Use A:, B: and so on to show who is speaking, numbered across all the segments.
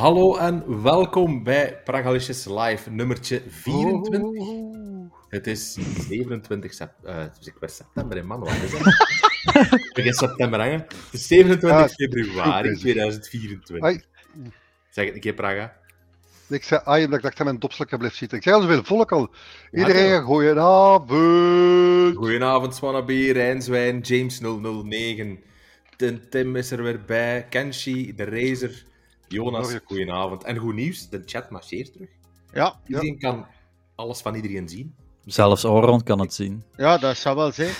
A: Hallo en welkom bij Pragalisches Live, nummertje 24. Het is 27 sep uh, september in man, wat is het? Begin september hangen. Het is 27
B: Ah,
A: februari
B: goed,
A: 2024.
B: Ai.
A: Zeg het een keer, Praga.
B: Ik zei ai, omdat ik dacht dat mijn dopselijke bleef zitten. Ik zei al zoveel volk al. Iedereen,
A: Ja,
B: goedenavond.
A: Goedenavond, Swannabe, Rijnswijn, James 009. Tim, Tim is er weer bij, Kenshi, de Razer, Jonas,
B: Morgen.
A: goedenavond. En goed nieuws, de chat marcheert terug.
C: Ja,
A: Iedereen kan alles van iedereen zien.
D: Zelfs Oron kan het zien.
C: ja, dat zou wel zijn.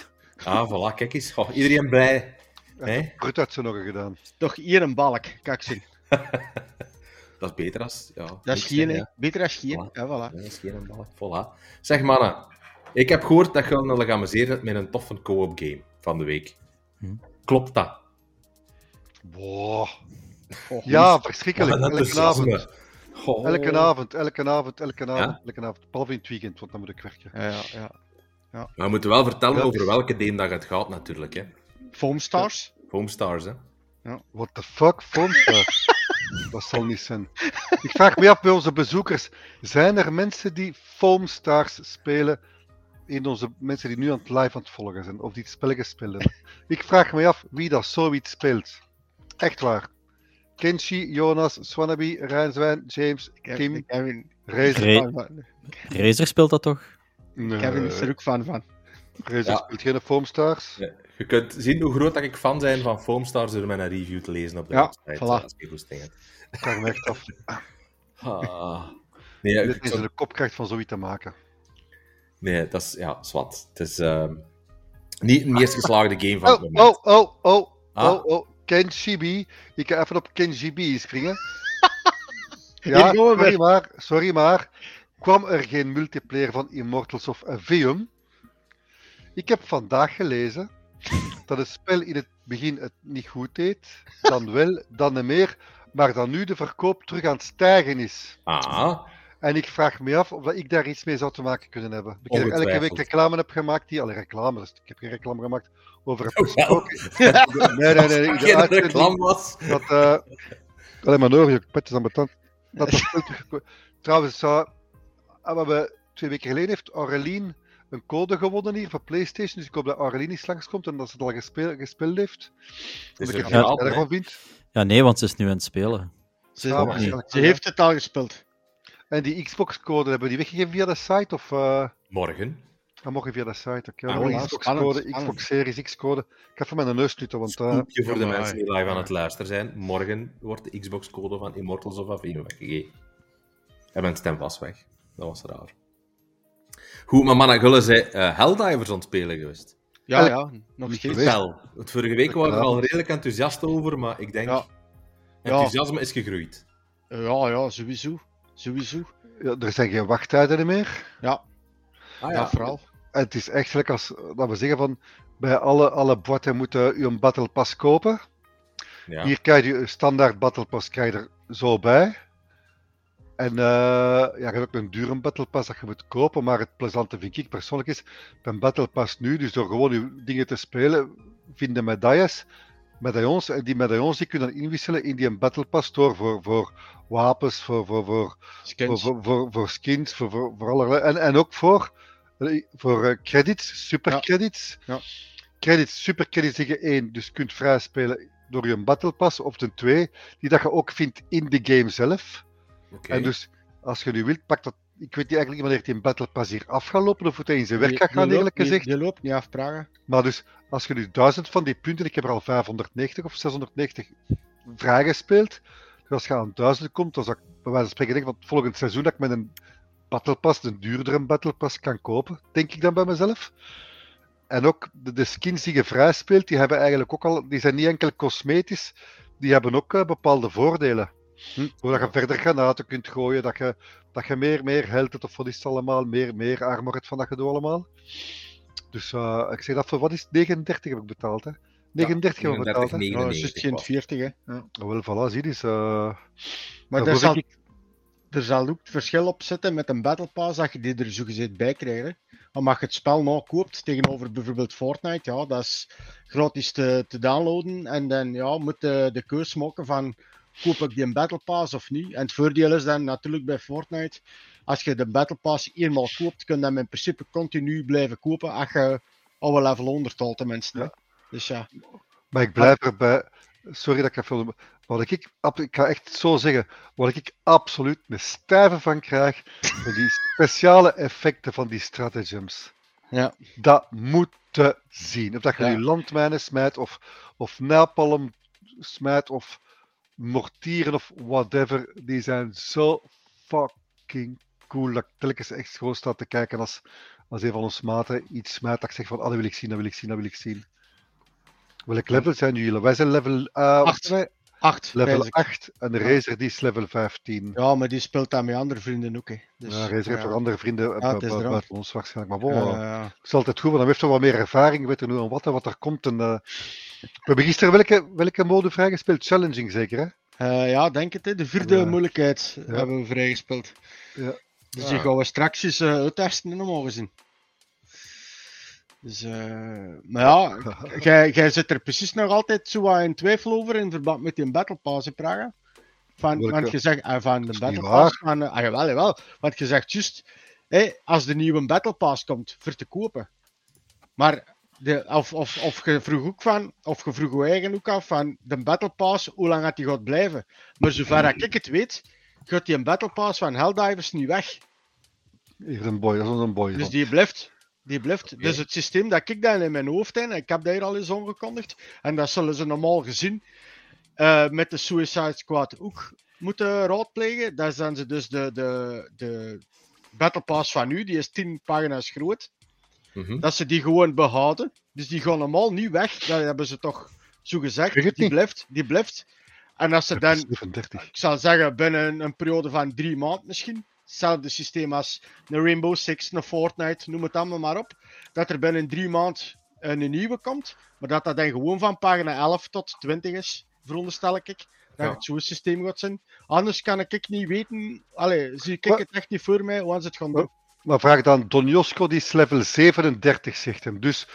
A: Ah, voilà, kijk eens. Iedereen blij. Hè?
B: Kort had ze nog gedaan.
C: Toch hier een balk, kijk zien.
A: Dat is beter als... Ja,
C: Dat is geen,
A: ja.
C: Beter als geen.
A: Voilà.
C: Ja, voilà.
A: Ja, dat is geen balk. Voilà. Zeg, mannen. Ik heb gehoord dat je geamuseerd hebt met een toffe co-op game van de week.
D: Hm.
A: Klopt dat?
B: Wow.
C: Oh,
B: Ja, verschrikkelijk. Elke avond. Elke avond, elke avond, elke avond,
A: Ja?
B: elke avond. Behalve in het weekend, want dan moet ik werken.
C: Ja, ja, ja.
A: Maar we moeten wel vertellen
B: Ja.
A: over welke game dat het gaat, natuurlijk. Hè.
C: Foamstars?
A: Homestars, hè.
B: What the fuck, Foamstar? dat zal niet zijn. Ik vraag me af bij onze bezoekers. Zijn er mensen die Foamstars spelen? In onze mensen die nu aan het live aan het volgen zijn. Of die het spel gespeeld hebben. Ik vraag me af wie dat zoiets speelt. Echt waar. Kenshi, Jonas, Swanabe, Rijnswijn, James, Kim,
C: Kevin,
B: Razer.
D: Razer speelt dat toch?
B: Nee,
C: Kevin is er ook fan van.
B: Razer
A: Ja.
B: speelt geen Foamstars.
A: Je kunt zien hoe groot dat ik fan ben van Foamstars door mijn review te lezen op de
C: Ja,
A: website.
C: voilà.
A: Als je goesting hebt.
B: Ik vraag me echt af.
A: Ah. Nee, ja,
B: Dit
A: ik
B: is de kopkracht van zoiets te maken.
A: nee, dat is... Ja, zwart. Het is ehm, niet een meest geslaagde game van het
B: Oh,
A: moment.
B: oh, oh, oh,
A: Ah.
B: oh, oh. Kenshibi. Ik ga even op Kenshibi springen.
C: Hier
B: Ja, sorry maar, sorry maar. Kwam er geen multiplayer van Immortals of Avium? Ik heb vandaag gelezen dat het spel in het begin het niet goed deed, dan wel, dan meer, maar dat nu de verkoop terug aan het stijgen is.
A: Ah,
B: En ik vraag me af of dat ik daar iets mee zou te maken kunnen hebben. Ik heb elke week reclame heb gemaakt, die alle reclame, dus ik heb geen reclame gemaakt over
A: Wel.
B: gesproken. Nee, nee, nee. de
A: geen reclame was.
B: dat, eh alleen maar nodig, pet is aan mijn tand. Dat Trouwens, zou, ah, we hebben twee weken geleden heeft Aurelien een code gewonnen hier voor PlayStation. Dus ik hoop dat Aurelien eens langskomt en dat ze het al gespeeld, gespeeld heeft.
A: Is
B: ik
A: er
B: er
A: gehaald,
B: veel
A: hè.
B: van vind.
D: Ja, nee, want ze is nu aan het spelen.
C: Ze,
B: Ja,
C: heeft het al gespeeld.
B: Ja. En die Xbox-code hebben we die weggegeven via de site? Of uh,
A: Morgen.
B: morgen via de site? Oké,
A: Ah,
B: Xbox-code,
C: spannend,
B: Xbox Series X-code. Ik ga even mijn neus sluiten, want eh,
A: voor de mensen die live aan het luisteren zijn. Morgen wordt de Xbox-code van Immortals of Avino weggegeven. En mijn stem was weg. Dat was raar. Goed, maar mannen, Gulle zei eh, Helldivers aan het spelen geweest.
C: Ja, ja, nog
B: niet
C: steeds.
B: geweest.
A: Wel, het vorige week waren we er al redelijk enthousiast over, maar ik denk...
C: Ja.
A: Enthousiasme is gegroeid.
C: Ja, ja, sowieso. Sowieso.
B: ja, er zijn geen wachttijden meer.
C: Ja,
A: Ah
C: ja, vooral.
B: En het is echt gelijk als dat we zeggen van bij alle, alle botten moeten u een Battle Pass kopen.
A: Ja.
B: Hier krijg je een standaard Battle Pass krijg je er zo bij. En eh, ja, je hebt ook een dure Battle Pass dat je moet kopen, maar het plezante vind ik persoonlijk is, een Battle Pass nu, dus door gewoon uw dingen te spelen, vinden medailles, medaillons, en die medaillons die kun je dan inwisselen in die Battle Pass store voor, voor wapens, voor, voor, voor, voor,
C: Skins.
B: voor, voor, voor skins, voor, voor, voor allerlei, en, en ook voor, eh, voor eh, credits, supercredits.
C: Ja.
B: Credits, supercredits je één, dus kunt vrij spelen door je Battle Pass, of ten twee, die dat je ook vindt in de game zelf. En dus, als je nu wilt, pak dat. Ik weet niet eigenlijk niet wanneer die Battle Pass hier af gaat lopen, of hoe hij in zijn werk gaat gaan, eerlijk gezegd.
C: Die loopt niet af, Praga.
B: Maar dus, als je nu duizend van die punten, ik heb er al 590 of 690 vrijgespeeld. Dus als je aan duizend komt, dan zou ik bij wijze van spreken denken van het volgend seizoen dat ik met een Battle Pass, een duurdere Battle Pass kan kopen, denk ik dan bij mezelf. En ook de, skins die je vrij speelt, die hebben eigenlijk ook al, die zijn niet enkel cosmetisch, die hebben ook eh, bepaalde voordelen.
C: Hm.
B: Je verder granaten kunt gooien, dat je, dat je meer, meer health of wat is het allemaal, meer, meer armor hebt van dat gedoe allemaal. Dus eh, ik zeg dat voor, wat is het? 39 heb ik betaald, hè? 39 heb ik betaald, hè?
A: 39,99
C: Ja, dat is het geen
A: was.
C: 40, hè. Ja.
B: Oh, wel, voilà, zie dus. eh
C: Maar daar zal,
B: ik-
C: er zal ook het verschil op zitten met een Battle Pass dat je die er zogezegd bij krijgt. Hè. Maar als je het spel nou koopt tegenover bijvoorbeeld Fortnite, ja, dat is gratis te, te downloaden. En dan ja, moet de, de keus maken van koop ik die Battle Pass of niet? En het voordeel is dan natuurlijk bij Fortnite, als je de Battle Pass eenmaal koopt, kun je hem in principe continu blijven kopen als je oude level 100 haalt tenminste.
B: Ja.
C: Dus ja.
B: Maar ik blijf erbij. Sorry dat ik even. Wat ik, ik ga echt zo zeggen. Wat ik absoluut een stijve van krijg. van die speciale effecten van die stratagems.
C: Ja.
B: Dat moet te zien. Of dat je
C: Ja.
B: nu landmijnen smijt. Of, of napalm smijt. Of mortieren of whatever. Die zijn zo fucking cool. Dat ik telkens echt gewoon sta te kijken als, als een van ons maten iets smijt. Dat ik zeg van, ah, dat wil ik zien, dat wil ik zien, dat wil ik zien. Welk level zijn jullie? Wij zijn level, eh,
C: Acht.
B: wat zijn wij?
C: 8.
B: level 8 en de Razer die is level 15.
C: Ja, maar die speelt dan met andere vrienden ook. Hè. Dus,
B: ja, Razer heeft ook andere vrienden eh,
C: Ja, eraf.
B: buiten ons waarschijnlijk. Maar
C: Eh,
B: het is altijd goed, want dan heeft hij wat meer ervaring, weet er nu aan wat, en wat er komt. En, eh, we hebben gisteren welke, welke mode vrijgespeeld? Challenging zeker, hè?
C: eh, ja, denk het. Hè. De vierde moeilijkheid hebben we vrijgespeeld.
B: Ja.
C: Dus die gaan we straks eens eh, uittesten normaal gezien. Dus, eh, maar ja, jij, jij zit er precies nog altijd zo wat in twijfel over in verband met die Battle Pass in Praga. Van,
B: Welke?
C: want je zegt, ah, van de Battle Pass, van, eh, ah, jawel, jawel. Want je zegt juist, hé, als de nieuwe Battle Pass komt, voor te kopen. Maar, de, of, of, of je vroeg ook van, of je vroeg je eigen ook af van, de Battle Pass, hoe lang gaat die gaat blijven? Maar zover ik het weet, gaat die Battle Pass van Helldivers niet weg.
B: Hier een boy, dat is een boy.
C: Dus
B: van.
C: die blijft. Die blijft. Dus het systeem dat ik dan in mijn hoofd heb, en ik heb dat hier al eens aangekondigd, en dat zullen ze normaal gezien eh, met de Suicide Squad ook moeten raadplegen. Dat zijn ze dus de, de, de Battle Pass van nu, die is 10 pagina's groot,
A: Mhm.
C: dat ze die gewoon behouden. Dus die gaan normaal niet weg, dat hebben ze toch zo gezegd. Die blijft, die blijft. En als ze dan
B: 37.
C: ik zal zeggen, binnen een periode van drie maanden misschien. Hetzelfde systeem als een Rainbow Six, een Fortnite, noem het allemaal maar op. Dat er binnen drie maanden een nieuwe komt. Maar dat dat dan gewoon van pagina 11 tot 20 is, veronderstel ik. Dat
A: Ja.
C: het zo'n systeem gaat zijn. Anders kan ik niet weten, allee, zie ik het echt niet voor mij, hoe ze het gaan doen.
B: Maar vraag dan, Don Josco die is level 37, zegt hem. Dus,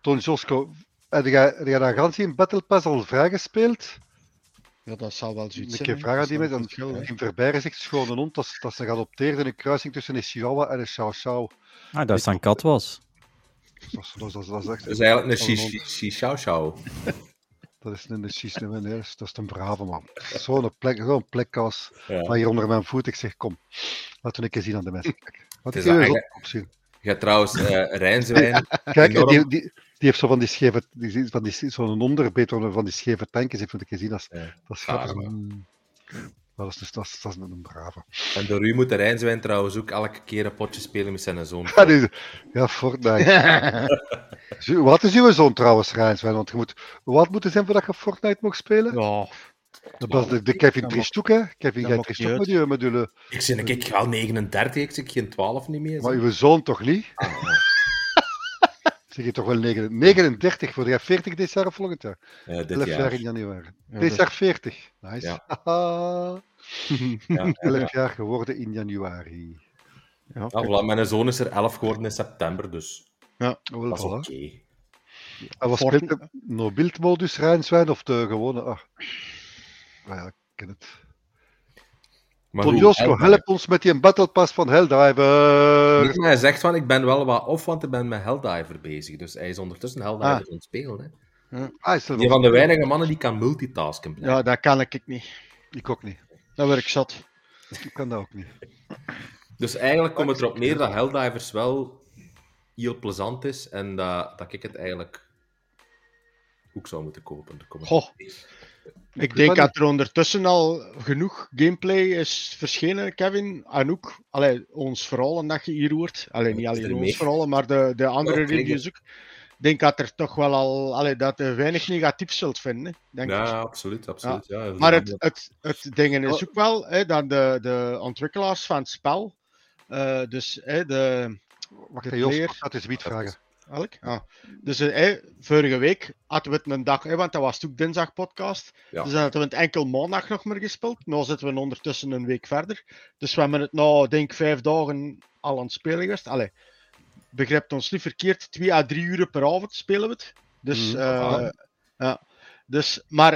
B: Don Josco, heb jij, heb jij dat garantie in Battle Pass al vrijgespeeld?
C: Ja, dat zal wel zoiets
B: Een
C: zijn.
B: keer
C: hè.
B: vragen aan die
C: is hè.
B: In Verbeeren zegt gewoon een hond dat, dat ze gaat opteren in een kruising tussen een Chihuahua en een Chow Chow.
D: Ah, dat is dan kat was.
B: Dat is, dat is, dat is, dat is echt
A: Dat is eigenlijk een
B: dat is
A: shi- shi- shi- shao
B: Dat is een nee, dat is- dat is een brave man. Zo'n plek, zo'n plekkas.
A: Ja.
B: Maar hier onder mijn voet, ik zeg, kom, laten we een keer zien aan de mensen. Wat
A: Het
B: ik
A: is
B: hier
A: eigenlijk-
B: op zien.
A: Je hebt trouwens eh Rijnswijn.
B: Kijk,
A: enorm-
B: die, die, die heeft zo van die scheve, die, van die, zo'n onderbeet van van die scheve tankjes, heeft ik gezien. Dat is,
A: Ja.
B: dat is grappig. Dat is, dus, dat, is, dat is een brave.
A: En door u moet de Rijnswijn trouwens ook elke keer een potje spelen met zijn zoon.
B: Ja, die- ja Fortnite. Wat is uw zoon trouwens, Rijnswijn? Want je moet, wat moet er zijn voordat je Fortnite mag spelen?
C: Ja,
B: Dat was de, de Kevin hè? Kevin, jij
C: niet
B: met je, jullie.
A: Ik zit ik wel 39, ik zit geen 12 niet meer.
B: Maar uw zoon toch niet? Zeg je toch wel 39, 39 voor jij 40 dit jaar of volgend jaar?
A: Eh, dit
B: 11 jaar in januari.
C: Ja,
B: dit
C: dat-
B: jaar 40. Nice.
A: Ja. Ja,
B: 11 jaar geworden in januari.
C: ja,
A: Ja, voilà, mijn zoon is er 11 geworden in september, dus
B: Oh, wel,
A: dat is oké.
B: voilà. En wat speelt de no-build-modus, Rijnswijn, of de gewone... Ah. Ah ja, ik ken het.
A: Maar
B: help ons met die Battle Pass van Helldiver.
A: Dus hij zegt van, ik ben wel wat off, want ik ben met Helldiver bezig. Dus hij is ondertussen Helldiver
C: Ah.
A: aan het spelen. Hè.
B: Ah, is er
A: Die
B: nog-
A: van de weinige mannen die kan multitasken. blijkbaar.
C: ja, dat kan ik niet.
B: Ik ook niet.
C: Dat word ik zat.
B: Ik kan dat ook niet.
A: Dus eigenlijk komt het erop neer dat Helldivers wel heel plezant is en dat, dat ik het eigenlijk ook zou moeten kopen.
C: Goh. Ik denk
B: dat
C: dat er ondertussen al genoeg gameplay is verschenen, Kevin. En ook allee, ons verhalen dat je hier hoort. Alleen niet
A: is
C: alleen
A: er
C: ons verhalen, maar de, de andere reviews ook. Ik denk dat er toch wel al allee, dat je weinig negatief zult vinden. Denk ik.
A: Ja, absoluut. absoluut ja.
C: Maar het, het, het ding is ook wel hè, dat de, de ontwikkelaars van het spel, eh, dus hè, de,
B: Wacht, Jos,
C: player-
B: ik ga het eens wiet vragen.
C: Elk? Dus eh, vorige week hadden we het een dag, want dat was ook dinsdag podcast.
A: Ja.
C: Dus dan hadden we het enkel maandag nog maar gespeeld. Nu zitten we ondertussen een week verder. Dus we hebben het nou, denk ik, vijf dagen al aan het spelen geweest. Allee, begrijpt ons niet verkeerd, twee à drie uur per avond spelen we het. Dus
B: Mhm.
C: eh,
A: Ah.
C: ja. Dus, maar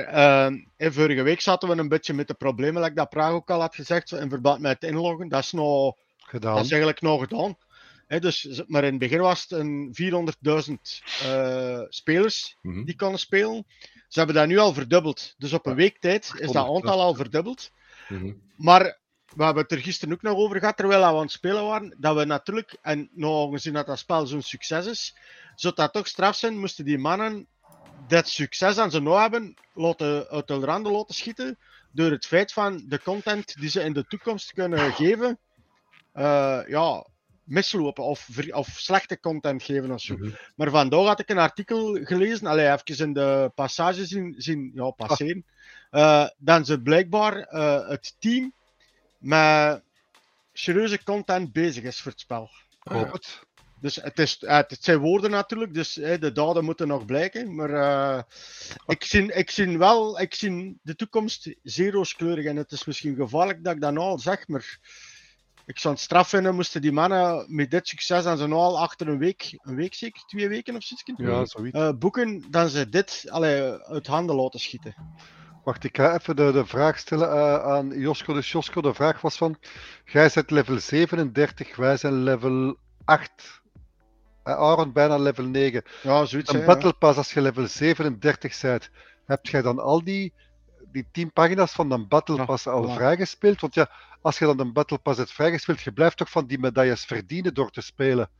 C: in vorige week zaten we een beetje met de problemen, like dat Praag ook al had gezegd, in verband met het inloggen. Dat is, nog,
B: Gedaan.
C: dat is eigenlijk nog gedaan. Dus, maar in het begin was het een 400.000 eh, spelers
A: Mhm.
C: die konden spelen. Ze hebben dat nu al verdubbeld. Dus op een week tijd is dat
B: 800.000.
C: aantal al verdubbeld.
A: Mhm.
C: Maar we hebben het er gisteren ook nog over gehad, terwijl we aan het spelen waren, dat we natuurlijk, en nou gezien dat dat spel zo'n succes is, zou dat toch straf zijn, moesten die mannen dat succes aan ze nou hebben, laten, uit de randen laten schieten, door het feit van de content die ze in de toekomst kunnen geven, eh, ja, mislopen of, of slechte content geven of zo.
A: Mhm.
C: Maar vandaag had ik een artikel gelezen, allee, even in de passage zien, zien ja, passeren, eh, dat ze blijkbaar eh, het team met serieuze content bezig is voor het spel.
A: Ja.
B: Het.
C: Dus het, is, eh, het zijn woorden natuurlijk, dus de daden moeten nog blijken. Maar eh, ik, zie, ik zie wel, ik zie de toekomst zeer rooskleurig. En het is misschien gevaarlijk dat ik dat nou al zeg, maar ik zou het straf vinden moesten die mannen met dit succes en ze nou al achter een week, een week zeker, twee weken of zoiets,
B: Ja, zoiets.
C: eh, boeken, dan ze dit allee, uit handen laten schieten.
B: Wacht, ik ga even de, de vraag stellen eh, aan Josko. Dus Josko, de vraag was van, jij zit level 37, wij zijn level 8. Uh, Aaron bijna level 9.
C: Ja, zoiets.
B: Een battle pass, als je level 37 bent, heb jij dan al die, die 10 pagina's van een battle
C: Ja,
B: pass al vrijgespeeld? Want ja, als je dan een battle pass hebt vrijgespeeld, je blijft toch van die medailles verdienen door te spelen.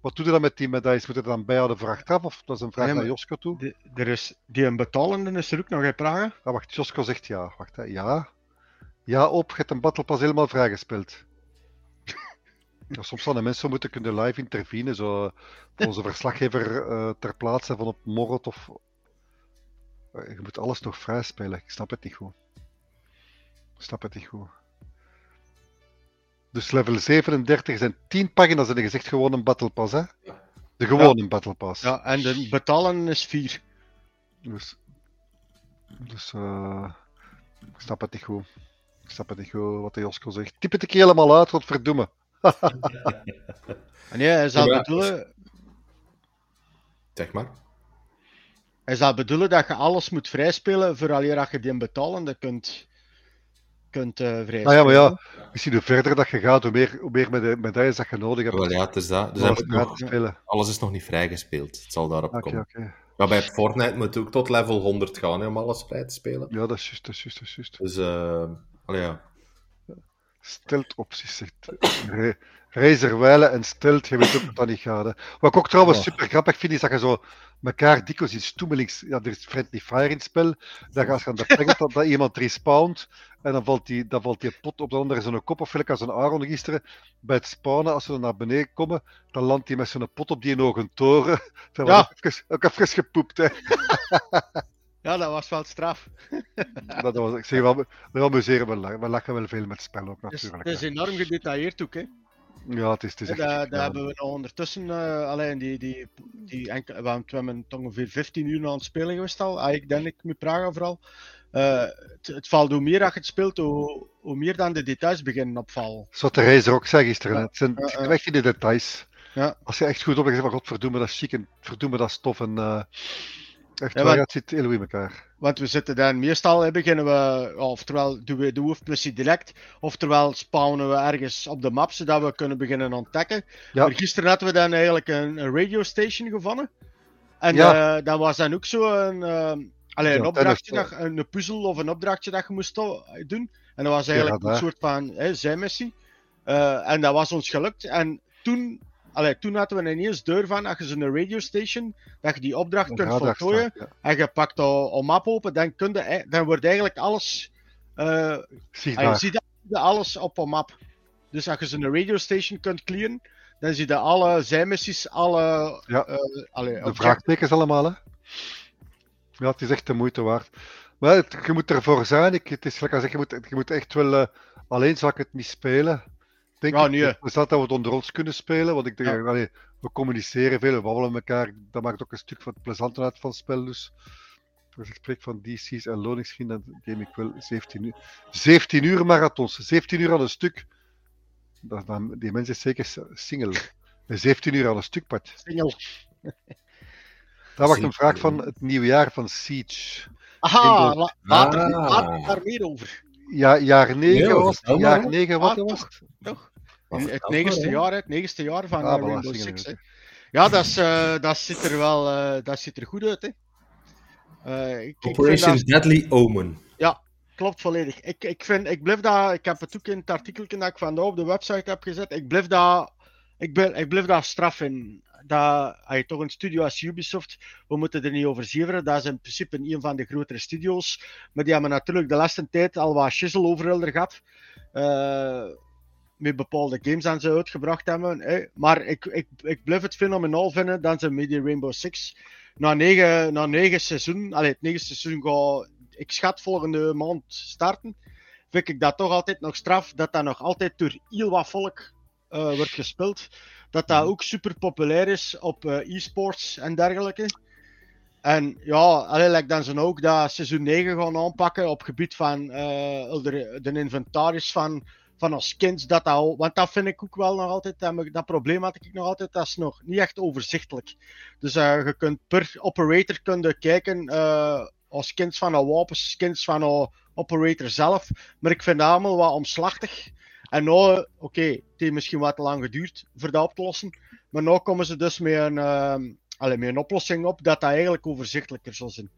B: Wat doe je dan met die medailles? Moet je dan bijhouden voor achteraf? Of dat is een vraag
C: Nee,
B: naar Josko toe?
C: De- er is, die een betalende is er ook nog in Praga.
B: Ah, wacht, Josko zegt ja. Wacht, hè. ja. Ja, op, je hebt een battle pass helemaal vrijgespeeld. Ja, soms zouden mensen moeten kunnen live intervenen, zo onze verslaggever eh, ter plaatse van op Morrot of... Eh, Je moet alles nog vrij spelen, ik snap het niet goed. Ik snap het niet goed. Dus level 37 zijn 10 pagina's en je zegt gewoon een battle pass, hè? De gewone battle pass.
C: Ja, en de betalen is 4.
B: Dus, dus eh, ik snap het niet goed. Ik snap het niet goed wat de Josko zegt. Typ het ik helemaal uit, wat verdoemen.
C: En nee, hij zal,
A: Ja,
C: bedoelen,
A: Zeg maar.
C: hij zal bedoelen dat je alles moet vrijspelen vooraleer dat je die betalende kunt, kunt eh vrijspelen.
B: Nou ja, maar ja, misschien hoe verder dat je gaat, hoe meer, hoe meer meda- medailles dat je nodig hebt.
A: Wel ja, het is dat. Dus
B: vrij
A: nog- alles is nog niet vrijgespeeld. Het zal daarop
B: Oké,
A: komen.
B: oké.
A: Maar bij Fortnite moet je ook tot level 100 gaan hè, om alles vrij te spelen.
B: Ja, dat is juist, dat is juist, dat is juist.
A: Dus, eh allee, ja.
B: Stelt opties, zegt Ra- Razerwijlen en stelt, je weet ook dat dat niet gaat. Hè. Wat ik ook trouwens
C: Ja.
B: super grappig vind, is dat je zo elkaar dikwijls in stoemelings... Ja, er is Friendly Fire in het spel. Je als je aan de pengelt, dat, dat iemand respawnt. En dan valt die, dan valt die pot op de andere zo'n kop. Of als een Aaron gisteren. Bij het spawnen, als ze dan naar beneden komen, dan landt hij met zo'n pot op die in ogen toren. Dat
C: Ja.
B: ook even, ook even gepoept, hè.
C: Ja, dat was wel straf.
B: Dat was, ik zeg wel, we amuseren we lachen. We lachen wel veel met het spel ook,
C: Het is,
B: natuurlijk.
C: het is enorm gedetailleerd ook. Hè.
B: Ja, het is, het is echt...
C: Dat, dat
B: ja.
C: hebben we nog ondertussen, eh, alleen die, die, die enkele, we hebben- toch ongeveer 15 uur aan het spelen geweest al. Ah, ik denk ik met Praga vooral. Eh, het, het valt hoe meer dat je het speelt, hoe, hoe meer dan de details beginnen opvallen.
B: Zoals de reizer ook zei gisteren.
C: Ja.
B: Het zijn echt in de details.
C: Ja.
B: Als je echt goed op hebt, zeg maar, godverdomme, dat is chic en verdomme, dat is tof. En, eh, echt
C: Ja,
B: het zit heel in elkaar.
C: Want we zitten dan meestal, beginnen we, oftewel doen we de hoofdmissie direct, oftewel spawnen we ergens op de map, zodat we kunnen beginnen ontdekken.
B: Ja.
C: Maar gisteren hadden we dan eigenlijk een, een radio station gevonden. En
B: Ja.
C: eh, dat was dan ook zo een, eh, allee,
B: Ja,
C: een opdrachtje, dat, een puzzel of een opdrachtje dat je moest doen. En dat was eigenlijk een soort van hè, zijmissie. Eh, en dat was ons gelukt. En toen, allee, toen hadden we ineens deur van, als je zo'n radio station, dat je die opdracht
B: Een
C: kunt voltooien.
B: ja.
C: En je pakt al een map open, dan, kun je, dan wordt eigenlijk alles.
B: Zie
C: ah, je ziet alles op een map. Dus als je zo'n radio station kunt clearen, dan zie je alle zijmissies, alle.
B: Ja.
C: eh, allee,
B: De vraagtekens allemaal, hè. Ja, het is echt de moeite waard. Maar het- je moet ervoor zijn. Ik, het is gelijk als ik, zeg, je moet, je moet echt wel... eh, alleen zal ik het niet spelen. Denk
C: Ja,
B: ik.
C: nee.
B: We dat we het onder ons kunnen spelen. Want ik denk,
C: Ja.
B: allee, we communiceren veel, we babbelen met elkaar. Dat maakt ook een stuk van het plezante uit van het spel. Dus als ik spreek van DC's en loningsvrienden, dan game ik wel 17 uur. 17 uur marathons, 17 uur aan een stuk. Dat, dan, die mensen is zeker single. 17 uur aan een stuk, Pat.
C: Single.
B: Daar wacht een vraag van het nieuwe jaar van Siege.
C: Aha,
A: Rainbow-
C: la- later,
A: Ah.
C: daar meer over.
B: Ja, jaar 9
A: Nee,
B: was het. Jaar
A: hè.
B: 9 wat
C: Ah,
B: was het?
C: Toch?
A: Vertel
C: het negende jaar, het negende jaar van
B: Ah,
C: eh, Six.
B: we.
C: hè. Ja, dat, is, eh, dat ziet er wel eh, dat ziet er goed uit. Hè. Eh, ik, ik vind
A: Operation
C: dat,
A: Deadly Omen.
C: klopt volledig. Ik, ik, vind, ik blijf dat, ik heb het ook in het artikel dat ik vandaag op de website heb gezet. Ik blijf dat, ik blijf, ik blijf dat straf in. Dat, als je toch een studio als Ubisoft, we moeten er niet over zeveren. Dat is in principe een van de grotere studio's. Maar die hebben natuurlijk de laatste tijd al wat shizzle overal er gehad. Eh, met bepaalde games aan ze uitgebracht hebben. Hè. Maar ik, ik, ik blijf het fenomenaal vinden dat ze met die Rainbow Six na negen, na negen seizoen, allee, het negende seizoen gaat, ik schat volgende maand starten, vind ik dat toch altijd nog straf dat dat nog altijd door heel wat volk eh, wordt gespeeld. Dat dat ook super populair is op eh, e-sports en dergelijke. En ja, allee, like dan ze ook dat seizoen 9 gaan aanpakken op gebied van eh, de, de inventaris van, van ons skins. Dat dat, want dat vind ik ook wel nog altijd, dat, dat probleem had ik nog altijd, dat is nog niet echt overzichtelijk. Dus eh, je kunt per operator kun je kijken als skins van een wapens, skins van een operator zelf. Maar ik vind dat allemaal wat omslachtig. En nou, oké, het heeft misschien wat te lang geduurd voor dat op te lossen. Maar nu komen ze dus met een, ehm, allee, met een oplossing op dat dat eigenlijk overzichtelijker zal zijn.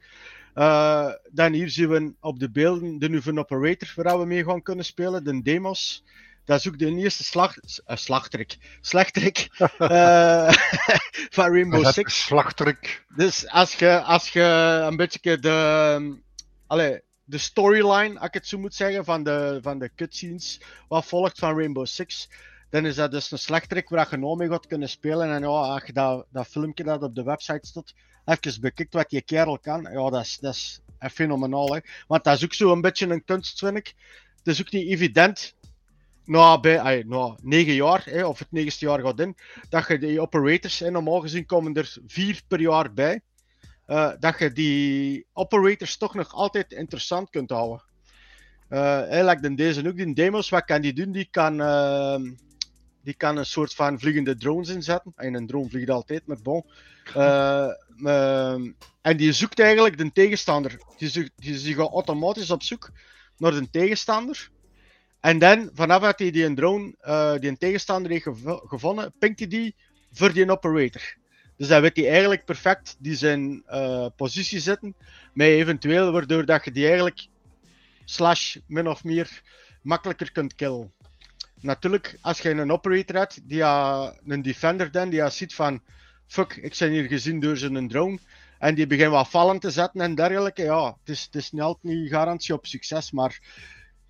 C: Eh, dan hier zien we op de beelden de nieuwe operator waar we mee gaan kunnen spelen, de demos. Dat is ook de eerste slag, uh, slagtrik, slechterik eh, van Rainbow Six.
B: Slachtrik.
C: Dus als je, als je een beetje de, allee, de storyline, ik het zo moet zeggen, van de, van de cutscenes, wat volgt van Rainbow Six, dan is dat dus een slechterik waar je nou mee gaat kunnen spelen. En ja, als je dat, dat filmpje dat op de website staat, even bekijkt wat die kerel kan, ja, dat is, dat is fenomenaal. Want dat is ook zo een beetje een kunst, vind ik. Het is ook niet evident, na, bij, negen jaar, hè, of het negende jaar gaat in, dat je die operators, hè, normaal gezien komen er vier per jaar bij, eh, dat je die operators toch nog altijd interessant kunt houden. Eh eigenlijk in deze ook, die demos, wat kan die doen? Die kan, ehm, die kan een soort van vliegende drones inzetten. En een drone vliegt altijd, maar bon. Eh, ehm, en die zoekt eigenlijk de tegenstander. Die, zoekt, die, die gaat automatisch op zoek naar de tegenstander. En dan, vanaf dat hij die een drone, eh, die een tegenstander heeft gevo- gevonden, pinkt hij die voor die operator. Dus dan weet hij eigenlijk perfect die zijn eh, positie zitten, met eventueel waardoor dat je die eigenlijk slash min of meer makkelijker kunt killen. Natuurlijk, als je een operator hebt, die ha- een defender dan, die ha ziet van fuck, ik ben hier gezien door zijn drone, en die begint wat vallen te zetten en dergelijke, ja, het is, het is niet altijd garantie op succes, maar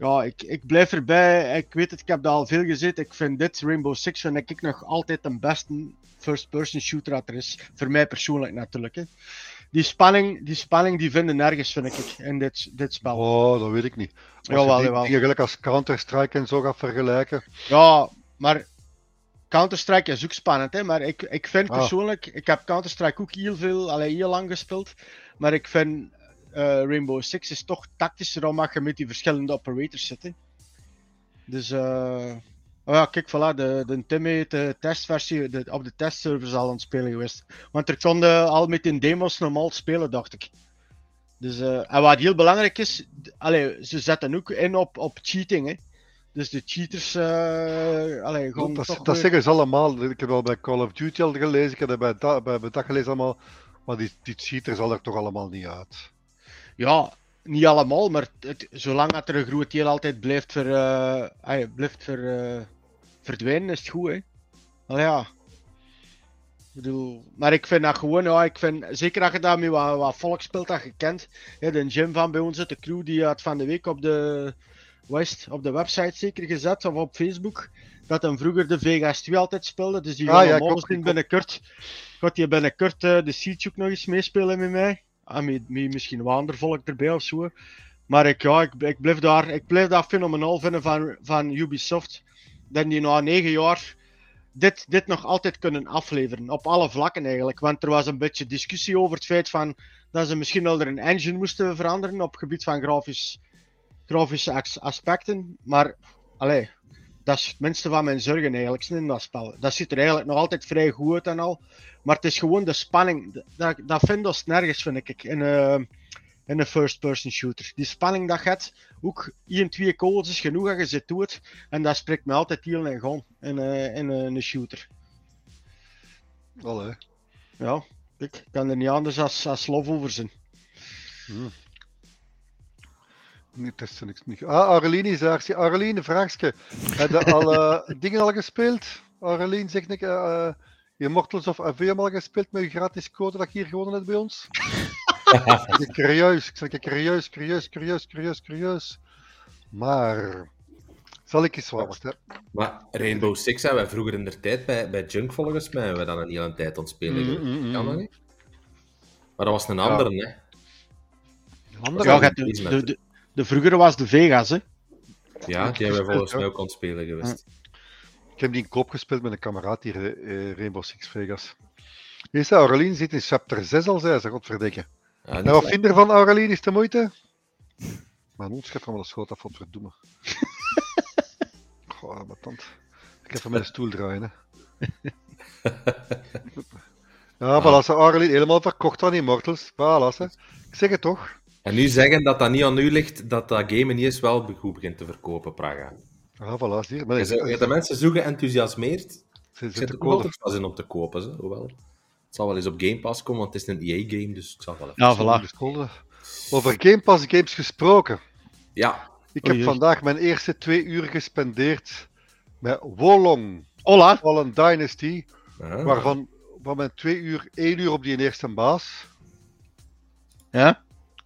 C: ja, ik, ik blijf erbij. Ik weet het, ik heb dat al veel gezien. Ik vind dit, Rainbow Six, vind ik nog altijd de beste first-person shooter dat er is. Voor mij persoonlijk natuurlijk. Hè. Die spanning, die spanning die vinden nergens, vind ik, in dit, dit spel.
B: Oh, dat weet ik niet. Als
C: Jawel,
B: je die
C: jawel.
B: dingen gelijk als Counter-Strike en zo gaat vergelijken.
C: Ja, maar Counter-Strike is ook spannend, hè. Maar ik, ik vind
B: Ah.
C: persoonlijk, ik heb Counter-Strike ook heel veel, allee, heel lang gespeeld. Maar ik vind Rainbow Six is toch tactischer omdat je met die verschillende operators zit. Hè. Dus, eh oh ja, kijk, voilà, de, de Tim heeft de testversie de, op de testservers al aan het spelen geweest. Want er konden al met in demos normaal spelen, dacht ik. Dus, eh, en wat heel belangrijk is, allee, ze zetten ook in op, op cheating, hè. Dus de cheaters, eh allee, gewoon
B: Dat,
C: toch
B: dat
C: weer-
B: zeggen ze allemaal. Ik heb wel bij Call of Duty al gelezen, ik heb dat bij, bij, bij dat gelezen allemaal. Maar die, die cheater zal er toch allemaal niet uit.
C: Ja, niet allemaal, maar het, zolang dat er een groot deel altijd blijft, ver, eh, blijft ver, eh, verdwijnen, is het goed, hè. Allee, ja. Ik bedoel, maar ik vind dat gewoon, ja, ik vind, zeker als je daarmee wat, wat volk speelt dat je kent. Ja, de gym van bij ons, de crew, die had van de week op de, West, op de website zeker gezet, of op Facebook, dat hem vroeger de Vegas 2 altijd speelde. Dus die
B: Ah, ja, klopt.
C: binnenkort, gaat die binnenkort eh, de ook nog eens meespelen met mij. Ah, met, met misschien wat ander volk erbij of zo. Maar ik, ja, ik, ik, blijf daar, ik blijf dat fenomenaal vinden van, van Ubisoft. Dat die na negen jaar dit, dit nog altijd kunnen afleveren. Op alle vlakken eigenlijk. Want er was een beetje discussie over het feit van dat ze misschien wel er een engine moesten veranderen op het gebied van grafisch, grafische as- aspecten. Maar allee, dat is het minste van mijn zorgen eigenlijk in dat spel. Dat ziet er eigenlijk nog altijd vrij goed uit en al. Maar het is gewoon de spanning. Dat, dat vindt ons nergens, vind ik. In, eh, in een first-person shooter. Die spanning dat je hebt, ook 1, 2 kogels is genoeg als je ze doet. En dat spreekt me altijd heel en gewoon in, eh, in eh, een shooter.
B: Allee.
C: Ja, ik kan er niet anders als, als lof over zijn.
B: Nee, dat is niks niet. Ah, Aurelien is daar. Zie- Aurelien, een vraagje. Heb je al eh, dingen al gespeeld? Aurelien, zeg ik, eh eh, Immortals of AVM al gespeeld met je gratis code dat je hier gewonnen hebt bij ons? ik ben curieus, ik zeg curieus, curieus, curieus, curieus, curieus. Maar, zal ik eens wat wachten.
A: Maar Rainbow Six hebben wij vroeger in de tijd bij, bij Junk volgens mij hebben we dan een hele tijd ontspelen.
B: Mm,
A: geweest.
B: mm, mm,
A: Kan dat
B: mm.
A: niet? Maar dat was een andere, hè?
B: Andere
C: Ja,
A: Ja,
C: je hebt de, de, de, de vroegere was de Vegas, hè?
A: Ja, die hebben we volgens mij ook ontspelen geweest.
B: Ik heb die in koop gespeeld met een kameraad hier, eh, Rainbow Six Vegas. Hier is Aurelien zit in chapter 6 al, zei ze, godverdikke.
A: Ja,
B: En wat vind je ervan, Aurelien? Is het de moeite? Mijn hond schrijft van wel een schoot af, godverdomme. Goh, mijn tand. Ik heb van mijn stoel draaien, hè. Ja, voilà, ze Aurelien helemaal verkocht aan Immortals. Voilà, ze. Ik zeg het toch.
A: En nu zeggen dat dat niet aan u ligt, dat dat game niet eens wel goed begint te verkopen, Praga.
B: Ja, voilà, zie je. Maar
A: De mensen zo geënthousiasmeerd.
B: ze
A: Ik
B: zit
A: zit
B: te
A: er altijd wel in om te kopen, ze, hoewel. Het zal wel eens op Game Pass komen, want het is een EA-game, dus het zal wel even...
C: Ja, voilà.
B: Over Game Pass games gesproken.
A: Ja,
B: Ik heb
C: oei.
B: vandaag mijn eerste twee uur gespendeerd met Wolong
C: Hola!
B: Fallen Dynasty.
A: Ah.
B: Waarvan van mijn twee uur, één uur op die eerste baas.
C: Ja?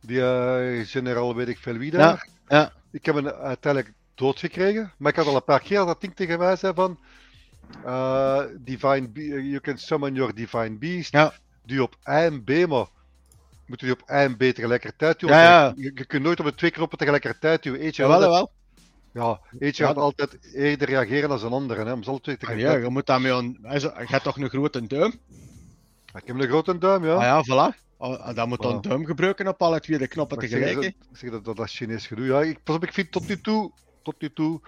B: Die eh, generaal weet ik veel wie
C: Ja,
B: daar.
C: ja.
B: Ik heb hem uiteindelijk doodgekregen. Maar ik had al een paar keer dat ding tegen mij zei van... eh, divine Be- you can summon your Divine Beast.
C: Ja.
B: Die op A en B, maar... Moet je die op A en B tegelijkertijd doen?
C: Ja, ja.
B: Je, je kunt nooit op de twee knoppen tegelijkertijd doen. Eentje
C: Jawel,
B: gaat,
C: jawel.
B: ja, eentje
C: Ja,
B: gaat altijd eerder reageren dan een andere. Hè. Om alle twee
C: Ah, ja, je moet daarmee een... Je hebt toch een grote duim?
B: Ik heb een grote duim, ja.
C: Ah ja, voilà. Oh, dan moet
B: Voilà.
C: een duim gebruiken op alle twee de knoppen
B: Maar ik zeg,
C: tegelijk.
B: dat, ik zeg dat, dat, dat Chinees gedoe. Ja, ik, pas op, ik vind tot nu toe, tot nu toe,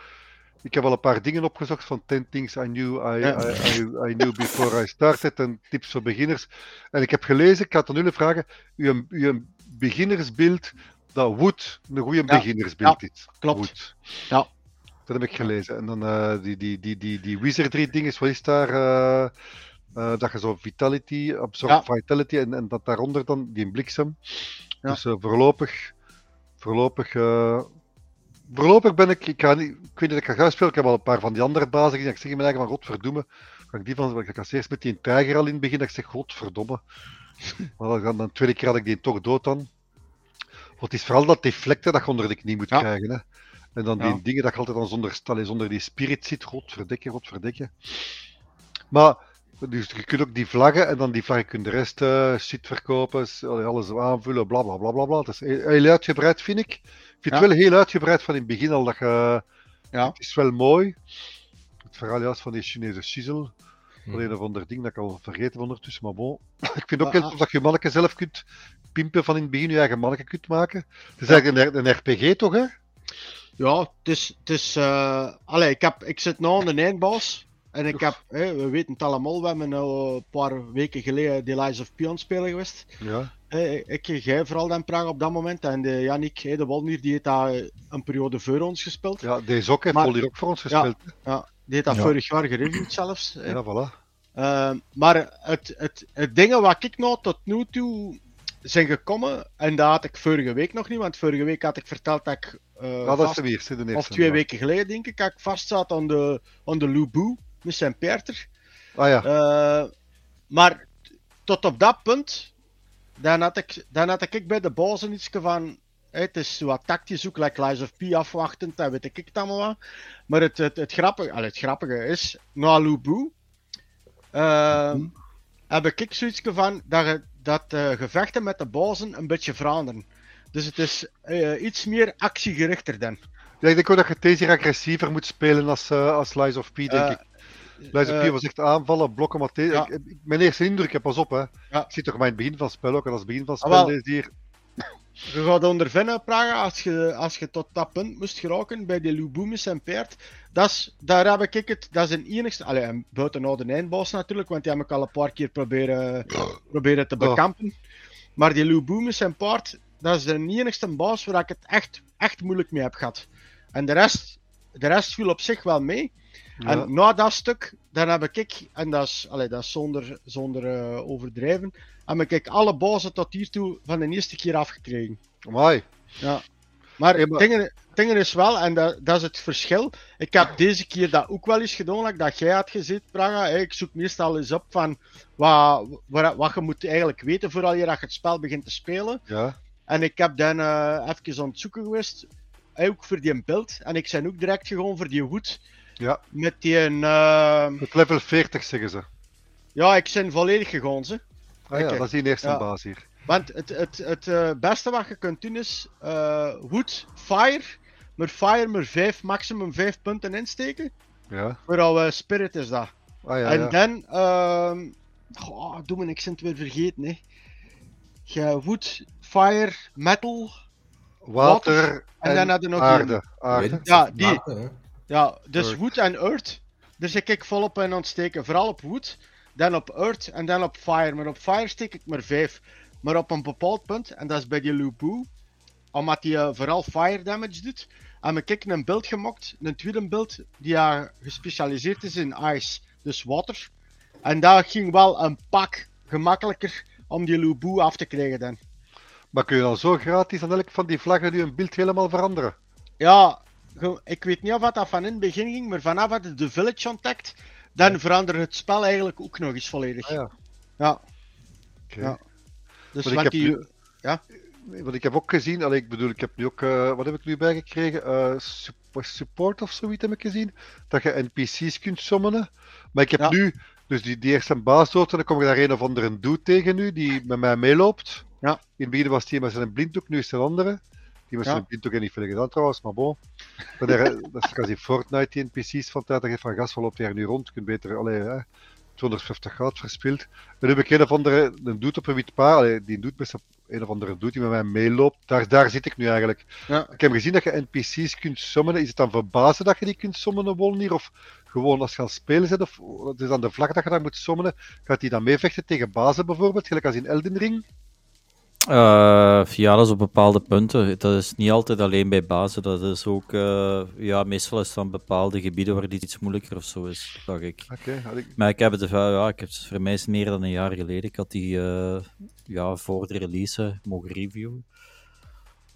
B: ik heb al een paar dingen opgezocht van 10 things I knew, I,
C: Ja.
B: I, I, I knew before I started en tips voor beginners. En ik heb gelezen, ik ga het aan jullie vragen, uw, uw beginnersbeeld, dat Wood een goede
C: Ja.
B: beginnersbeeld is.
C: Klopt.
B: Wood.
C: Ja.
B: Dat heb ik gelezen. En dan eh, die, die, die, die, die wizardry ding is, wat is daar? eh, eh, dat je zo vitality, absorb
C: Ja.
B: vitality en, en dat daaronder dan die bliksem.
C: Ja.
B: Dus eh, voorlopig, voorlopig, eh, voorlopig ben ik, ik, ga niet, ik weet niet dat ik ga gaan spelen, ik heb al een paar van die andere bazen gezien, ik zeg in mijn eigen van godverdomme, ga ik die van, ik ga eerst met die tijger al in het begin, dat ik zeg godverdomme. Maar dan, dan de tweede keer had ik die toch dood dan. Want het is vooral dat deflecten dat je onder de knie moet
C: Ja.
B: krijgen. Hè. En dan die dingen dat je altijd dan zonder, zonder die spirit zit, godverdikke, godverdikke. Maar, dus je kunt ook die vlaggen en dan die vlaggen kun je de rest eh, shit verkopen, alles aanvullen, bla bla bla bla bla. Dat is heel, uitgebreid, vind ik. Ik vind
C: Ja.
B: het wel heel uitgebreid van in het begin al dat je.
C: Ja.
B: Het is wel mooi. Het verhaal juist van die Chinese shizzle.
A: Hm.
B: Alleen een of ander ding dat ik al vergeten heb ondertussen, maar bon. Ik vind ook heel tof dat je manneke zelf kunt pimpen van in het begin, je eigen manneke kunt maken. Het is eigenlijk een, een RPG toch, hè?
C: Ja, het is... Het is eh, Allee, ik, heb, ik zit nu aan de eindbaas. En ik heb... hè, we weten het allemaal, we hebben nou een paar weken geleden The Lies of Pion spelen geweest.
B: Ja.
C: Ik, jij vooral dan Praag op dat moment. En de Yannick, hè, de Walnier, die heeft daar eh, een periode voor ons gespeeld.
B: ja, deze ook heeft
C: Maar-
B: ook voor ons gespeeld.
C: Ja, die heeft dat
D: Ja.
C: vorig jaar gereviewd zelfs.
B: Ja, voilà.
C: Eh, maar het, het, het dingen wat ik nou tot nu toe zijn gekomen, en dat had ik vorige week nog niet, want vorige week had ik verteld dat ik eh,
B: Ja, dat is de eerste. De eerste
C: of twee
B: ja.
C: weken geleden denk ik, dat ik vast zat aan de, aan de Lubu met zijn Peter.
B: Ah ja,
C: Eh, maar tot op dat punt, dan had ik, dan had ik bij de bazen iets van. Het is wat tactisch ook, like Lies of P afwachtend, dat weet ik het allemaal wel. Maar het, het, het, grappige, allee, het grappige is, na Lubu, eh, heb ik zoiets van dat, dat eh, gevechten met de bazen een beetje veranderen. Dus het is eh, iets meer actiegerichter dan.
B: ja, ik denk ook dat je deze agressiever moet spelen als, als Lies of P, denk ik. Lies of P
C: eh,
B: was echt aanvallen, blokken, maar deze-
C: ja.
B: mijn eerste indruk, hè, pas op hè.
C: Ja.
B: Ik zie toch maar in het begin van het spel ook, en als het begin van het
C: Ah,
B: spel
C: wel.
B: is hier...
C: Je gaat ondervinden, Praga, als je, als je tot dat punt moest geraken bij de Lubumis en Peert. Dat is, daar heb ik het, dat is een enigste, allee, en buiten nou de eindboss natuurlijk, want die heb ik al een paar keer proberen, proberen te bekampen. Maar die Lubumis en Paard, dat is de enigste baas waar ik het echt, echt moeilijk mee heb gehad. En de rest, de rest viel op zich wel mee.
B: Ja.
C: En na dat stuk, dan heb ik, en dat is, allee, dat is zonder, zonder eh, overdrijven, heb ik alle bossen tot hiertoe van de eerste keer afgekregen.
B: Amai.
C: Ja. Maar
B: Ja,
C: het
B: maar-
C: ding is wel, en dat, dat is het verschil. Ik heb deze keer dat ook wel eens gedaan, like dat jij had gezien, Praga. Ik zoek meestal eens op van wat, wat, wat je moet eigenlijk weten vooral je dat je het spel begint te spelen.
B: Ja.
C: En ik heb dan eh even aan het zoeken geweest, ook voor die beeld. En ik ben ook direct gegaan voor die hoed.
B: Ja.
C: Met die, eh,
B: Het level 40 zeggen ze.
C: ja, ik ben volledig gegaan, ze.
B: Ah ja, dat is die eerste
C: Ja.
B: baas hier.
C: Want het, het, het eh, beste wat je kunt doen is eh wood, fire, met fire maar 5, maximum 5 punten insteken.
B: Ja.
C: Voor al spirit is dat.
B: Ah ja,
C: en
B: ja.
C: dan, ehm doe me, ik ben het weer vergeten. Hè. Je wood, fire, metal.
B: Water
C: En
B: en,
C: dan had je nog
B: aarde. aarde.
C: Ja, die.
A: water.
C: Ja, dus
B: Earth.
C: wood en earth. Daar zit ik volop in ontsteken. Vooral op wood, dan op earth en dan op fire. Maar op fire steek ik maar 5. Maar op een bepaald punt, en dat is bij die Lubu, omdat hij eh, vooral fire damage doet, heb ik een beeld gemaakt, een tweede beeld, die ja, gespecialiseerd is in ice, dus water. En dat ging wel een pak gemakkelijker om die Lubu af te krijgen dan.
B: Maar kun je dan zo gratis aan elk van die vlaggen nu een beeld helemaal veranderen?
C: Ja, ik weet niet of dat van in het begin ging, maar vanaf dat het de village ontdekt, dan verandert het spel eigenlijk ook nog eens volledig.
B: Ah ja.
C: Ja,
B: Oké.
C: Ja. dus
B: Want ik
C: want
B: heb
C: die...
B: nu- Nee, Want ik heb ook gezien, allee, ik bedoel, ik heb nu ook, eh, wat heb ik nu bijgekregen? Eh, sup- support of zoiets heb ik gezien. Dat je NPC's kunt summonen. Maar ik heb
C: Ja.
B: nu, dus die, die eerste baas dood, en dan kom ik daar een of andere dude tegen nu, die met mij meeloopt.
C: Ja.
B: In het begin was die met zijn blinddoek, nu is er een andere. Die met
C: Ja.
B: zijn blinddoek en niet veel gedaan trouwens, maar bon. Maar daar, dat is quasi Fortnite, die NPC's van tijd, dat geeft van gas, wel hij er nu rond. Je kunt beter, allee, hè, 250 goud verspild. En nu heb ik een of andere, een doet op een wit allee, die doet zijn een of andere doet die met mij meeloopt. Daar, daar zit ik nu eigenlijk.
C: Ja.
B: Ik heb gezien dat je NPC's kunt summonen. Is het dan voor bazen dat je die kunt summonen, Wolnir? Of gewoon als je aan het spelen zit? Of het is dan de vlag dat je dan moet summonen? Gaat die dan meevechten tegen bazen bijvoorbeeld? Gelijk als in Elden Ring?
D: Eh, ja, dat is op bepaalde punten. Dat is niet altijd alleen bij bazen. Dat is ook, eh, ja, meestal is dan bepaalde gebieden waar dit iets moeilijker of zo is, dacht ik.
B: Oké, had ik...
D: Maar ik heb het, ja, ik heb het voor mij is het meer dan een jaar geleden. Ik had die eh, ja, voor de release mogen reviewen.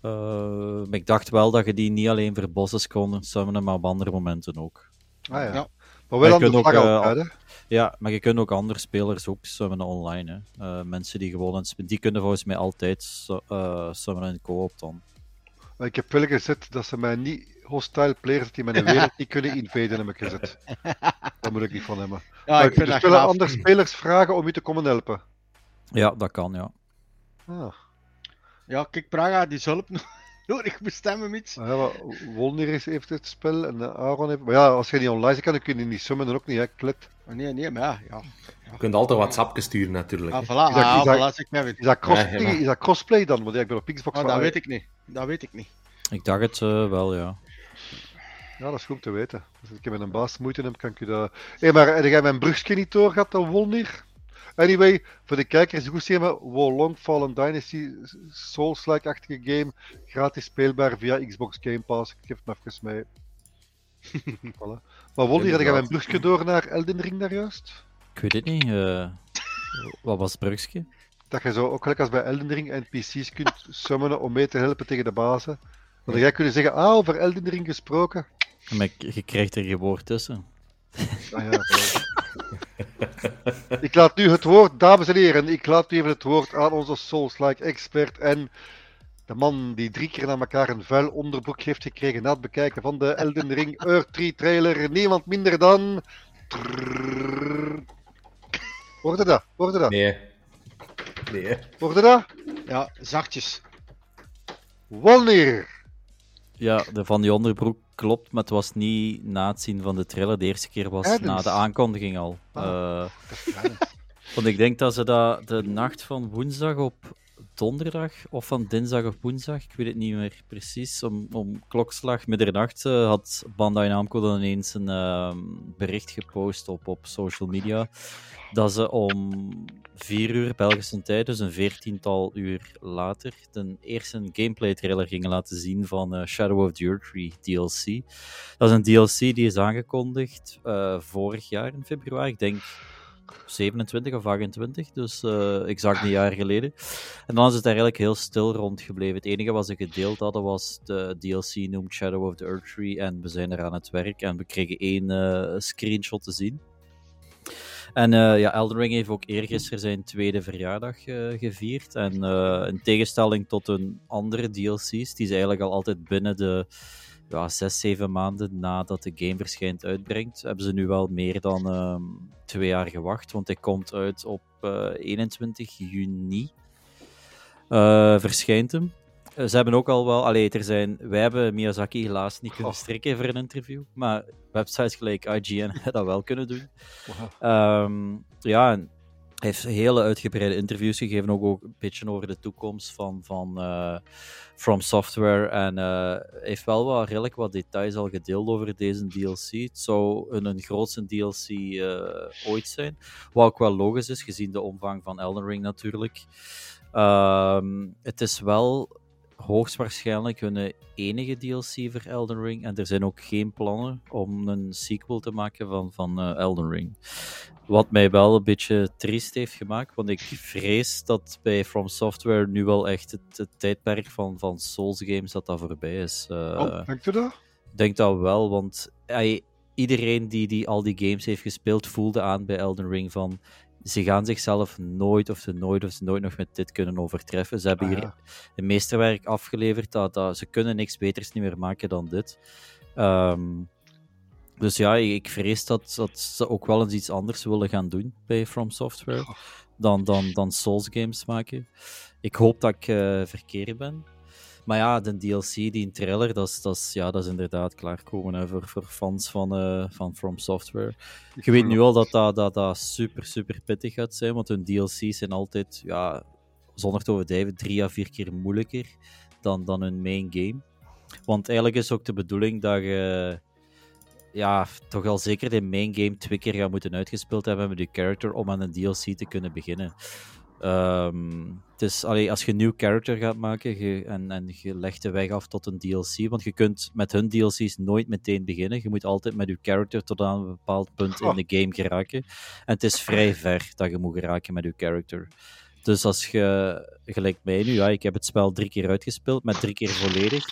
D: Eh, maar ik dacht wel dat je die niet alleen voor bosses kon summonen, maar op andere momenten ook.
B: Ah ja.
C: Ja.
B: Maar wel aan de
D: ook,
B: vlag altijd, hè?
D: Ja, maar je kunt ook andere spelers ook summonen online. Hè. Eh, mensen die gewoon spe- die kunnen volgens mij altijd su- eh, summonen in co-op dan.
B: Maar ik heb wel gezet dat ze mij niet hostile players die mijn wereld niet kunnen invaden, heb ik gezet. Daar moet ik niet van hebben.
C: Ja,
B: maar
C: ik vind
B: dus wel andere spelers vragen om je te komen helpen.
D: Ja, dat kan, ja.
B: Ah.
C: Ja, kijk, Praga, die zulp nodig bestemmen iets.
B: Ah Ja, Wolnir is, heeft het spel en eh, Aaron heeft... Maar ja, als je niet online zit, kan dan kun je niet summonen ook niet, hè, klet.
C: Nee, nee, maar ja. ja.
A: Je kunt altijd WhatsApp sturen, natuurlijk.
C: Ah, voilà,
B: Is dat-
C: ah,
B: is dat-
C: voilà.
B: Is dat crossplay,
A: Ja,
B: is dat crossplay dan? Want ja, ik ben op Xbox
C: Oh,
B: van-
C: dat weet ik niet. Dat weet ik niet.
D: Ik dacht het eh, wel, ja.
B: Ja, dat is goed om te weten. Als ik met een baas moeite heb, kan ik je dat... Hé, maar heb jij mijn brugje niet doorgehad, dan Wolnir? Anyway, voor de kijkers, goed zien we Wolong Fallen Dynasty, Souls-like-achtige game, gratis speelbaar via Xbox Game Pass. Ik geef het maar even mee. voilà. Maar Wolnir, had jij mijn brugje door naar Elden Ring daar juist?
D: Ik weet het niet. eh, wat was het brugje?
B: Dat je zo, ook gelijk als bij Elden Ring, NPC's kunt summonen om mee te helpen tegen de bazen. Want jij kunnen zeggen, ah, over Elden Ring gesproken.
D: Maar ik- je krijgt er geen woord tussen.
B: Ah, ja, ik laat nu het woord, dames en heren, ik laat nu even het woord aan onze Souls-like expert en de man die drie keer na elkaar een vuil onderbroek heeft gekregen na het bekijken van de Elden Ring Earth 3 trailer. Niemand minder dan... Hoorde dat? Hoorde dat?
A: Nee. Nee.
B: Hoorde dat?
C: Ja, zachtjes.
B: Wanneer?
D: Ja, de van die onderbroek klopt, maar het was niet na het zien van de trailer. De eerste keer was
B: Adams.
D: na de aankondiging al.
B: Ah.
D: Eh, want ik denk dat ze dat de nacht van woensdag op donderdag of van dinsdag of woensdag, ik weet het niet meer precies, om, om klokslag middernacht uh, had Bandai Namco dan ineens een uh, bericht gepost op, op social media dat ze om 4 uur Belgische tijd, dus een veertiental uur later, de eerste gameplay trailer gingen laten zien van uh, Shadow of the Earth DLC. Dat is een DLC die is aangekondigd vorig jaar in februari, ik denk 27 of 28, dus uh, exact een jaar geleden. En dan is het eigenlijk heel stil rond gebleven. Het enige wat ze gedeeld hadden was de DLC noemt Shadow of the Earth Tree en we zijn er aan het werk en we kregen één uh, screenshot te zien. En uh, ja, Elden Ring heeft ook eergisteren zijn tweede verjaardag gevierd. En in tegenstelling tot een andere DLC's, die ze eigenlijk al altijd binnen de ja, zes, zeven maanden nadat de game verschijnt uitbrengt, hebben ze nu wel meer dan uh, twee jaar gewacht. Want hij komt uit op uh, eh, 21 juni. Uh, verschijnt hem. Eh, ze hebben ook al wel, allee, er zijn, wij hebben Miyazaki helaas niet kunnen strikken voor een interview, maar websites gelijk IGN hebben dat wel kunnen doen. Wow. Um, ja, en heeft hele uitgebreide interviews gegeven, ook, ook een beetje over de toekomst van, van uh, From Software. En uh, heeft wel wat, redelijk wat details al gedeeld over deze DLC. Het zou een, een grootste DLC uh, ooit zijn. Wat ook wel logisch is, gezien de omvang van Elden Ring natuurlijk. Ehm, het is wel hoogstwaarschijnlijk hun enige DLC voor Elden Ring. En er zijn ook geen plannen om een sequel te maken van, van uh, Elden Ring. Wat mij wel een beetje triest heeft gemaakt, want ik vrees dat bij From Software nu wel echt het, het tijdperk van, van Souls games dat dat voorbij is. Uh,
B: oh, denk je dat?
D: Ik denk dat wel, want iedereen die, die al die games heeft gespeeld voelde aan bij Elden Ring van ze gaan zichzelf nooit of ze nooit of ze nooit nog met dit kunnen overtreffen. Ze hebben ah, ja. hier een meesterwerk afgeleverd dat, dat ze kunnen niks beters niet meer maken dan dit. Um, dus ja, ik vrees dat, dat ze ook wel eens iets anders willen gaan doen bij From Software dan, dan, dan Souls games maken. Ik hoop dat ik uh, verkeerd ben. Maar ja, de DLC, die trailer, dat is, dat is, ja, dat is inderdaad klaarkomen hè, voor, voor fans van, uh, van From Software. Je weet nu al dat dat, dat dat super, super pittig gaat zijn, want hun DLC's zijn altijd, ja, zonder te overdrijven, drie à vier keer moeilijker dan, dan hun main game. Want eigenlijk is ook de bedoeling dat je ja, toch al zeker de main game twee keer gaat moeten uitgespeeld hebben met je character om aan een DLC te kunnen beginnen. Um, dus allee, als je een nieuw character gaat maken en, en je legt de weg af tot een DLC, want je kunt met hun DLC's nooit meteen beginnen. Je moet altijd met je character tot aan een bepaald punt in de game geraken. En het is vrij ver dat je moet geraken met je character. Dus als je, gelijk mij nu, ja, ik heb het spel drie keer uitgespeeld, met drie keer volledig.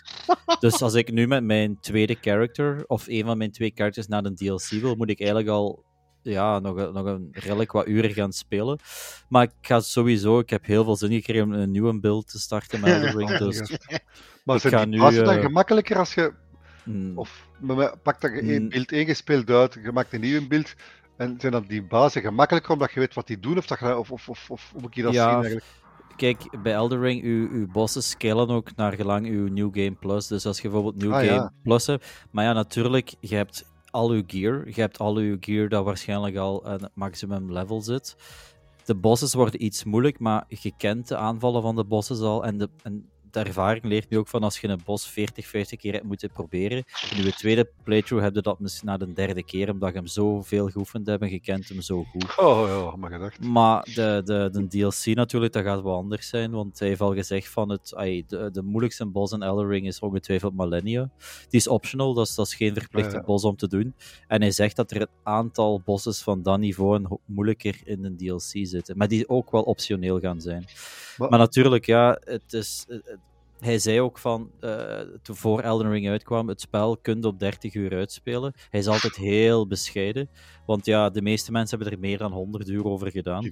D: dus als ik nu met mijn tweede character, of een van mijn twee characters naar een DLC wil, moet ik eigenlijk al ja, nog, nog een redelijk wat uren gaan spelen. Maar ik ga sowieso, ik heb heel veel zin gekregen om een nieuwe build te starten met Elden Ring. Dus
B: maar zijn die nu, dan uh... gemakkelijker als je... Mm. Of pak dat je één mm. beeld ingespeeld uit, je maakt een nieuwe beeld. En zijn dan die bazen gemakkelijker omdat je weet wat die doen? Of, dat je, of, of, of, of hoe moet je dat
D: ja,
B: zien eigenlijk?
D: Kijk, bij Elden Ring, uw, uw bossen scalen ook naar gelang uw New Game Plus. Dus als je bijvoorbeeld New ah, Game ja. Plus hebt. Maar ja, natuurlijk, je hebt al uw gear. Je hebt al uw gear dat waarschijnlijk al aan het maximum level zit. De bosses worden iets moeilijk, maar je kent de aanvallen van de bosses al. En, de, en de ervaring leert nu ook van als je een bos 40, 50 keer hebt moeten proberen. In je tweede playthrough heb je dat misschien na de derde keer, omdat je hem zo veel geoefend hebt en je kent hem zo goed.
B: Oh ja, maar gedacht.
D: Maar de, de, de DLC natuurlijk, dat gaat wel anders zijn, want hij heeft al gezegd van het, ay, de, de moeilijkste bos in Elden Ring is ongetwijfeld Millennia. Die is optional, dat is, dat is geen verplichte ja, ja. bos om te doen. En hij zegt dat er een aantal bosses van dat niveau moeilijker in de DLC zitten, maar die ook wel optioneel gaan zijn. Maar, maar natuurlijk, ja, het is, hij zei ook van, uh, toen voor Elden Ring uitkwam, het spel kun je op 30 uur uitspelen. Hij is altijd heel bescheiden, want ja, de meeste mensen hebben er meer dan 100 uur over gedaan.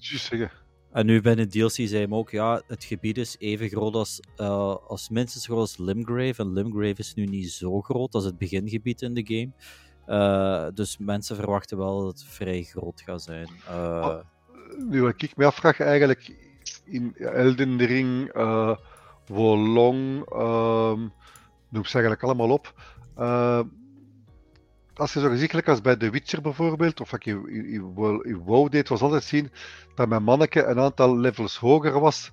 D: En nu bij de DLC zei hij ook, ja, het gebied is even groot als, uh, als minstens groot als Limgrave. En Limgrave is nu niet zo groot als het begingebied in de game. Uh, dus mensen verwachten wel dat het vrij groot gaat zijn. Uh,
B: nu, wat ik me afvraag eigenlijk, in Elden Ring Wolong, um, noem ze eigenlijk allemaal op. Uh, als je zo gezichtelijk als bij The Witcher bijvoorbeeld, of wat je in WoW deed, was altijd zien dat mijn manneke een aantal levels hoger was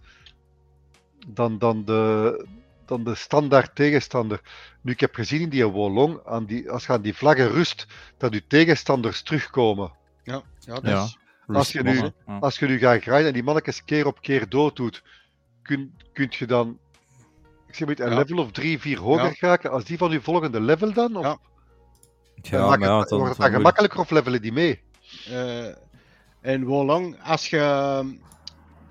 B: dan, dan, de, dan de standaard tegenstander. Nu, ik heb gezien in die Wolong, aan die, als je aan die vlaggen rust, dat je tegenstanders terugkomen.
C: Ja, ja, dat
D: Ja.
B: Als je nu-. Als je nu gaat rijden en die mannetjes keer op keer dood doet, kun, kunt je dan ik zeg maar, een
C: Ja.
B: level of drie, vier hoger
C: Ja.
B: geraken als die van je volgende level dan? Of
C: Ja.
D: Ja, maar ja,
B: het, wordt het
D: dan
B: gemakkelijker of levelen die mee?
C: Eh, en Wolong, als je ehm,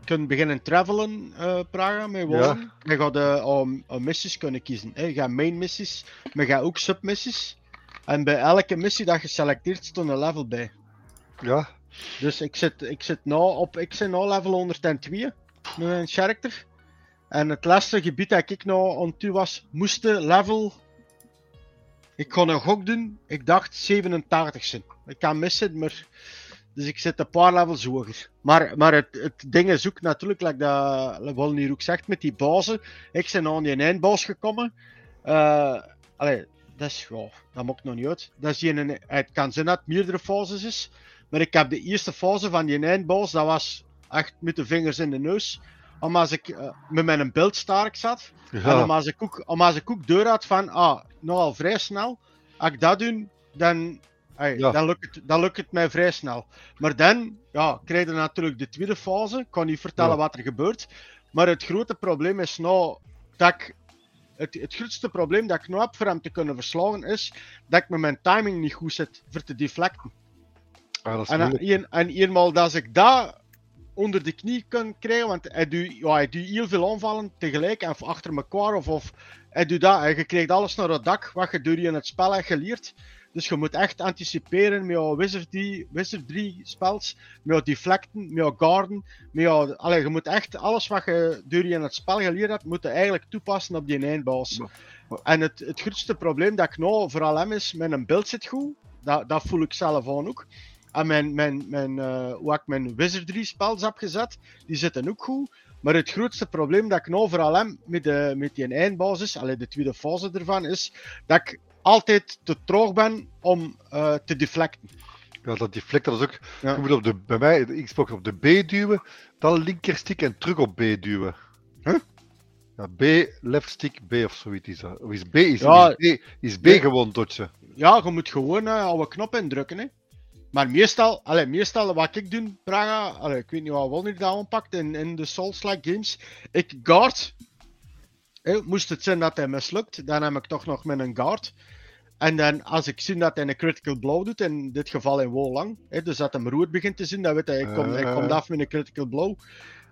C: kunt beginnen travelen, eh Praga, met Wolong, dan ga je om, om missies kunnen kiezen. Hè. Je gaat main missies, maar je gaat ook submissies. En bij elke missie dat je selecteert, stond een level bij.
B: Ja,
C: Dus ik zit, ik zit nu op, ik zit nu level 102 met mijn character. En het laatste gebied dat ik nou aan toe was, moest de level. Ik kon een gok doen, ik dacht 87 zijn. Ik kan missen, maar. Dus ik zit een paar levels hoger. Maar, maar het, het ding is ook natuurlijk, like dat Wolnier ook zegt, met die bazen. Ik ben aan die eindbaas gekomen. Eh allee, dat is, ja, dat maakt nog niet uit. Dat is die het kan zijn dat het meerdere fases is. Maar ik heb de eerste fase van die eindbaas, dat was echt met de vingers in de neus. Omdat ik eh, met mijn beeld sterk zat. En
B: ja.
C: omdat ik ook, omdat ik ook deur had van, ah, nogal vrij snel. Als ik dat doe, dan,
B: Ja.
C: dan, lukt het, dan lukt het mij vrij snel. Maar dan ja, krijg je natuurlijk de tweede fase. Ik kan niet vertellen
B: Ja.
C: wat er gebeurt. Maar het grote probleem is nou dat ik. Het, het grootste probleem dat ik nu heb voor hem te kunnen verslagen is dat ik met mijn timing niet goed zit voor te deflecten.
B: Ah, dat is
C: En, een, en eenmaal dat ik dat onder de knie kan krijgen, want hij doet, ja, hij doet heel veel aanvallen tegelijk en achter elkaar, of, of hij doet dat, en je krijgt alles naar het dak wat je in het spel hebt geleerd. Dus je moet echt anticiperen met jouw Wizardry, Wizardry spels, met jouw deflecten, met jouw guarden, met jouw, allee, je moet echt alles wat je in het spel geleerd hebt, moet je eigenlijk toepassen op die eindbaas. En het, het grootste probleem dat ik nou vooral heb is, mijn beeld zit goed, dat, dat voel ik zelf aan ook. En mijn, mijn, mijn, eh, hoe ik mijn Wizardry spels heb gezet, die zitten ook goed. Maar het grootste probleem dat ik nou vooral heb met, de, met die eindbasis, alleen de tweede fase ervan, is dat ik altijd te traag ben om eh, te deflecten.
B: Ja, dat deflect, dat is ook...
C: Ja.
B: Je moet op de, bij mij, de Xbox op de B duwen, dan linkerstick en terug op B duwen.
C: Huh?
B: Ja, B, left stick, B of zoiets is dat. Of is B, is,
C: Ja.
B: is B, is B
C: Nee.
B: gewoon dodgen.
C: Ja, je moet gewoon eh oude knop indrukken. Hè. Maar meestal, allee, meestal wat ik doe, Praga, allee, ik weet niet wat Wolner dat aanpakt in, in de Souls-like games. Ik guard. Moest het zijn dat hij mislukt, dan heb ik toch nog met een guard. En dan, als ik zie dat hij een critical blow doet, in dit geval in Wolang, hè, dus dat hem rood begint te zien, dan weet hij, ik kom, ik kom
B: Eh.
C: af met een critical blow.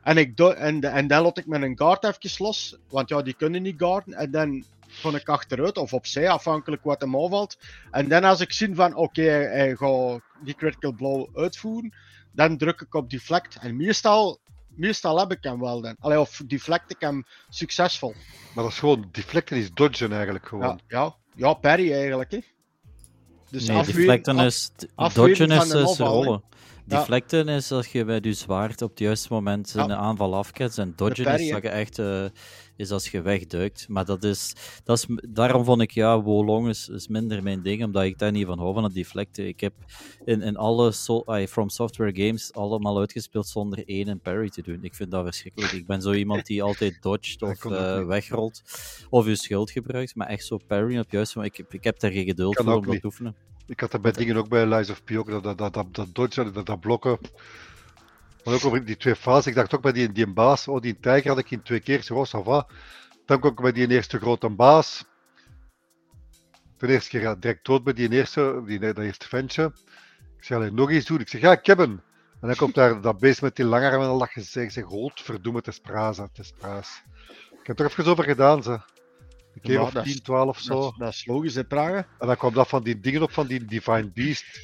C: En, ik do- en, en dan laat ik met een guard even los, want ja, die kunnen niet guarden. En dan kon ik achteruit of opzij, afhankelijk wat hem aanvalt. En dan als ik zie van, oké, hij, hij gaat die critical blow uitvoeren, dan druk ik op deflect. En meestal, meestal heb ik hem wel dan. Allee, of deflect ik hem succesvol.
B: Maar dat is gewoon, deflecten is dodgen eigenlijk gewoon.
C: Ja, ja, ja parry eigenlijk, hè. Dus
D: nee,
C: afweren-
D: deflecten
C: af-
D: is... Dodgen
C: van
D: is,
C: een
D: is
C: hè.
D: rollen. Deflecten is als je met je zwaard op het juiste moment een aanval afketst. En dodgen is dat je echt... eh, is als je wegduikt. Maar dat is, dat is... Daarom vond ik, ja, Wolong is, is minder mijn ding, omdat ik daar niet van hou, van het deflecten. Ik heb in, in alle From Software games allemaal uitgespeeld zonder één een parry te doen. Ik vind dat verschrikkelijk. Ik ben zo iemand die altijd dodgt of
B: niet.
D: wegrolt. Of je schild gebruikt, maar echt zo parry op het juiste moment. Ik heb, ik heb daar geen geduld voor om dat te oefenen.
B: Ik had dat bij dingen ook bij Lies of P ook, dat, dat, dat, dat, dodgen, dat, dat blokken. Maar ook over die twee fases, ik dacht ook bij die, die baas, oh die tijger had ik in twee keer, zo was va. Dan kwam ik bij die eerste grote baas. De eerste keer ja, direct dood bij die eerste, die, dat eerste ventje. Ik zeg, alleen nog eens doen. Ik zeg, ja, ik heb hem. En dan komt daar dat beest met die lange armen en dan lag je zeg, zeg, godverdomme, het is praat, het is praat. Ik heb er even over gedaan, ze. Een keer
C: Ja,
B: of
C: dat is-
B: 10, 12 of zo.
C: Dat, is- dat is logisch, hè, Praga.
B: En dan kwam dat van die dingen op van die Divine Beast.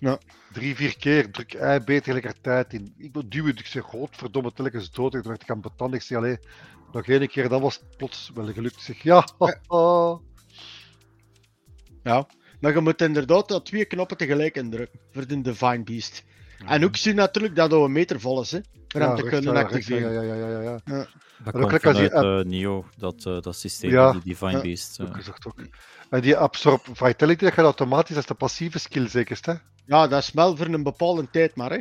C: Ja.
B: Drie, vier keer druk ei beet tegelijkertijd in. Ik wil duwen, ik zeg, godverdomme, telkens dood. Ik dacht, ik kan betandig. Ik zeg, allee, nog één keer, dan was het plots wel gelukt. Ik zeg, ja, haha.
C: Ja. Maar je moet inderdaad dat twee knoppen tegelijk indrukken voor de Divine Beast. En ook zien natuurlijk dat het een meter vol is, hè, voor hem te kunnen activeren.
B: Ja, ja, ja, ja, ja.
D: Dat komt vanuit eh, Neo, dat, eh, dat systeem,
B: Ja.
D: die Divine
C: Ja.
D: Beast.
B: Ook gezegd ook. En die Absorb Vitality, dat gaat automatisch, dat is de passieve skill zekerst, hè?
C: Ja, dat is wel voor een bepaalde tijd maar, hè.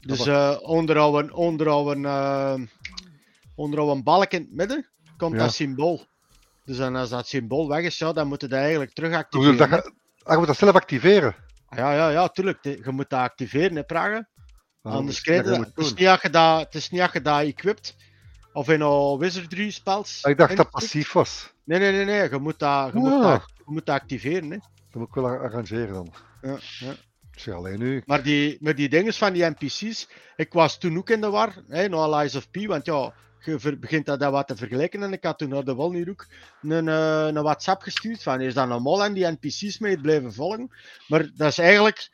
C: Dus eh onderhouden, onderhouden, eh onder een balk in het midden, komt
B: Ja.
C: dat symbool. Dus dan als dat symbool weg is, ja, dan moet je dat eigenlijk terug activeren.
B: Ah, je moet dat zelf activeren.
C: Hè. Ja, ja, ja, tuurlijk. Je moet dat activeren, hè, Pragen.
B: Ah,
C: Anders krijg je dat. Het is niet als je dat, het is niet als je dat equipt. Of in een Wizardry spels.
B: Ah, Ik dacht dat passief was.
C: Nee, nee, nee, nee. Je moet dat, je moet
B: Ah.
C: dat, je moet dat activeren. Hè.
B: Dat moet ik wel ar- arrangeren dan.
C: Ja, ja.
B: Zeg alleen nu.
C: Maar die, met die dingen van die NPC's, ik was toen ook in de war, hè, no Allies of P, want ja, ver- begint dat, dat wat te vergelijken. En ik had toen naar de Wolny ook een, eh, een WhatsApp gestuurd van, is dat normaal en die NPC's mee blijven volgen? Maar dat is eigenlijk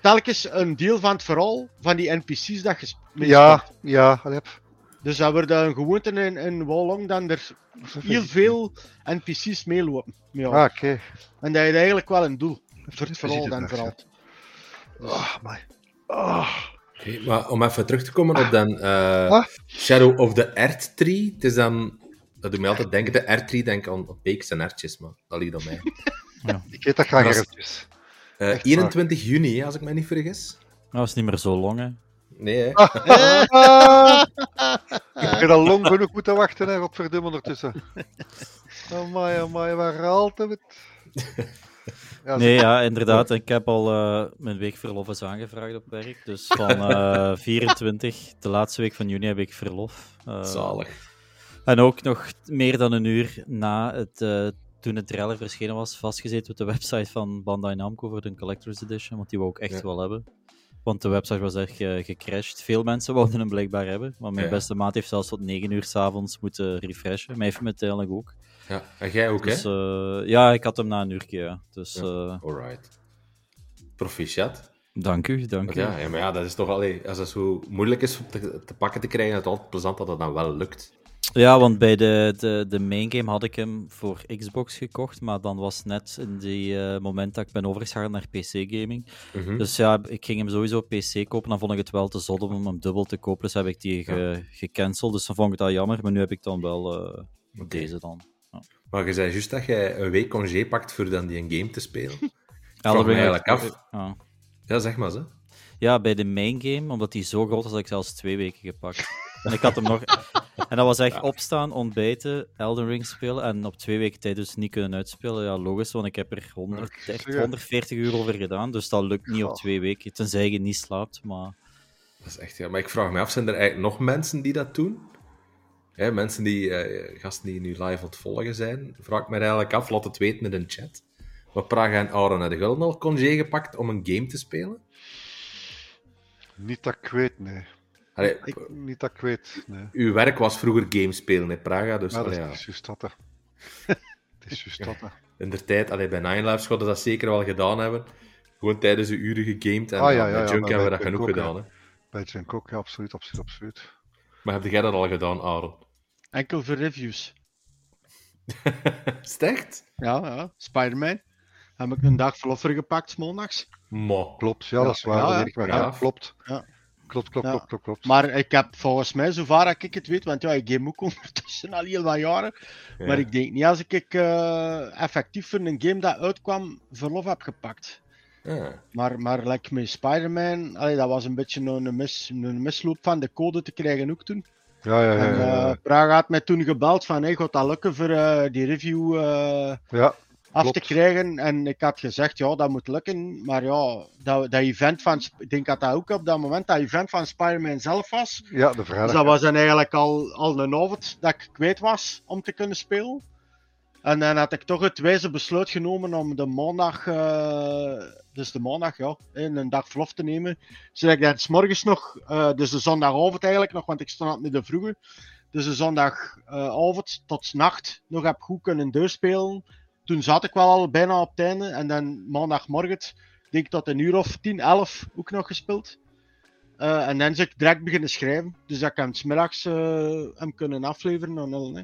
C: telkens een deel van het verhaal van die NPC's dat je mee
B: Ja,
C: speelt.
B: ja.
C: Dus dat wordt een gewoonte in, in Wolong dan er heel veel NPC's meelopen. jou.
B: Ah, oké.
C: En dat is eigenlijk wel een doel voor het verhaal dan vooral.
B: Ah, my. Ah.
A: Maar om even terug te komen op dan eh,
B: Ah.
A: Shadow of the Earth Tree. Het is dan... Dat doet mij altijd denken, de Earth Tree, denk ik aan beekse en ertjes, maar dat ligt aan mij.
B: Ik eet dat graag.
A: Eh,
B: Echt waar.
A: 21 juni, als ik me niet vergis.
D: Dat is niet meer zo lang, hè.
A: Nee, hè?
B: Ik heb al lang genoeg moeten wachten, hè, godverdomme ondertussen. Amai, amai, waar altijd het? Ja,
D: Nee, ja, inderdaad. Ik heb al eh, mijn week verlof is aangevraagd op werk. Dus van eh 24, de laatste week van juni, heb ik verlof. Eh,
A: Zalig.
D: En ook nog meer dan een uur na het, eh, toen het trailer verschenen was, vastgezeten op de website van Bandai Namco voor de Collector's Edition, want die wou ik echt
A: Ja.
D: wel hebben. Want de website was echt eh, gecrashed. Veel mensen wouden hem blijkbaar hebben, maar mijn
A: Ja.
D: beste maat heeft zelfs tot 9 uur s'avonds moeten refreshen. Mij heeft hem uiteindelijk ook.
A: Ja, en jij ook,
D: Dus
A: hè?
D: eh, ja, ik had hem na een uurtje, ja. Dus
A: Ja.
D: eh,
A: Alright. Proficiat.
D: dank u, dank u.
A: ja, ja, maar ja, dat is toch allee, als het zo moeilijk is om te, te pakken te krijgen, is het altijd plezant dat het dan wel lukt.
D: Ja, want bij de, de, de main game had ik hem voor Xbox gekocht, maar dan was net in die eh, moment dat ik ben overgegaan naar PC-gaming.
A: Mhm.
D: Dus ja, ik ging hem sowieso op PC kopen, dan vond ik het wel te zot om hem dubbel te kopen, dus heb ik die ge- gecanceld. Dus dan vond ik dat jammer, maar nu heb ik dan wel deze dan.
A: Maar je zei juist dat jij een week congé pakt voor dan die een game te spelen. Me
D: Ring
A: eigenlijk af.
D: Ja.
A: Ja, zeg maar ze.
D: Ja, bij de main game, omdat die zo groot was, had ik zelfs twee weken gepakt. En ik had hem nog... En dat was echt opstaan, ontbijten, Elden Ring spelen en op twee weken tijd dus niet kunnen uitspelen. Ja, logisch, want ik heb er 130,
B: Ja.
D: 140 uur over gedaan, dus dat lukt niet op twee weken. Tenzij je niet slaapt, maar...
A: Dat is echt, ja. Maar ik vraag me af, zijn er eigenlijk nog mensen die dat doen? Hè, mensen die, eh, gasten die nu live aan het volgen zijn, vraag ik me eigenlijk af, laat het weten in de chat. Maar Praga en Aaron hebben Gulden al congé gepakt om een game te spelen?
B: Niet dat ik weet, nee.
A: Allee,
B: Niet dat ik weet, nee.
A: uw werk was vroeger game spelen in Praga, dus
B: Ja, dat
A: allee, ja.
B: is juist dat, hè. Het is juist dat, hè.
A: in de tijd, allee, bij Nine Lives zouden dat zeker wel gedaan hebben. Gewoon tijdens de uren gegamed en
B: Ah, ja,
A: ja,
B: ja,
A: bij Junk hebben we dat genoeg
B: ook,
A: gedaan. Hè.
B: Bij Junk ook, ja, absoluut, absoluut, absoluut.
A: Maar heb jij dat al gedaan, Aaron?
C: Enkel voor reviews.
A: Echt?
C: Ja, ja. Spider-Man. Heb ik een dag verlof voor gepakt.
A: Ma.
B: Klopt, ja, dat is waar,
C: ja,
B: dat
C: ja.
B: klopt.
C: Ja.
B: Klopt, klopt,
C: Ja.
B: klopt, klopt, klopt.
C: Maar ik heb volgens mij, zover dat ik het weet, want ja, ik game ook ondertussen al heel wat jaren.
A: Ja.
C: Maar ik denk niet als ik eh, effectief voor een game dat uitkwam, verlof heb gepakt. Maar, maar like met Spider-Man, dat was een beetje een, mis, een misloop van de code te krijgen ook toen.
B: Ja, ja, ja.
C: En eh. Praga had mij toen gebeld van, hey, gaat dat lukken voor eh, die review eh,
B: ja.
C: af
B: Klopt.
C: te krijgen? En ik had gezegd, ja, dat moet lukken. Maar ja, dat, dat event van, ik denk dat dat ook op dat moment, dat event van Spider-Man zelf was.
B: ja, de
C: Dus
B: vrijdag.
C: dat was dan eigenlijk al, al een avond dat ik kwijt was om te kunnen spelen. En dan had ik toch het wijze besluit genomen om de maandag, eh, dus de maandag, ja, in een dag verlof te nemen. Zodat ik daar 's morgens nog, eh, dus de zondagavond eigenlijk nog, want ik stond altijd met de vroege. Dus de zondagavond tot nacht nog heb goed kunnen doorspelen. Toen zat ik wel al bijna op het einde. En dan maandagmorgen, denk ik tot een uur of 10, 11 ook nog gespeeld. Eh, en dan is ik direct beginnen schrijven. Dus dat ik hem smiddags hem kunnen afleveren. En al, hè.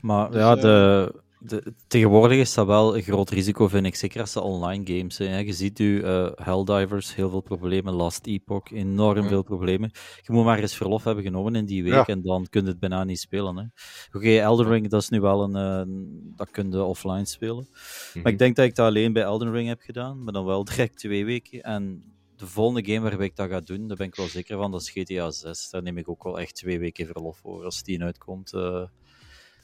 D: Maar
C: Dus,
D: ja, de, de, tegenwoordig is dat wel een groot risico, vind ik. Zeker als ze online games zijn. Hè. Je ziet nu eh Helldivers, heel veel problemen. Last Epoch, enorm
A: Ja.
D: veel problemen. Je moet maar eens verlof hebben genomen in die week
B: Ja.
D: en dan kun je het bijna niet spelen. Oké, Elden Ring, dat is nu wel een... eh, dat kun je offline spelen.
A: Mhm.
D: Maar ik denk dat ik dat alleen bij Elden Ring heb gedaan, maar dan wel direct twee weken. En de volgende game waarbij ik dat ga doen, daar ben ik wel zeker van, dat is GTA 6. Daar neem ik ook wel echt twee weken verlof voor als die uitkomt. eh.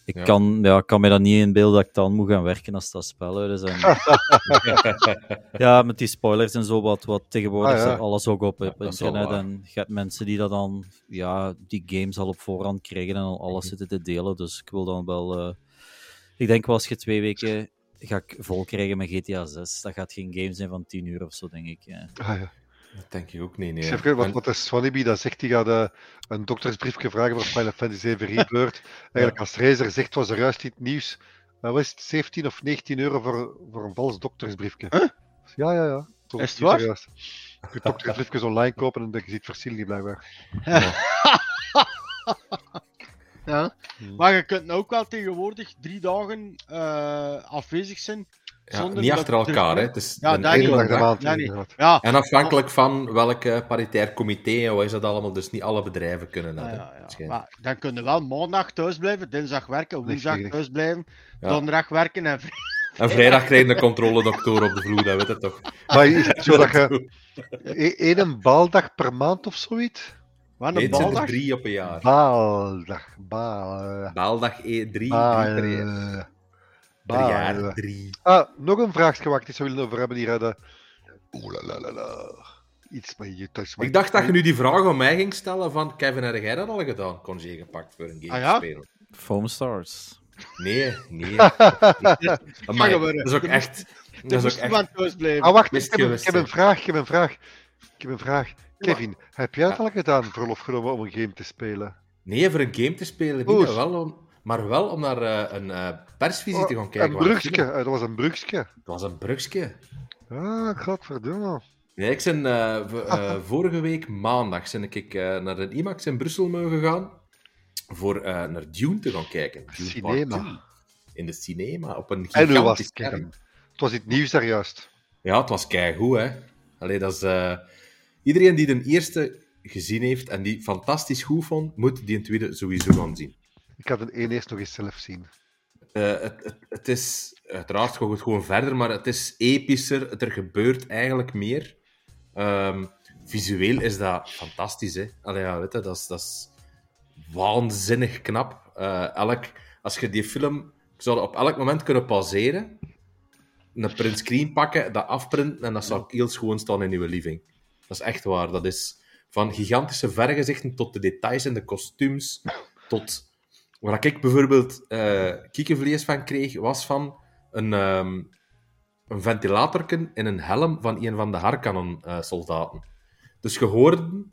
D: Ik
A: Ja.
D: kan, ja, kan me dat niet inbeelden dat ik dan moet gaan werken als dat spel uit is. En, ja, met die spoilers en zo, wat, wat tegenwoordig
B: Ah, ja.
D: alles ook op, internet. En je hebt mensen die dat dan, ja, die games al op voorhand krijgen en al alles
A: Mhm.
D: zitten te delen. Dus ik wil dan wel. eh, ik denk wel als je twee weken ga ik vol krijgen met GTA 6. Dat gaat geen game zijn van 10 uur of zo, denk ik.
B: Ah, ja.
A: Dat denk ik ook niet. Nee.
B: Ik zeg, wat,
A: En-
B: wat is Swaneby dat zegt, die gaat eh, een doktersbriefje vragen voor Final Fantasy 7 Rebirth. Eigenlijk als Razer zegt, was er juist iets nieuws. Uh, is het, 17 of 19 euro voor, voor een vals doktersbriefje?
C: Huh?
B: Ja, ja, ja. Dat
C: Is het waar?
B: Je kunt doktersbriefjes online kopen en dan je ziet het verschil niet blijkbaar.
C: Ja.
B: Hmm.
C: Maar je kunt nou ook wel tegenwoordig drie dagen eh, afwezig zijn.
A: Ja, niet
C: dat
A: achter
C: er-
A: elkaar, hè. Het is
C: Ja,
A: een
B: dag de.
C: Ja,
A: En afhankelijk van welk eh, paritair comité en wat is dat allemaal, dus niet alle bedrijven kunnen dat.
C: ja. Maar dan kun je wel maandag thuis blijven, dinsdag werken, woensdag thuis blijven,
A: Ja.
C: donderdag werken en
A: En vrijdag krijg je een controledokter op de vloer, dat weet je toch.
B: Maar is het zo dat je e- één baaldag per maand of zoiets?
C: Wat een
A: er
C: baldag.
A: drie op een jaar.
B: Baaldag, baal,
A: Baaldag e, drie, drie per jaar. Jaar drie.
B: Ah, nog een vraagje waar ik het zou willen over hebben hier. De... Oeh, la, la, la, la. Iets met je thuis.
A: Ik dacht dat je nu die vraag aan mij ging stellen van Kevin, heb jij dat al gedaan? Congé gepakt voor een game
C: Ah, ja?
A: te spelen?
D: Foam Stars.
A: Nee, nee. Amai, dat is ook echt... Dat is ook echt...
C: van thuis blijven.
B: Ah, wacht, ik heb, een, ik heb vraag, ik heb een vraag. Ik heb een vraag. Kevin, heb jij het al gedaan, verlof genomen om een game te spelen?
A: Nee, voor een game te spelen maar wel om, maar wel om naar eh, een eh, persvisie te gaan kijken.
B: een
A: het
B: brugske, eh, dat was een brugske.
A: Het was een brugske.
B: Ah, godverdomme.
A: Nee, ik ben vorige week maandag ben ik naar de IMAX in Brussel mogen gaan voor naar Dune te gaan kijken. Dune
B: Cinema.
A: 2. In de cinema, op een
B: En was
A: gigantisch
B: het,
A: scherm.
B: Het was iets nieuws daar juist.
A: Ja, het was keigoed, hè. Allee, dat is... Iedereen die de eerste gezien heeft en die fantastisch goed vond, moet die een tweede sowieso gaan zien.
B: Ik had een één eerst nog eens zelf zien.
A: Eh, het, het, het is uiteraard gewoon, gewoon verder, maar het is epischer. Er gebeurt eigenlijk meer. Ehm, visueel is dat fantastisch. Hè? Allee, ja, weet je, dat, is, dat is waanzinnig knap. Eh, elk, als je die film ik zou op elk moment kunnen pauzeren, een print screen pakken, dat afprinten en dat zou heel schoon staan in je living. Dat is echt waar. Dat is van gigantische vergezichten tot de details in de kostuums, tot Waar ik bijvoorbeeld eh kiekenvlees van kreeg, was van een, ehm een ventilatorken in een helm van een van de Harkonnen-soldaten. dus je hoorde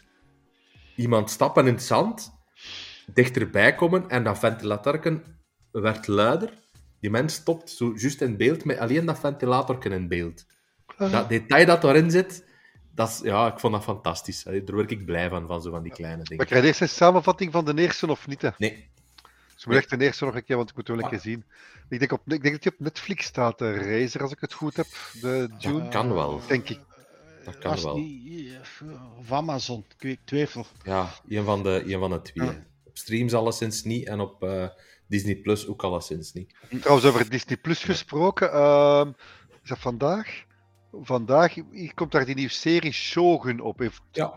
A: iemand stappen in het zand, dichterbij komen, en dat ventilatorken werd luider. Die mens stopt zo juist in beeld, met alleen dat ventilatorken in beeld. Dat detail dat erin zit, dat is, ja, ik vond dat fantastisch. Daar word ik blij van, van zo van die kleine
B: Maar
A: dingen.
B: krijg je eerst een samenvatting van de eerste of niet? Hè?
A: Nee,
B: Dus moet echt de eerste nog een keer, want ik moet hem wel een keer zien. Ik denk, op, ik denk dat hij op Netflix staat, de Razer, als ik het goed heb. De Dune,
A: dat kan wel.
B: denk ik.
A: Dat kan
C: Was
A: wel.
C: eh, of Amazon, ik twijfel.
A: Ja, een van de, een van de twee.
C: Ja.
A: Op streams alleszins niet en op eh, Disney Plus ook alleszins niet.
B: Trouwens, over Disney Plus gesproken. ehm, is dat vandaag? Vandaag hier komt daar die nieuwe serie Shogun op. Heeft,
A: Ja.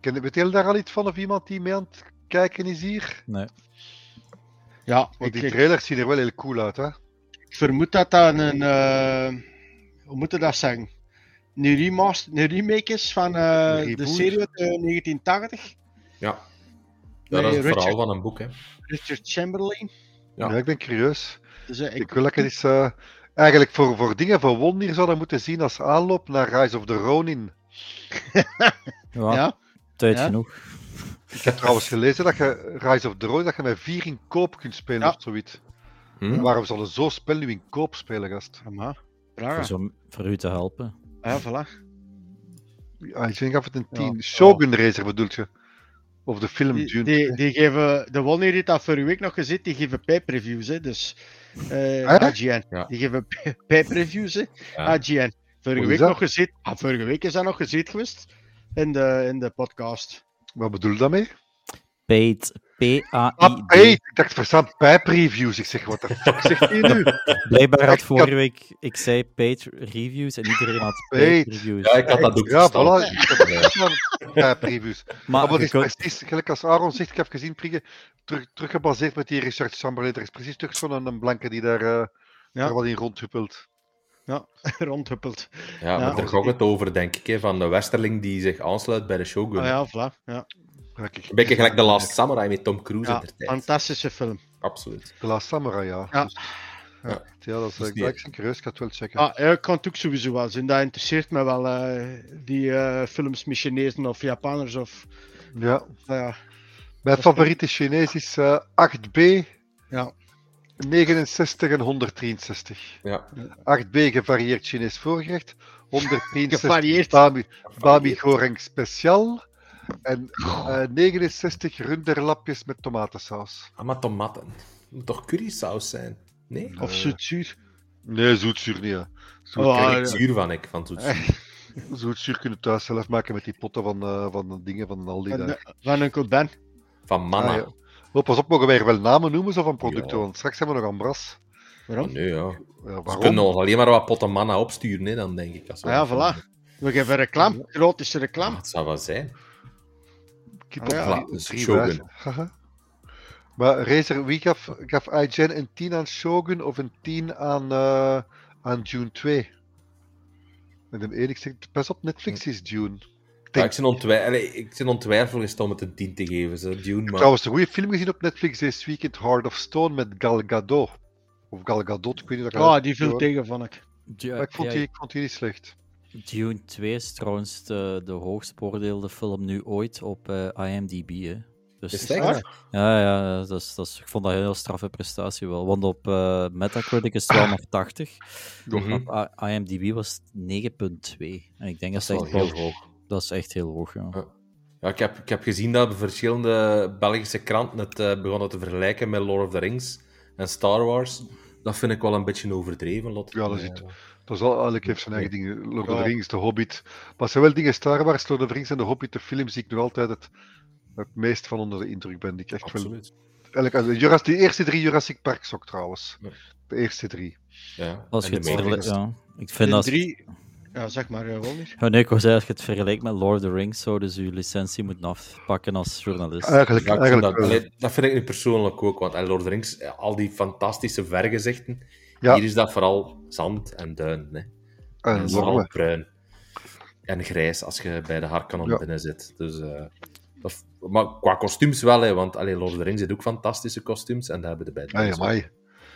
B: ken, weet je daar al iets van of iemand die mee aan het kijken is hier?
D: Nee.
C: Ja,
B: Want
C: ik,
B: die
C: ik
B: trailers zien er wel heel cool uit, hè?
C: vermoed dat dat een, eh, hoe moet je dat zeggen? Een, remaster, een remake is van eh,
B: Een
C: de serie uit eh, 1980.
A: Ja. Dat is het
C: Richard-
A: verhaal van een boek, hè.
C: Richard Chamberlain.
A: Ja.
B: Ja. ik ben curieus.
C: Dus, eh,
B: Ik,
C: ik,
B: wil dat ik het eens, eh, eigenlijk voor, voor dingen van Won hier zouden moeten zien als aanloop naar Rise of the Ronin.
D: Ja,
C: ja,
D: tijd
C: Ja.
D: genoeg.
B: Ik heb trouwens gelezen dat je Rise of the dat je met vier in koop kunt spelen
C: Ja.
B: of zoiets.
A: Hm?
B: Waarom zullen zo'n spel nu in koop spelen, gast?
C: maar,
D: Voor, zo- voor u te helpen.
C: Ja, voilà.
B: Ja, ik denk af het een
C: Ja.
B: 10. Shogun Racer bedoelt je? Of de film
C: Die,
B: Dune.
C: die, die geven, de Wonder die dat vorige week nog gezien, die geven pay-per-views, hè. Dus, eh? AGN.
A: Ja.
C: Die geven pay-per-views, hè.
A: Ja.
C: AGN. Vorige week
B: dat?
C: nog gezien. Ah, vorige week is dat nog gezien geweest. In de, in de podcast.
B: Wat bedoel je daarmee?
D: Paid.
B: Ah,
D: P-A-I-D.
B: ik dacht verstaan pijpreviews. Ik zeg, wat de fuck zegt hij nu?
D: Blijkbaar had
B: Ik
D: vorige week, ik zei paid reviews en iedereen had paid
B: Paid.
D: reviews.
A: Ja, ik had dat ook
B: Ja, voilà. Ik heb pijpreviews.
D: maar je
B: is precies, gelijk als Aaron zegt, ik heb gezien, Priege, terug, teruggebaseerd met die Richard Chamberlain. Er is precies terug zo'n een blanke die daar, eh daar wat in rondhuppelt.
C: Rondhuppelt.
A: Ja,
C: Ja.
A: maar daar gaat het over, denk ik, hè, van de westerling die zich aansluit bij de Shogun.
C: Ah ja, voilà. Ja.
A: Een beetje gelijk The Last Samurai met Tom Cruise
C: Ja,
A: in de tijd.
C: fantastische film.
A: Absoluut.
B: The Last Samurai, ja.
C: Ja.
B: Dus-
A: Ja.
B: ja, dat is
A: Dus
B: uh,
A: die-
B: gelijk zijn curieus. Ik ga het wel checken.
C: Ah, ja, ik kan het ook sowieso wel zien. Dat interesseert me wel. eh, die eh, films met Chinezen of Japanners of...
B: Ja.
C: ja,
B: Mijn favoriete Chinees is eh, 8B,
C: ja.
B: 69 en 163.
A: Ja.
B: 8B gevarieerd Chinees voorgerecht. 163
C: Gevarieerd.
B: Bami, bami goreng speciaal. En eh, 69 runderlapjes met tomatensaus.
A: Ah, maar tomaten. Het moet toch currysaus zijn? Nee?
C: Of
B: Eh,
C: zoetzuur.
B: Nee, zoetzuur niet. Ja. Zoet,
C: Oh, ah,
A: ik
C: ja.
A: zuur van ik, van zoetzuur.
B: zoetzuur kunnen we thuis zelf maken met die potten van, eh, van de dingen van Aldi.
C: Van,
B: daar.
C: eh, van Uncle Ben.
A: Van Manna.
B: Ah, ja. Oh, pas op, mogen wij er wel namen noemen zo van producten?
A: Ja.
B: Want straks hebben we nog Ambras.
C: Waarom?
A: Oh, nee, ja.
B: Ja,
A: We
B: waarom?
A: kunnen nog alleen maar wat potten Manna opsturen, hè, dan denk ik. Als we
C: Ah, ja, voilà. We geven reclame. Grote reclame.
A: Ah, het zou wel zijn.
B: Keep
C: Ah,
B: op
C: ja.
A: Shogun.
B: Maar Razer, wie gaf, gaf iGen een 10 aan Shogun of een 10 aan, eh, aan Dune 2? En de enigste, pas op, Netflix is Dune. Ik
A: Ja,
B: denk,
A: ik ben ontwij- allee, ik ben ontwijfeld om het een 10 te geven, zo, Dune. Maar...
B: trouwens een goede film gezien op Netflix deze weekend, Heart of Stone met Gal Gadot. Of Gal Gadot, ik weet niet. of
C: Ah, die viel tegen, vond ik.
D: Ja,
B: ik vond,
D: ja,
B: die, ik vond die niet slecht.
D: Dune 2 is trouwens de, de hoogst beoordeelde film nu ooit op eh, IMDb. Hè. Dus,
A: Is?
D: Ja, ja dat is, dat is, ik vond dat een heel straffe prestatie wel. Want op eh, Metacritic is het wel nog 80.
A: Mhm.
D: Op I- IMDb was het 9,2. En ik denk dat,
A: Dat is
D: echt wel-
A: hoog.
D: Dat is echt heel hoog. Ja.
A: Ja. Ja, ik, heb, ik heb gezien dat verschillende Belgische kranten het eh, begonnen te vergelijken met Lord of the Rings en Star Wars. Dat vind ik wel een beetje overdreven, Lot.
B: Ja, dat is
A: Eh,
B: het. Dat is al, elk heeft zijn eigen dingen. Lord of the. Rings, The Hobbit. Maar het zijn wel dingen, Star Wars, Lord of the Rings en The Hobbit, de films die ik nog altijd het, het meest van onder de indruk ben. Die ik echt wel...
A: Absoluut.
B: Eigenlijk, de, Jurassic, de eerste drie Jurassic Parks ook trouwens. De eerste drie.
A: Ja.
D: Als je het ja. Ik vind
C: De
D: dat...
C: drie... Ja, zeg maar, uh, Wolnier.
D: Ja, nee, ik wou zeggen, als je het vergelijkt met Lord of the Rings, zouden ze je licentie moeten afpakken als journalist.
B: Eigenlijk,
A: Ja,
B: eigenlijk
A: dat, dat vind ik nu persoonlijk ook, want eh, Lord of the Rings, eh, al die fantastische vergezichten,
B: Ja.
A: hier is dat vooral zand en duin. Hè.
B: En
A: En vooral bruin. En grijs als je bij de Harkonnen
B: Ja.
A: binnen zit. Dus, eh, dat, maar qua kostuums wel, hè, want allee, Lord of the Rings heeft ook fantastische kostuums en dat hebben de bij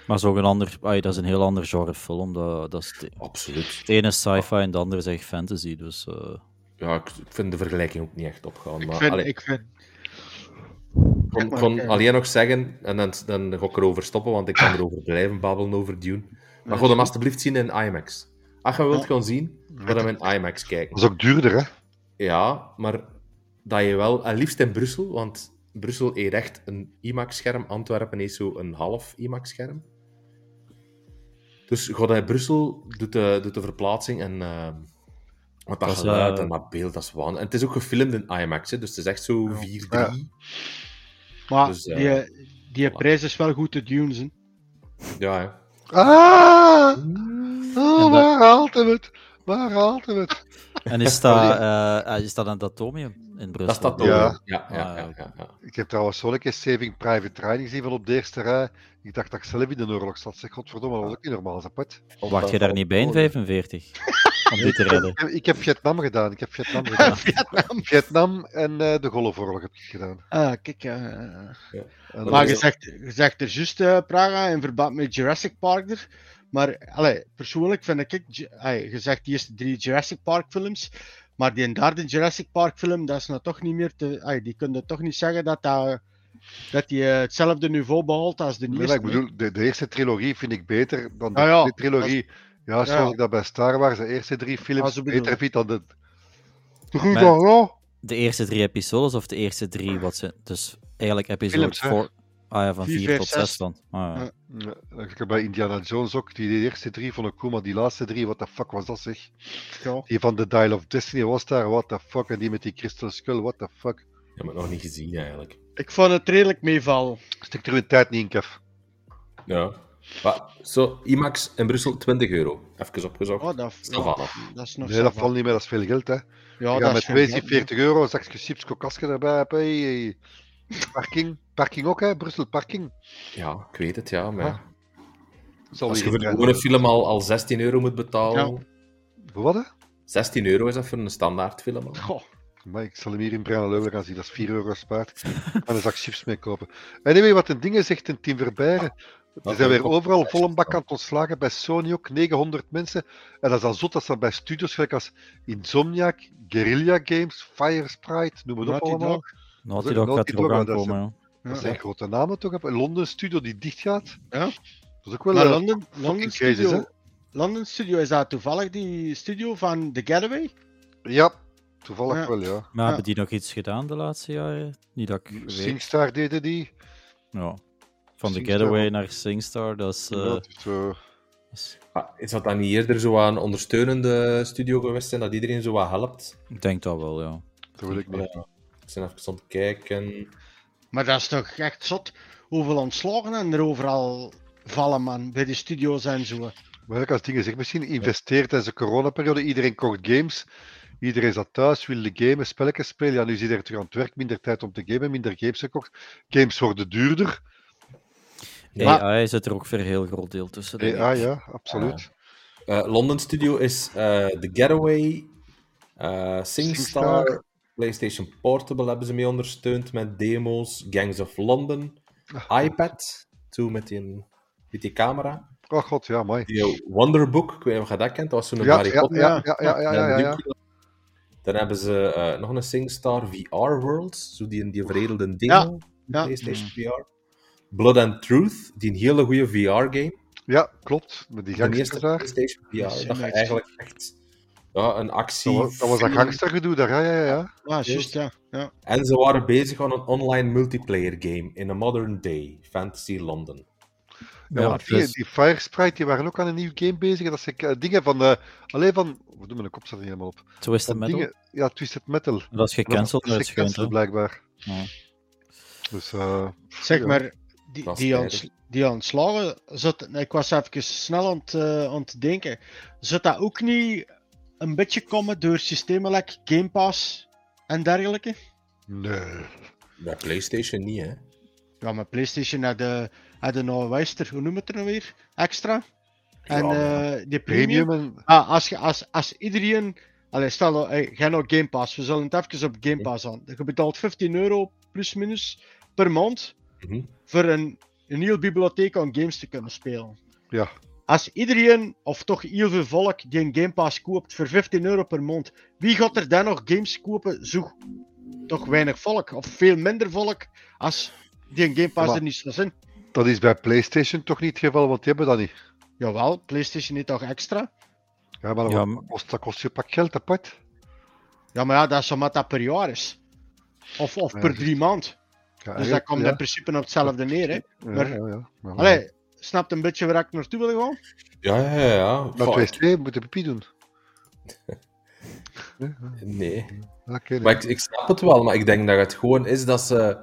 B: Ah, maar
D: zo'n ander, ai, dat is een heel ander genre film. Dat, dat is het,
A: Absoluut.
D: het ene is sci-fi en de andere is echt fantasy. Dus eh,
A: Ja, ik ik vind de vergelijking ook niet echt opgaan.
C: Ik
A: Maar
C: vind,
A: allee,
C: ik vind...
A: ik kon, kon alleen nog zeggen, en dan, dan ga ik erover stoppen, want ik kan erover blijven babbelen over Dune. Maar ga hem alsjeblieft zien in IMAX. Als je wilt gaan zien, ga hem in IMAX kijken.
B: dat is ook duurder, hè?
A: Ja, maar dat je wel, en liefst in Brussel, want Brussel heeft echt een IMAX-scherm, Antwerpen heeft zo een half IMAX-scherm. Dus naar Brussel, doet de, doet de verplaatsing en uh, wat dat, geluid
D: eh,
A: en dat beeld, dat is waan. En het is ook gefilmd in IMAX, hè, dus het is echt zo 4-3.
B: Ja.
C: Maar
A: Dus, eh,
C: die, eh, die prijs is wel goed te dunes, hè.
A: Ja, hè.
B: Ah!
D: En
B: Oh, waar haalt hem het? Waar haalt hem het?
D: En is dat, eh, eh, is dat een Datomium in Brussel?
A: Dat is dat
B: Ja.
A: ja. Ja, ja,
D: Ah,
A: ja, ja, ja.
B: Ik heb trouwens zo een keer Saving Private Ryan gezien van op de eerste rij. Ik dacht dat ik zelf in de oorlog zat. Zeg, godverdomme, dat was ook niet normaal, zapet.
D: Wacht je daar niet bij in 45? Om die te redden.
B: Ik heb, ik heb Vietnam gedaan. Ik heb Vietnam gedaan.
C: Vietnam.
B: Vietnam en eh, de Golfoorlog heb ik gedaan.
C: Ah, kijk, eh,
A: Maar
C: je zegt, je zegt er juist, eh, Praga, in verband met Jurassic Park er. Maar allee, persoonlijk vind ik, allee, je zegt die eerste drie Jurassic Park films, maar die derde Jurassic Park film, dat is nou toch niet meer te... allee, die kunnen toch niet zeggen dat dat, dat die eh, hetzelfde niveau behaalt als de
B: Nee,
C: eerste.
B: ik bedoel, de, de eerste trilogie vind ik beter dan de
C: Ah, ja.
B: trilogie. Ja, zoals
C: Ja.
B: ik dat bij Star Wars, de eerste drie
C: Ah,
B: films,
C: bedoel
B: beter vind dan de...
D: De eerste drie episodes of de eerste drie, wat ze, dus eigenlijk episode
B: Films, hè?
D: 4, ah ja, van
C: Vier,
D: 4
C: vijf,
D: tot
C: zes.
D: 6 dan. Ah, ja.
C: Ja.
B: Ja, dat bij Indiana Jones ook. Die, die eerste drie cool, maar die laatste drie, what the fuck was dat zeg?
C: Ja.
B: Die van The Dial of Destiny was daar, what the fuck? En die met die Crystal Skull, what the fuck?
A: heb het nog niet gezien eigenlijk.
C: Ik vond het redelijk meeval.
B: Stik er uw tijd niet in, Kev.
A: Ja. Maar, zo, IMAX in Brussel 20 euro. Even opgezocht.
C: Oh, dat,
A: van.
C: dat is nog
B: Nee, dat valt niet meer, dat is veel geld, hè.
C: Ja, dat
B: met
C: is geen
B: 2
C: geld,
B: 40 euro, zakje chips, kokasje erbij, hey. Parking, parking ook, hè, Brussel Parking.
A: Ja, ik weet het, ja. Maar
B: Ah, Zal
A: als je voor een gewone film al, al 16 euro moet betalen...
B: Voor wat, hè?
A: 16 euro is dat voor een standaard film. al.
C: Goh,
B: Maar ik zal hem hier in Bruineleuwen gaan zien, dat is 4 euro gespaard. Ik ga een zak chips mee kopen. Anyway, wat een dingen zegt een team Verbeiren. Er zijn weer overal vol een bak aan het ontslagen, bij Sony ook, 900 mensen. En dat is dan zot dat ze bij studios gelijk als Insomniac, Guerrilla Games, Fire Sprite, noem het op allemaal.
D: Naughty Dog gaat er ook aankomen.
B: Dat zijn grote namen toch? Een Londen studio die dicht gaat.
C: Ja.
B: Dat is ook wel
C: Maar
B: eh,
C: London, London, studio,
B: hè?
C: London Studio, is dat toevallig die studio van The Getaway?
B: Ja, toevallig
C: Ja.
B: wel, ja.
D: Maar
C: Ja.
D: hebben die nog iets gedaan de laatste jaren? Niet dat ik weet.
B: Singstar deden die.
D: Ja. Van
B: Singstar
D: Getaway naar Singstar, dat is... eh,
B: Ja, het is, eh,
D: dat is-
A: Ah, is dat dan niet eerder zo aan een ondersteunende studio geweest zijn, dat iedereen zo wat helpt?
D: Ik denk dat wel, ja.
B: dat wil ik niet.
A: Ik ben even aan het kijken.
C: Maar dat is toch echt zot hoeveel ontslagen en er overal vallen, man, bij de studio's en zo.
B: Maar ook als dingen zeg misschien investeert tijdens de coronaperiode. Iedereen kocht games. Iedereen zat thuis, wilde gamen, spelletjes spelen. Ja, nu zit er terug aan het werk, minder tijd om te gamen, minder games gekocht. Games worden duurder.
C: Maar-
D: AI zit er ook voor een heel groot deel tussen. ik.
B: Ja, ja, absoluut.
A: Eh London Studio is eh The Getaway, eh, SingStar,
B: SingStar.
A: PlayStation Portable hebben ze mee ondersteund met demo's, Gangs of London, iPad, toen met die, met die camera.
B: Oh god, ja, mooi.
A: Die Wonderbook, ik weet niet of je dat kent, dat was zo'n
B: Ja,
A: Harry
B: ja,
A: Potter.
B: ja, ja, ja, ja, ja, ja, ja.
A: Dan hebben ze eh, nog een SingStar VR World, zo die, die veredelde demo,
C: ja.
A: PlayStation VR. Blood and Truth, die een hele goede VR-game.
B: Ja, klopt. Met die
A: De eerste
B: gangsters.
A: PlayStation VR,
C: Ja,
A: dat je eigenlijk echt ja, een actie...
B: Dat was dat, was dat gangstergedoe daar, ja, ja, ja.
C: Ja, juist, ja. ja.
A: En ze waren bezig aan een online multiplayer game in a modern day, Fantasy London.
B: Ja,
D: Ja,
B: want die,
D: dus-
B: die Fire Sprite die waren ook aan een nieuw game bezig. en Dat zijn eh, dingen van. eh alleen van. We doen mijn kop staat er niet helemaal op.
D: Twisted
B: Van
D: Metal.
B: dingen, ja, Twisted Metal.
D: Dat is gecanceld
B: Dat is gecanceld, blijkbaar.
D: Ja.
B: Dus. eh
C: Zeg
B: Ja.
C: maar, die, die, die ontslagen, zat, ik was even snel aan het, eh, aan het denken. Zou dat ook niet een beetje komen door systemen like Game Pass en dergelijke?
B: nee.
A: Bij PlayStation niet, hè?
C: Ja, maar PlayStation had de, had de nou Wijster, hoe noem het er nou weer? Extra. En
A: Ja,
C: eh die premium.
B: Premium en.
C: Ah, als, je, als, als iedereen. Allee, stel, nou, hey, ga nou Game Pass. We zullen het even op Game Pass aan. Je betaalt 15 euro plus minus per maand
A: Mhm.
C: voor een, een hele bibliotheek aan games te kunnen spelen.
B: Ja.
C: Als iedereen, of toch heel veel volk, die een Game Pass koopt voor 15 euro per maand, wie gaat er dan nog games kopen? Zo toch weinig volk, of veel minder volk, als die een Game Pass
B: Maar-
C: er niet zou zijn.
B: Dat is bij PlayStation toch niet het geval, want die hebben dat niet.
C: Jawel, PlayStation heeft toch extra?
B: Ja, maar
D: Ja,
B: kost, dat kost je een pak geld apart.
C: Ja, maar ja, dat is omdat dat per jaar is. Of, of
B: Ja,
C: per drie maand.
B: Ja,
C: Dus dat komt
B: ja.
C: in principe op hetzelfde neer, hè.
B: Ja,
C: maar-
B: ja, ja. Maar,
C: Allee, snapt een beetje waar ik naartoe wil gaan?
A: Ja, ja, ja. ja.
B: Maar. 2 moet de pipi doen.
A: Nee. Maar ik, ik snap het wel, maar ik denk dat het gewoon is dat ze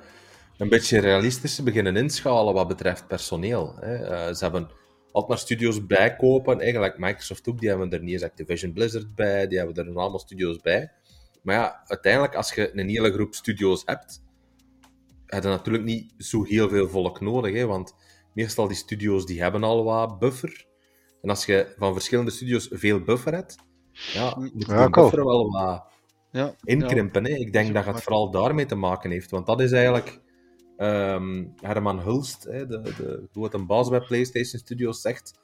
A: een beetje realistischer beginnen inschalen wat betreft personeel. Hè. Eh, ze hebben altijd maar studio's bijkopen, eigenlijk Microsoft ook, die hebben er niet eens Activision Blizzard bij, die hebben er allemaal studio's bij. Maar ja, uiteindelijk, als je een hele groep studio's hebt, heb je natuurlijk niet zo heel veel volk nodig, hè, want meestal die studio's die hebben al wat buffer. En als je van verschillende studio's veel buffer hebt, ja, moet je
B: Ja, cool.
A: buffer wel wat
C: Ja.
A: inkrimpen. Hè? Ik denk dat het vooral daarmee te maken heeft. Want dat is eigenlijk ehm, Herman Hulst, hè, de, de grote baas bij PlayStation Studios, zegt.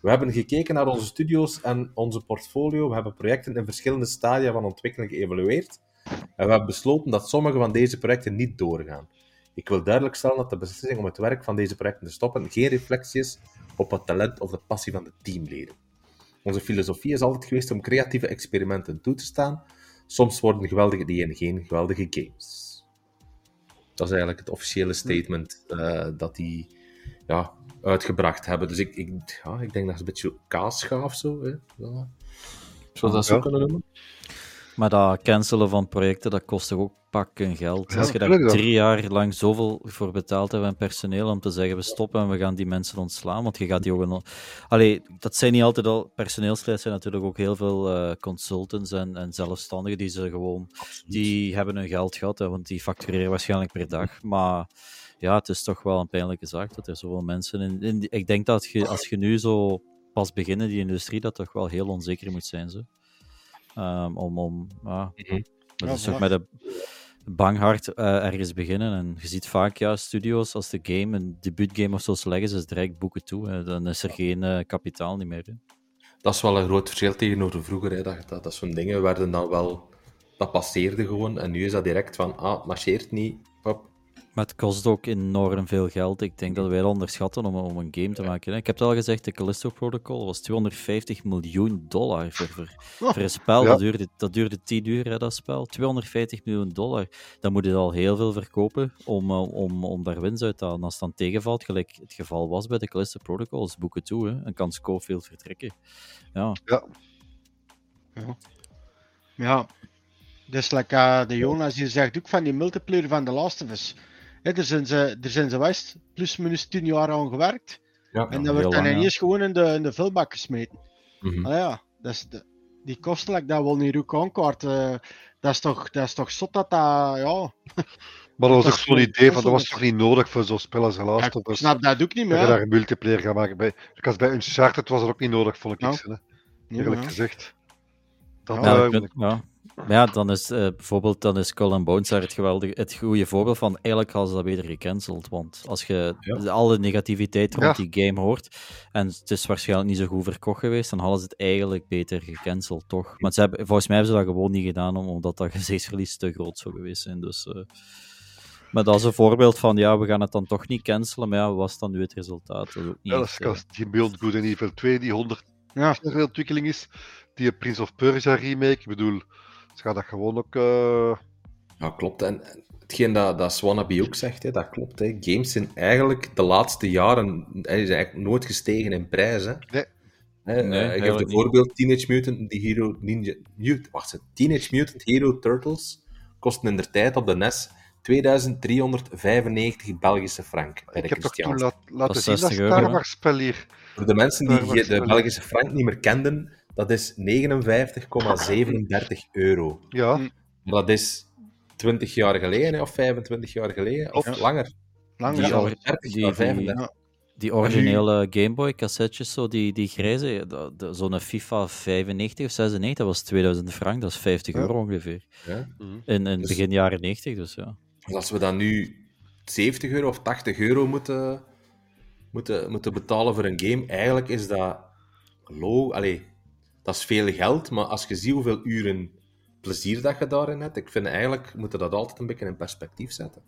A: We hebben gekeken naar onze studio's en onze portfolio. We hebben projecten in verschillende stadia van ontwikkeling geëvalueerd. En we hebben besloten dat sommige van deze projecten niet doorgaan. Ik wil duidelijk stellen dat de beslissing om het werk van deze projecten te stoppen geen reflectie is op het talent of de passie van de teamleden. Onze filosofie is altijd geweest om creatieve experimenten toe te staan. Soms worden geweldige ideeën geen geweldige games. Dat is eigenlijk het officiële statement eh, dat die ja, uitgebracht hebben. Dus ik, ik, ja, ik denk dat ze een beetje kaas of zo. Hè? Zou dat zo
B: Ja.
A: kunnen noemen?
D: Maar dat cancelen van projecten, dat kost toch ook pakken geld.
B: Ja,
D: Als je daar drie jaar lang zoveel voor betaald hebt aan personeel om te zeggen we stoppen en we gaan die mensen ontslaan, want je gaat die ook... Een... Allee, dat zijn niet altijd al... Personeelsleden zijn natuurlijk ook heel veel eh, consultants en, en zelfstandigen die ze gewoon... Die hebben hun geld gehad, hè, want die factureren waarschijnlijk per dag. Maar ja, het is toch wel een pijnlijke zaak dat er zoveel mensen in... in die- ik denk dat je, als je nu zo pas begint in die industrie, dat toch wel heel onzeker moet zijn. Zo. Ehm, om, om, ja,
A: Mhm.
D: dat
C: Ja,
D: is toch met een bang hart eh, ergens beginnen. En je ziet vaak, ja, studio's, als de game, een debuutgame of zo slecht is, is het direct boeken toe. Hè. Dan is er geen eh, kapitaal niet meer. Hè.
A: Dat is wel een groot verschil tegenover vroeger. Hè. Dat, dat, dat zo'n dingen werden dan wel... Dat passeerde gewoon. En nu is dat direct van, ah, het marcheert niet.
D: Maar het kost ook enorm veel geld. Ik denk dat wij dat onderschatten om, om een game te maken. Hè. Ik heb het al gezegd, de Callisto Protocol was 250 miljoen dollar voor, voor,
C: Oh,
D: voor een spel.
B: ja.
D: Dat, duurde, dat duurde 10 uur, hè, dat spel. 250 miljoen dollar. Dan moet je al heel veel verkopen om, eh, om, om daar winst uit te halen. Als het dan tegenvalt, gelijk het geval was bij de Callisto Protocol, is boeken toe. Hè. En kan Scofield vertrekken. Ja,
C: Ja. Dus like, eh, de Jonas die zegt ook van die multiplayer van The Last of Us. Hè, daar zijn ze, daar zijn ze west plus minus 10 jaar aan gewerkt.
A: Ja.
C: en dan wordt dan
D: ja.
C: ineens gewoon in de, in de vulbak gesmeten.
A: Mhm.
C: Ah ja, dat is de, die kosten like, dat wel niet ook aankaart. eh, dat, is toch, dat is toch zot dat dat, ja.
B: Maar dat was
C: Dat
B: ook
C: is
B: zo'n idee van, dat was toch niet nodig voor zo'n spel als
C: ja,
B: Last of
C: ik
B: Us.
C: snap dat ook niet
B: Dat je
C: meer.
B: daar een multiplayer gaat maken. Bij, als bij Uncharted was dat ook niet nodig, vond ik.
C: Ja. Ja,
B: Eerlijk
C: ja.
B: gezegd. Dat,
C: Ja,
B: eh,
D: ja. Maar ja, dan is eh, bijvoorbeeld dan is and Bones daar het, geweldige, het goede voorbeeld van. Eigenlijk hadden ze dat beter gecanceld. Want als je
A: Ja.
D: de- alle negativiteit rond
B: Ja.
D: die game hoort. en het is waarschijnlijk niet zo goed verkocht geweest. dan hadden ze het eigenlijk beter gecanceld, toch? Maar ze hebben, volgens mij hebben ze dat gewoon niet gedaan. om- omdat dat gezichtsverlies te groot zou geweest zijn. Dus. eh, maar dat is een voorbeeld van, ja, we gaan het dan toch niet cancelen, maar ja, wat was dan nu het resultaat? Dat is ook niet
B: ja, dat is
D: eh,
B: die Beyond Good and Evil 2, die 100
C: Ja.
B: jaar ontwikkeling is, die Prince of Persia remake. Ik bedoel, ze gaan dat gewoon ook... eh,
A: Ja, klopt. En en hetgeen dat, dat Swanabe ook zegt, hè, dat klopt. Hè. Games zijn eigenlijk de laatste jaren hè, zijn eigenlijk nooit gestegen in prijs. Hè.
B: Nee.
A: Hè,
D: Nee,
A: eh, ik geef
D: eigenlijk
A: een
D: niet.
A: voorbeeld, Teenage Mutant Hero Ninja... Mut, wacht, eens, Teenage Mutant Hero Turtles kosten in de tijd op de NES 2395 Belgische frank bij de
B: ik heb toch toen laat, laten zien dat
D: 60 euro,
B: Star
D: hè?
B: Wars spel hier.
A: Voor de mensen die de. Belgische frank niet meer kenden, dat is 59,37 euro.
B: Ja,
C: Hm.
A: Maar dat is 20 jaar geleden, hè, of 25 jaar geleden, of
C: Ja.
A: langer.
C: Lang
D: Die
C: ja.
D: or-
A: 30
D: die- die-
A: 35.
D: Die originele Game Boy cassettes, zo, die, die grijze, zo'n FIFA 95 of 96, dat was 2000 frank, dat is 50
B: Ja.
D: euro ongeveer.
A: Ja.
D: In, in
A: Dus-
D: begin jaren 90, dus ja.
A: Dus als we dan nu 70 euro of 80 euro moeten, moeten, moeten betalen voor een game, eigenlijk is dat low. Allee, dat is veel geld, maar als je ziet hoeveel uren plezier dat je daarin hebt, ik vind eigenlijk moeten dat altijd een beetje in perspectief zetten.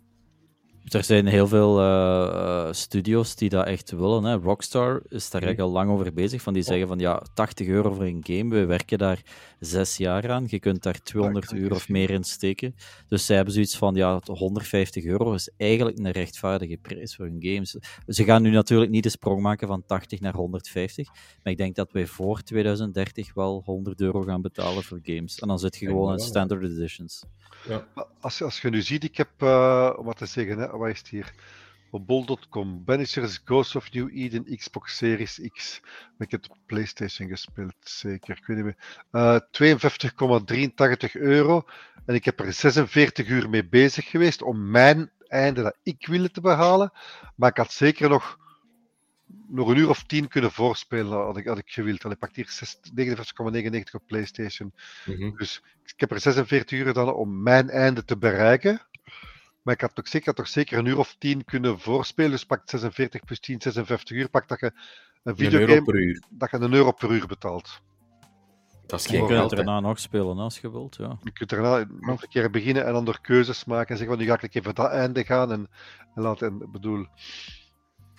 D: Er zijn heel veel eh, eh, studios die dat echt willen. Hè. Rockstar is daar eigenlijk al lang over bezig. Van die zeggen van ja, 80 euro voor een game, we werken daar zes jaar aan. Je kunt daar 200
B: kan ik
D: uur of meer in steken. Dus zij hebben zoiets van ja, 150 euro is eigenlijk een rechtvaardige prijs voor hun games. Ze gaan nu natuurlijk niet de sprong maken van 80 naar 150. Maar ik denk dat wij voor 2030 wel 100 euro gaan betalen voor games. En dan zit je gewoon in standard editions.
B: Maar Als, als je nu ziet, ik heb, eh, wat te zeggen, hè, wat is het hier? Op bol.com, Banishers, Ghost of New Eden, Xbox Series X. Ik heb op PlayStation gespeeld, zeker. Ik weet niet meer. Eh 52,83 euro. En ik heb er 46 uur mee bezig geweest om mijn einde dat ik wilde te behalen. Maar ik had zeker nog, nog een uur of tien kunnen voorspelen, had ik, had ik gewild. En ik pak hier 6 49,99 op PlayStation.
A: Mhm.
B: Dus ik heb er 46 uur gedaan om mijn einde te bereiken. Maar ik had toch zeker, had toch zeker een uur of 10 kunnen voorspelen. Dus pak 46 plus 10, 56 uur. Pak dat je een
A: Een
B: videogame,
A: euro per uur.
B: dat je een euro per uur betaalt.
A: Dat is
D: Je
A: geen
D: kunt
A: geld,
D: er
A: hè.
D: daarna nog spelen als je wilt. Ja.
B: Je kunt daarna nog een keer beginnen en dan door keuzes maken. En zeggen, van, nu ga ik even dat einde gaan. En, en laten, en, ik bedoel,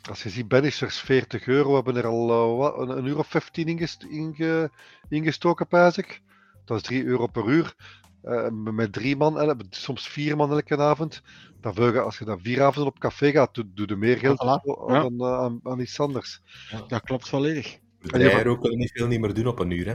B: als je ziet, Banishers 40 euro. We hebben er al eh, wat, een, een uur of 15 ingest, inge, ingestoken, pijs ik. Dat is 3 euro per uur. Eh, met drie man, soms vier man elke avond. Dan als je dan vier avonden op café gaat, doe, doe je meer geld
C: Voilà,
B: dan
C: ja.
B: aan, eh, aan, aan iets anders.
C: Dat klopt volledig.
A: Bedrijven ook kunnen niet veel niet meer doen op een uur. Hè.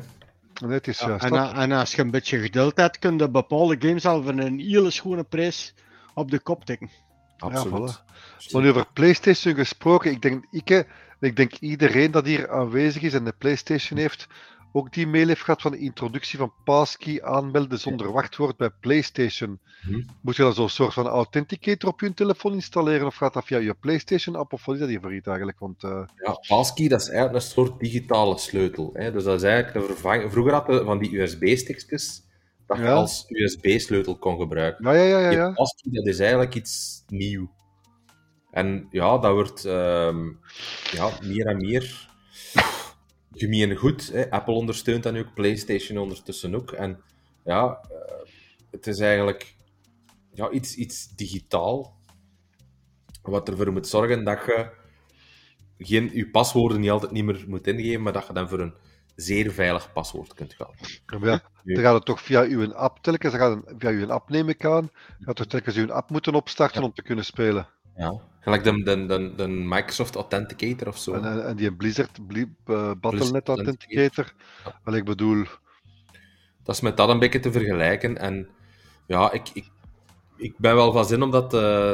B: Nee, het is
C: Ja,
B: juist
C: en, en als je een beetje geduld hebt, kun je bepaalde games al voor een hele schone prijs op de kop tikken.
A: Absoluut.
B: Maar nu over PlayStation gesproken, ik denk, ik, eh, ik denk iedereen dat hier aanwezig is en de PlayStation heeft, ook die mail heeft gehad van de introductie van passkey aanmelden zonder wachtwoord bij PlayStation.
A: Hm.
B: Moet je dan zo'n soort van authenticator op je telefoon installeren of gaat dat via je PlayStation-app of wat is dat hier voor iets eigenlijk? Want eh,
A: Ja, passkey dat is eigenlijk een soort digitale sleutel. Hè? Dus dat is eigenlijk de vervanging. Vroeger hadden we van die USB-stickjes dat je als USB-sleutel kon gebruiken.
B: ja, ja, ja, ja.
A: Passkey dat is eigenlijk iets nieuw. En ja, dat wordt ehm, ja, meer en meer gemeen goed. Hè? Apple ondersteunt dat nu ook, PlayStation ondertussen ook. En ja, eh, het is eigenlijk ja, iets, iets digitaal. Wat ervoor moet zorgen dat je geen, je paswoorden niet altijd niet meer moet ingeven, maar dat je dan voor een zeer veilig paswoord kunt gaan.
B: Ja, dan gaat het toch via uw app telkens, dan gaat het via uw app neem ik aan, gaat toch telkens uw app moeten opstarten om te kunnen spelen.
A: Ja. Gelijk de, de, de, de Microsoft Authenticator of zo.
B: En, en, en die Blizzard, Bli- eh, Battle.net Authenticator,
A: Ja.
B: Wel, ik bedoel,
A: Dat is met dat een beetje te vergelijken. En ja, ik, ik, ik ben wel van zin om dat eh,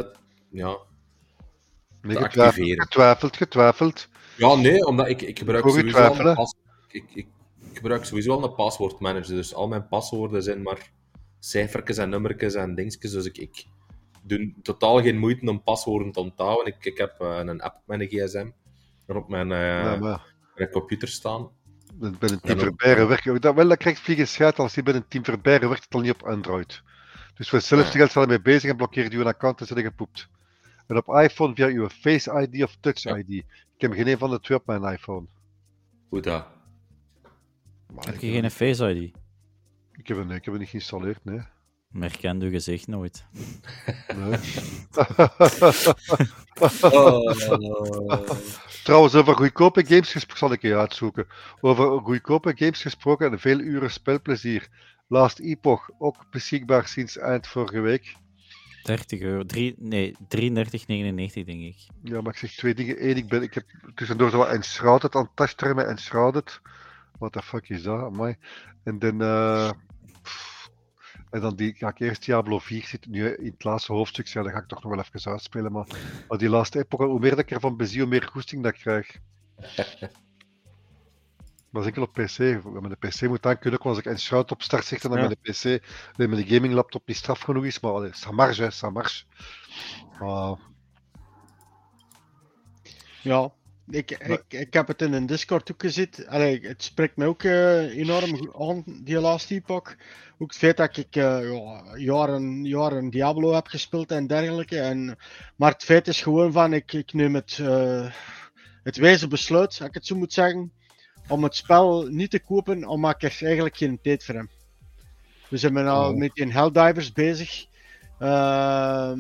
A: ja,
B: nee,
A: te
B: getwijfeld,
A: activeren.
B: getwijfeld, getwijfeld.
A: Ja, nee, omdat ik, ik gebruik sowieso al ik, ik, ik gebruik sowieso al een paswoordmanager. Dus al mijn paswoorden zijn maar cijfertjes en nummertjes en dingetjes. Dus ik, ik doe totaal geen moeite om paswoorden te onthouden. Ik, ik heb eh, een app op mijn gsm en op mijn,
B: ja, maar
A: mijn computer staan.
B: bij een team verbijren werkt dat wel, dat krijgt vliegen schijt als die bij een team verbijren werkt het al niet op Android. Dus voor hetzelfde geld zijn mee bezig en blokkeert uw account en zit je gepoept. En op iPhone via uw Face ID of Touch
A: Ja.
B: ID. Ik heb geen een van de twee op mijn iPhone.
A: Hoe dat?
B: Maar
D: Heb
B: ik,
D: je
B: heb,
D: geen Face ID?
B: ik, heb, een- ik heb het niet geïnstalleerd, nee.
D: Merkende uw gezicht nooit.
B: nee.
A: Oh.
B: Trouwens, over goedkope games gesproken, zal ik je uitzoeken. Over goedkope games gesproken en veel uren spelplezier. Last Epoch, ook beschikbaar sinds eind vorige week.
D: 30 euro. Drie, nee, 33,99 denk ik.
B: Ja, maar ik zeg twee dingen. Eén, ik, ben, ik heb tussendoor zo wat Enshrouded aan het met Enshrouded. What the fuck is dat? Amai. En dan... eh, en dan die, ga ik eerst Diablo 4 zit nu in het laatste hoofdstuk. Ja, dat ga ik toch nog wel even uitspelen. Maar, maar die laatste epoch, hoe meer dat ik ervan bezie, hoe meer goesting dat ik krijg. Maar zeker op PC. Met de PC moet aan kunnen, ook als ik Enshrouded op start zeg, dan
C: Ja.
B: met de PC, dat met de gaming laptop niet straf genoeg is. Maar allee, ça marche, hè. Maar,
C: Ja, ik, ik, ik heb het in een Discord ook gezien. Allee, het spreekt mij ook eh, enorm goed aan, die laatste epoch. Ook het feit dat ik eh, ja, jaren, jaren Diablo heb gespeeld en dergelijke. En, maar het feit is gewoon van, ik, ik neem het, eh, het wijze besluit, als ik het zo moet zeggen, om het spel niet te kopen, omdat ik er eigenlijk geen tijd voor heb. We zijn al
B: Oh.
C: met die Helldivers bezig. Ehm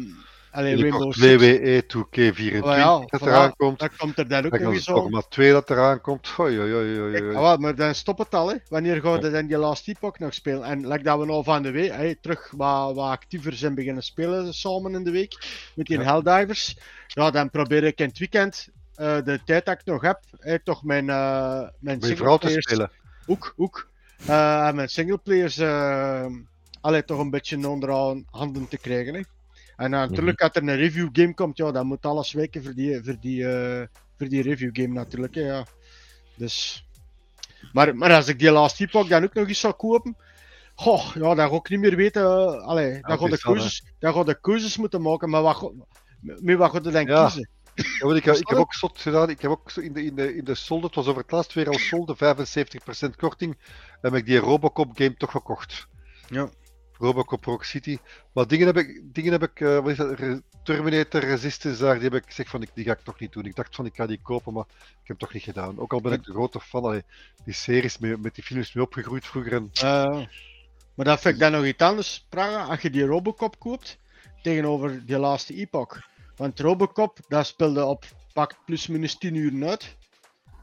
C: allee,
B: Binnenkort
C: Rainbow Six.
B: WWE 2K24
C: Oh ja,
B: dat
C: voilà.
B: eraan komt.
C: Dat komt er dan ook nog eens
B: maar twee dat eraan komt. Oei, oei, oei, oei,
C: Kijk,
B: oei.
C: ah, wel, maar dan stop het al, hè. Wanneer gaan we dan die Last Epoch nog spelen? En like dat we nou van de week hè, terug wat, wat actiever zijn beginnen spelen samen in de week met die
B: Ja.
C: Helldivers, ja, dan probeer ik in het weekend eh, de tijd dat ik nog heb, hè, toch mijn, eh mijn
B: te spelen.
C: ook, ook eh, en mijn singleplayers uh, allee, toch een beetje onder handen te krijgen. Hè. En uh, natuurlijk, als er een review game komt, ja, dan moet alles wijken voor die, voor die, eh, voor die review game natuurlijk. Hè, ja. Dus... maar, maar als ik die Last Epoch dan ook nog eens zou kopen, goh, ja, dan ga ik niet meer weten. eh, allee, dan, ga de keuzes, dan ga de keuzes moeten maken, maar wat, met wat dan
B: Ja.
C: kiezen?
B: Ja, ik, heb- ik heb ook zot gedaan. Ik heb ook in de, in de, in de solde, het was over het laatst weer al solde, 75% korting. Heb ik die Robocop game toch gekocht.
C: Ja.
B: Robocop Rock City. Maar dingen heb ik, dingen heb ik eh, wat is dat, Terminator Resistance daar, die heb ik gezegd van, die ga ik toch niet doen. Ik dacht van, ik ga die kopen, maar ik heb het toch niet gedaan. Ook al ben ik de grote fan, allee, die series mee, met die films mee opgegroeid vroeger. En,
C: Eh, maar dat vind ik dan nog iets anders, Praga, als je die Robocop koopt tegenover die laatste Epoch. Want Robocop, dat speelde op pak plus minus 10 uur uit.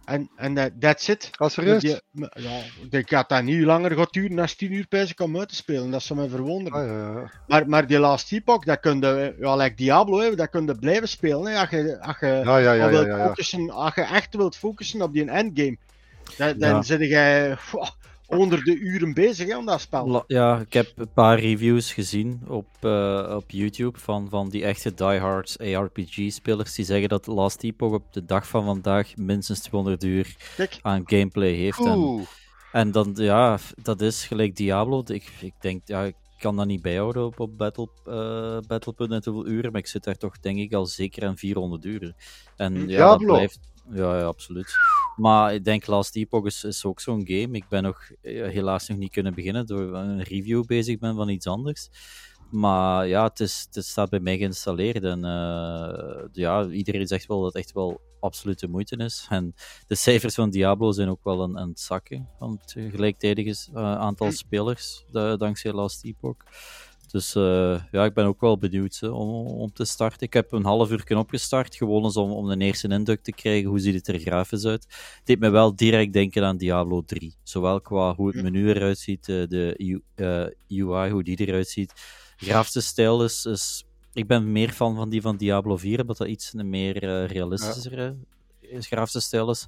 C: En, en dat that's it.
B: serieus?
C: Die- maar ja, ik denk dat niet langer gaat duren dan 10 uur bij ze om uit te spelen. Dat zou mij verwonderen.
B: Ah, ja, ja.
C: Maar, maar die laatste Epoch, dat kun je, ja, like Diablo, hè, dat kun je blijven spelen. Hè, als je, als je
B: Ja,
C: wilt focussen, als je echt wilt focussen op die endgame, dan, dan zit jij. honderden uren bezig hè, aan dat spel.
D: Ja, ik heb een paar reviews gezien op, eh, op YouTube van, van die echte diehards ARPG-spelers die zeggen dat Last Epoch op de dag van vandaag minstens 200 uur
C: Kijk,
D: aan gameplay heeft. En, en dan, ja, dat is gelijk Diablo. Ik, ik denk, ja, ik kan dat niet bijhouden op, op Battle, eh Battle.net hoeveel uren, maar ik zit daar toch denk ik al zeker aan 400 uren. En ja, dat
B: Diablo?
D: blijft... Ja, ja, absoluut. Maar ik denk Last Epoch is, is ook zo'n game. Ik ben nog eh, helaas nog niet kunnen beginnen door een review bezig ben van iets anders. Maar ja, het, is, het staat bij mij geïnstalleerd. En eh, ja, iedereen zegt wel dat het echt wel absoluut de moeite is. En de cijfers van Diablo zijn ook wel aan, aan het zakken. Van het gelijktijdige eh, aantal spelers, da- dankzij Last Epoch. Dus eh, ja, ik ben ook wel benieuwd hè, om, om te starten. Ik heb een half uur opgestart, gewoon eens om, om een eerste indruk te krijgen. Hoe ziet het er grafisch uit? Het deed me wel direct denken aan Diablo 3. Zowel qua hoe het menu eruit ziet, eh, de U- eh, UI, hoe die eruit ziet. Grafische stijl is, is... Ik ben meer fan van die van Diablo 4, omdat dat iets meer eh, realistischere eh, grafische stijl is.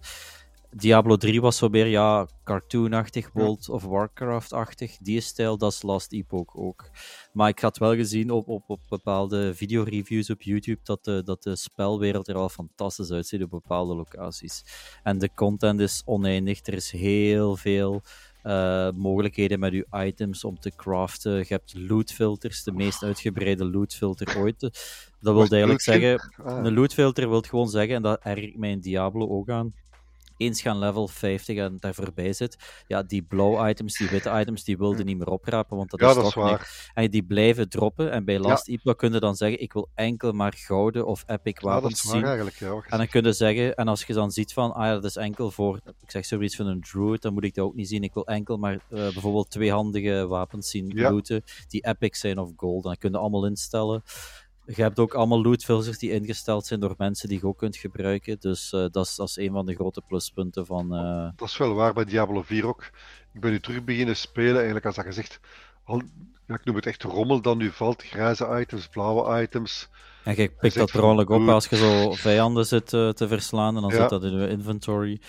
D: Diablo 3 was zo meer, ja, cartoonachtig, World of Warcraft-achtig. Die stijl, dat is Last Epoch ook. Maar ik had wel gezien op, op, op bepaalde videoreviews op YouTube dat de, dat de spelwereld er al fantastisch uitziet op bepaalde locaties. En de content is oneindig. Er is heel veel eh, mogelijkheden met je items om te craften. Je hebt lootfilters, de meest uitgebreide lootfilter ooit. Dat wil eigenlijk zeggen,
B: Ah.
D: een lootfilter wil gewoon zeggen, en dat erg ik mij in Diablo ook aan. Eens gaan level 50 en daar voorbij zit, ja, die blauwe items, die witte items, die wilden niet meer oprapen, want dat
B: Ja,
D: is
B: dat is
D: toch niks.
B: waar.
D: En die blijven droppen. En bij Last Epoch kun je dan zeggen: Ik wil enkel maar gouden of epic
B: Ja, dat
D: wapens
B: is
D: zien.
B: eigenlijk. Ja,
D: En dan kun je zeggen, en als je dan ziet van, ah ja, dat is enkel voor, ik zeg zoiets van een druid, dan moet ik dat ook niet zien. Ik wil enkel maar eh, bijvoorbeeld tweehandige wapens zien
B: Ja.
D: looten, die epic zijn of gold. En dat kun je allemaal instellen. Je hebt ook allemaal lootfilters die ingesteld zijn door mensen die je ook kunt gebruiken. Dus eh, dat, is, dat is een van de grote pluspunten van... eh,
B: Dat is wel waar bij Diablo 4 ook. Ik ben nu terug beginnen spelen, eigenlijk als dat gezegd, al, ja, ik noem het echt rommel dan nu valt. Grijze items, blauwe items.
D: En je pikt dat per ongeluk op
B: "Doe
D: als je zo vijanden zit eh, te verslaan en dan
B: Ja.
D: zit dat in je inventory.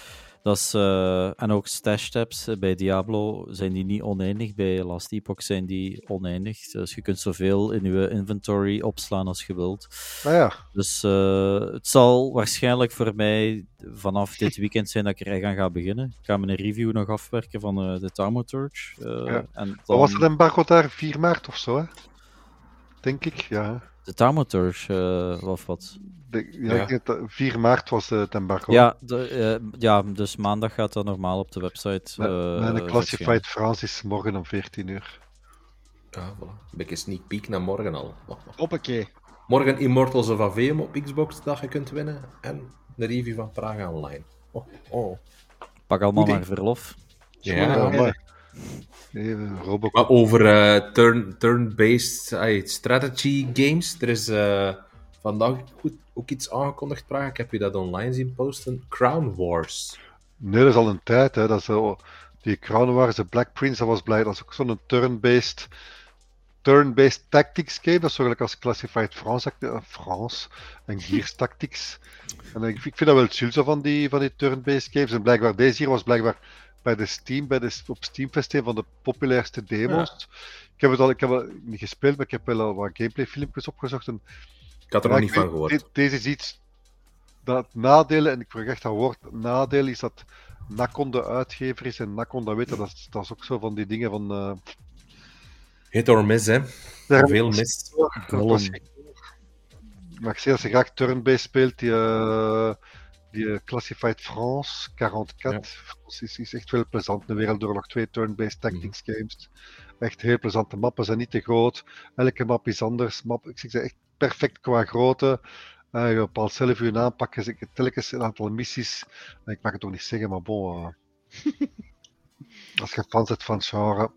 D: Dat is, eh, en ook stash tabs eh, bij Diablo zijn die niet oneindig, bij Last Epoch zijn die oneindig. Dus je kunt zoveel in je inventory opslaan als je wilt.
B: Nou ja,
D: Dus eh, het zal waarschijnlijk voor mij vanaf dit weekend zijn dat ik er echt aan ga beginnen. Ik ga mijn review nog afwerken van de Taumaturge. eh
B: Ja.
D: en
B: wat
D: dan-
B: was het embargo daar? 4 maart of zo, hè? Denk ik, ja.
D: De Taumaturge, eh, of wat?
B: De, ja,
A: Ja.
B: Ik denk dat 4 maart was eh, het embargo.
D: Ja, de, eh, ja, dus maandag gaat dat normaal op de website.
B: Mijn,
D: eh,
B: mijn
D: verschijnen.
B: Classified Frans is morgen om 14 uur.
A: Ja, voilà. Een beetje sneak peek naar morgen al.
C: hoppakee.
A: Morgen Immortals of Aveum op Xbox dat je kunt winnen. En een review van Praga Online. Oh, oh.
D: Pak allemaal maar verlof.
A: Ja,
B: Ja, maar. Nee, eh.
A: Maar over eh, turn, turn-based ay, strategy games. Er is eh, vandaag goed, ook iets aangekondigd, Praga. Ik heb je dat online zien posten. Crown Wars.
B: Nee, dat is al een tijd. Hè. Dat is zo, die Crown Wars, de Black Prince, dat was blij. Dat is ook zo'n turn-based turn-based tactics game. Dat is zo gelijk als Classified France, eh, France en Gears Tactics. En ik, ik vind dat wel chill zo van die, van die turn-based games. En blijkbaar, deze hier was blijkbaar bij de Steam, bij de, op Steam Fest een van de populairste demos. Ik heb het al, ik heb het niet gespeeld, maar ik heb wel al wat gameplay filmpjes opgezocht. En
A: Ik had er
B: ja,
A: nog niet van gehoord.
B: dit- deze is iets dat nadelen, en ik vraag echt dat woord, nadeel is dat Nacon de uitgever is en Nacon dat weet, dat is, dat is ook zo van die dingen van... eh,
A: Hit or miss, hè.
B: daar-
A: Veel mis.
B: Maar ik zie als je graag turn-based speelt, die, eh, die Classified France, 44, France is, is echt wel plezant. De Wereldoorlog 2 turn-based tactics games. Echt heel plezant. De mappen zijn niet te groot. Elke map is anders. Map, ik zeg ze echt perfect qua grootte. Eh, je bepaalt zelf je aanpak. Je zet telkens een aantal missies. Eh, Ik mag het toch niet zeggen, maar bon. eh, als je fans bent van het genre.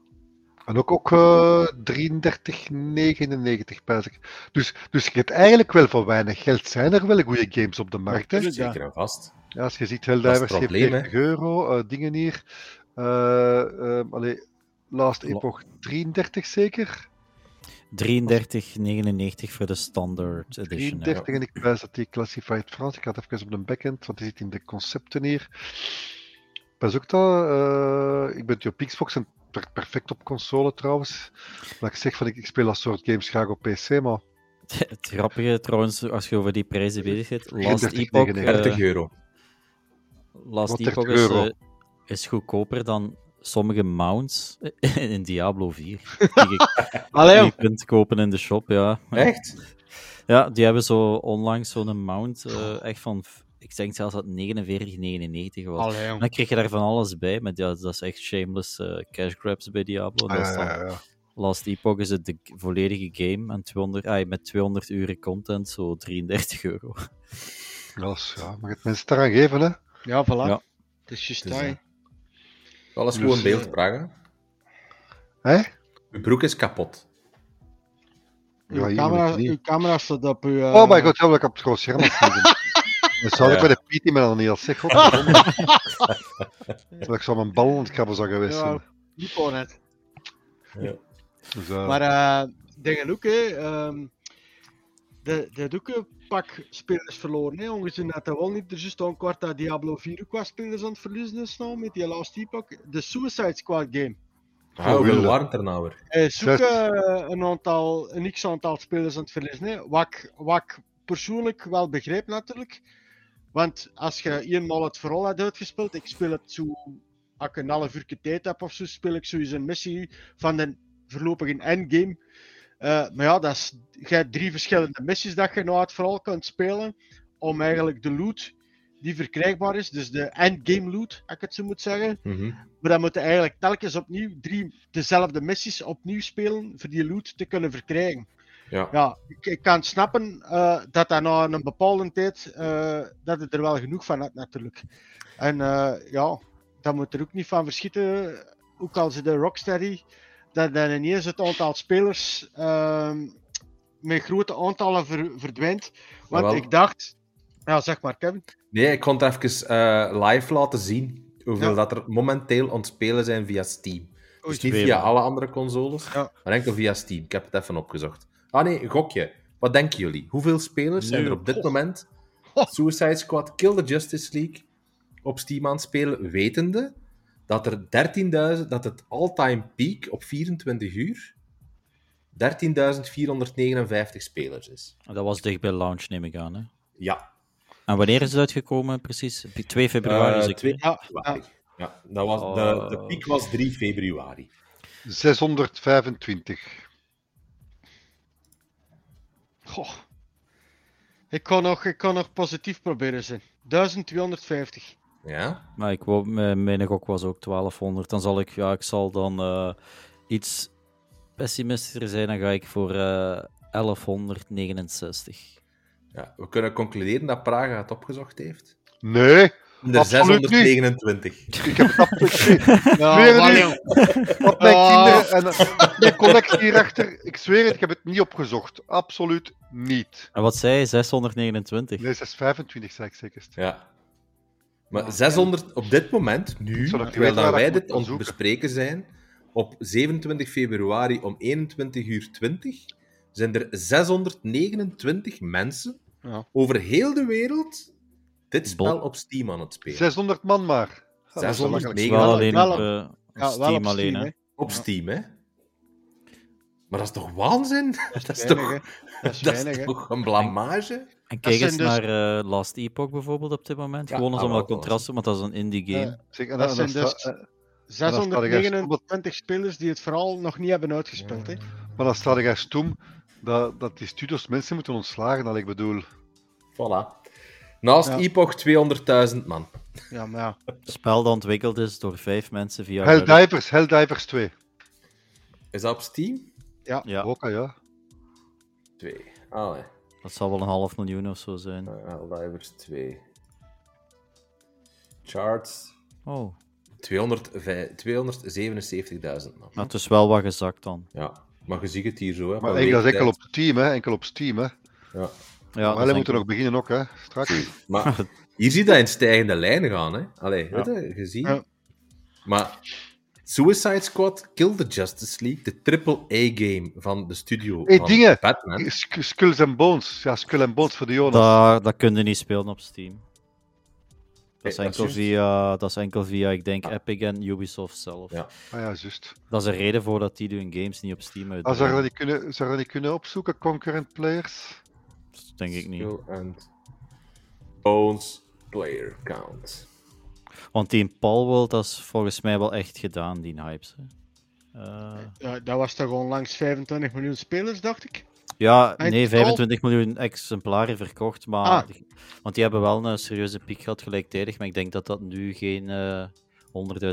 B: En ook, ook eh 33,99 pijs ik. Dus, dus je hebt eigenlijk wel voor weinig geld. Zijn er wel goede games op de markt? Hè?
C: Ja.
A: Zeker en vast.
B: Ja, als je ziet, Helldivers heeft
A: probleem,
B: 40 euro, eh, dingen hier. Allee, Last Epoch 33 zeker?
D: 33,99 voor de standard edition. hè.
B: 33 en ik wijs dat die Classified France, ik ga het even op de backend, want die zit in de concepten hier. Pas ook dat. eh, ik ben die op Xbox en perfect op console trouwens. Maar ik zeg van ik, ik speel dat soort games graag op PC, maar
D: Het grappige trouwens, als je over die prijzen bezig bent, Last
B: 30,
D: Epoch,
B: 99.
A: 30
D: eh,
A: euro.
D: Last Epoch
B: 30
D: is,
B: euro?
D: eh, is goedkoper dan sommige mounts in Diablo 4. Die je, kunt kopen in de shop, ja.
A: Echt?
D: Ja, die hebben zo onlangs zo'n mount, eh, echt van, ik denk zelfs dat het 49,99 was.
C: Allee,
D: En
C: jong.
D: dan krijg je daar van alles bij, maar ja, dat is echt shameless eh, cash grabs bij Diablo.
B: ah,
D: dat is
B: ja,
D: dan,
B: ja, ja.
D: Last Epoch is het de volledige game en 200, ah, met 200 uur content, zo 33 euro.
B: Is- ja, mag het mensen daaraan geven, hè?
C: Ja, voilà.
D: Ja.
C: Het is juist
A: Dus,
C: dat,
A: eh,
C: hè.
A: Alles
B: Dus,
A: gewoon
B: eh,
A: beeld vragen.
B: Hè?
A: Uw broek is kapot.
B: Ja,
C: Uw
B: hier
C: camera,
B: niet.
C: uw camera staat op uw... eh,
B: Oh my god, ja, dat ik op het groot scherm. Dan zou ik
A: Ja.
B: bij de PT met een heel zeg. godverdomme. Dat ik zo mijn bal aan het krabben zou geweest zijn.
C: Ja, niet voor net.
B: Dus, eh,
C: Maar eh dingen ook, hè. ehm, de, de een pak spelers verloren, hè. Ongezien dat dat wel niet er al een kwart dat Diablo 4 ook wat spelers aan het verliezen is nou, met die Last Epoch. De Suicide Squad game.
A: Ah, het er nou weer?
C: Hij is een, aantal, een x-aantal spelers aan het verliezen, hè. Wat, ik- wat ik persoonlijk wel begrijp natuurlijk. Want als je eenmaal het vooral hebt uitgespeeld, ik speel het zo, als ik een half uur tijd heb of zo, speel ik sowieso een missie van de voorlopige endgame. Eh, maar ja, dat is, drie verschillende missies dat je nou het vooral kunt spelen, om eigenlijk de loot die verkrijgbaar is, dus de endgame loot, als ik het zo moet zeggen,
A: Mhm.
C: maar dan moeten eigenlijk telkens opnieuw drie dezelfde missies opnieuw spelen voor die loot te kunnen verkrijgen.
A: Ja.
C: Ja, ik, ik kan snappen eh, dat dat na een bepaalde tijd, eh, dat het er wel genoeg van had natuurlijk. En ja, dat moet er ook niet van verschieten, ook al ze de Rocksteady, dat dan ineens het aantal spelers ehm, met grote aantallen ver- verdwijnt. Want
A: Jawel.
C: ik dacht, ja zeg maar Kevin,
A: Nee, ik kon het even eh, live laten zien hoeveel
C: Ja.
A: dat er momenteel aan het spelen zijn via Steam. Dus niet via alle andere consoles,
C: Ja.
A: maar enkel via Steam. Ik heb het even opgezocht. Ah nee, een gokje. Wat denken jullie? Hoeveel spelers zijn er op dit
C: Oh.
A: moment
C: Oh.
A: Suicide Squad Kill the Justice League op Steam aan het spelen, wetende dat er 13.000, dat het all-time peak op 24 uur 13.459 spelers is.
D: Dat was dicht bij launch, neem ik aan. Hè?
A: Ja.
D: En wanneer is het uitgekomen, precies? 2 februari,
A: Eh,
D: zeker?
A: twee-
C: ja,
A: februari.
C: ja.
A: Ja, dat was,
D: Oh.
A: de, de piek was 3 februari.
B: 625.
C: Goh. Ik kan nog, ik kan nog positief proberen zijn. 1250.
A: Ja?
D: Maar ik wou, mijn, gok was ook 1200. Dan zal ik, ja, ik zal dan eh, iets pessimistischer zijn. Dan ga ik voor eh 1169.
A: ja. We kunnen concluderen dat Praga het opgezocht heeft.
B: Nee,
A: De
B: Absoluut niet.
A: 629.
B: ik heb het absoluut niet.
C: Ja,
B: Weer
C: wel,
B: niet.
C: jong.
B: Op mijn
C: Oh.
B: kinderen en mijn collectie hierachter. Ik zweer het, ik heb het niet opgezocht. Absoluut niet.
D: En wat zei je? 629?
B: Nee, 625 zei ik zeker.
A: Ja. Maar 600 op dit moment, nu, terwijl dat wij dit aan het
B: zoeken?
A: bespreken zijn, op 27 februari om 21 uur 20, zijn er 629 mensen
C: Ja.
A: over heel de wereld dit spel op Steam aan het spelen.
B: 600 man maar. Ja, dat is wel
A: 600
B: makkelijk.
A: nee.
D: wel alleen op, eh, op
C: Ja, wel
D: Steam
C: op
D: alleen.
C: Steam,
D: hè.
C: hè.
A: Op
C: Ja.
A: Steam, hè? Maar dat is toch waanzin? Dat is,
C: Weinig,
A: toch,
C: hè. Dat is
A: dat
C: weinig,
A: is
C: hè.
A: toch een blamage?
D: En kijk eens
C: dus-
D: naar eh, Last Epoch bijvoorbeeld op dit moment.
A: Ja,
D: Gewoon
A: ah,
D: om
A: wel,
D: wat contrasten, want dat is een indie game.
C: Ja. Dat zijn dus- 629 spelers die het vooral nog niet hebben uitgespeeld. Hè.
B: Maar dan staat ik echt stoem dat, dat die studios mensen moeten ontslagen. Dat ik bedoel,
A: Voilà. Naast
C: Ja.
A: Epoch 200.000 man.
C: Ja, maar ja.
D: Het spel dat ontwikkeld is door vijf mensen via...
B: Helldivers, Helldivers 2.
A: Is dat op Steam?
D: Ja,
B: Ook, ah, ja.
A: 2. Allee.
D: dat zal wel een half miljoen of zo zijn.
A: Uh, Helldivers 2. Charts.
D: Oh,
A: 200 vij- 277.000 man.
D: maar het is wel wat gezakt dan.
A: Ja, maar je ziet het hier zo. Hè,
B: Maar enkel, dat is enkel op Steam, hè. Enkel op Steam, hè.
A: Ja.
D: Ja,
B: maar
D: dat
B: wij
D: is
B: moeten nog beginnen ook, hè. Straks.
A: Maar hier zie je dat in stijgende lijnen gaan. Hè. Allee,
D: Ja.
A: weet je, je ziet.
C: Ja.
A: Maar Suicide Squad, Kill the Justice League, de triple-A-game van de studio
B: Hey,
A: van
B: dingen.
A: Batman.
B: Sk- Skulls and Bones. Ja, Skull and Bones voor de Jonas.
D: Dat, dat kun je niet spelen op Steam. Dat is, enkel
A: juist.
D: via, dat is enkel via, ik denk, Epic en Ubisoft zelf.
A: Ja.
B: Ah ja, juist.
D: Dat is een reden voor dat die hun games niet op Steam
B: Ah,
D: uitbrengen.
B: zouden we die kunnen, zouden we die kunnen opzoeken, concurrent players?
D: Dat denk ik niet.
A: Skill and Bones player count.
D: Want die in Palworld, dat is volgens mij wel echt gedaan, die hypes. Eh,
C: Ja, dat was toch onlangs 25 miljoen spelers, dacht ik?
D: ja,
C: En
D: nee,
C: totaal-
D: 25 miljoen exemplaren verkocht, maar...
C: Ah.
D: Want die hebben wel een serieuze piek gehad gelijktijdig, maar ik denk dat dat nu geen eh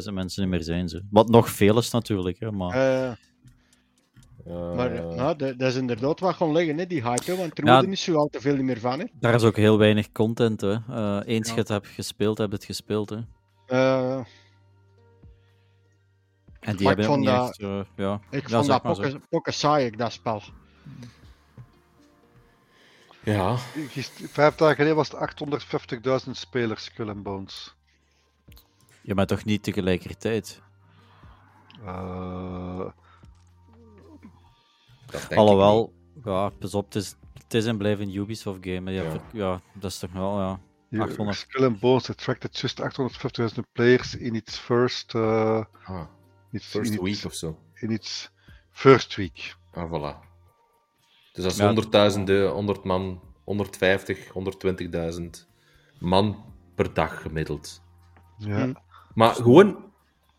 D: 100.000 mensen meer zijn. Ze. Wat nog veel is natuurlijk, hè, maar...
C: Eh, Maar ja, dat, dat is inderdaad wat gaan liggen, hè, die hype, hè, want er
D: Ja.
C: er niet zo al te veel meer van. Hè.
D: Daar is ook heel weinig content, hè. Eh, eens
C: Ja.
D: je het hebt gespeeld, heb je het gespeeld, hè.
C: Eh,
D: En die
C: Maar
D: hebben niet
C: dat-
D: echt... eh, ja.
C: ik
D: Ja,
C: vond dat pokken- pokken saai, ik, dat spel.
A: ja,
B: Vijf dagen geleden was het 850.000 spelers, Skull and Bones.
D: Ja, maar toch niet tegelijkertijd.
B: Eh,
A: dat denk ik
D: Alhoewel, ja, pas op, het is, het is en blijft een Ubisoft game. Ja,
A: Ja.
D: dat is toch wel, ja.
B: hier,
D: 800.
B: Skull and Bones attracted just 850.000 players in its first, uh.
A: Ah,
B: its,
A: first
B: in
A: week
B: its,
A: of zo.
B: in its first week.
A: Ah, voilà. Dus dat is
D: Ja.
A: 100.000, 100 man, 150, 120.000 man per dag gemiddeld.
B: Ja.
C: Hm.
A: Maar gewoon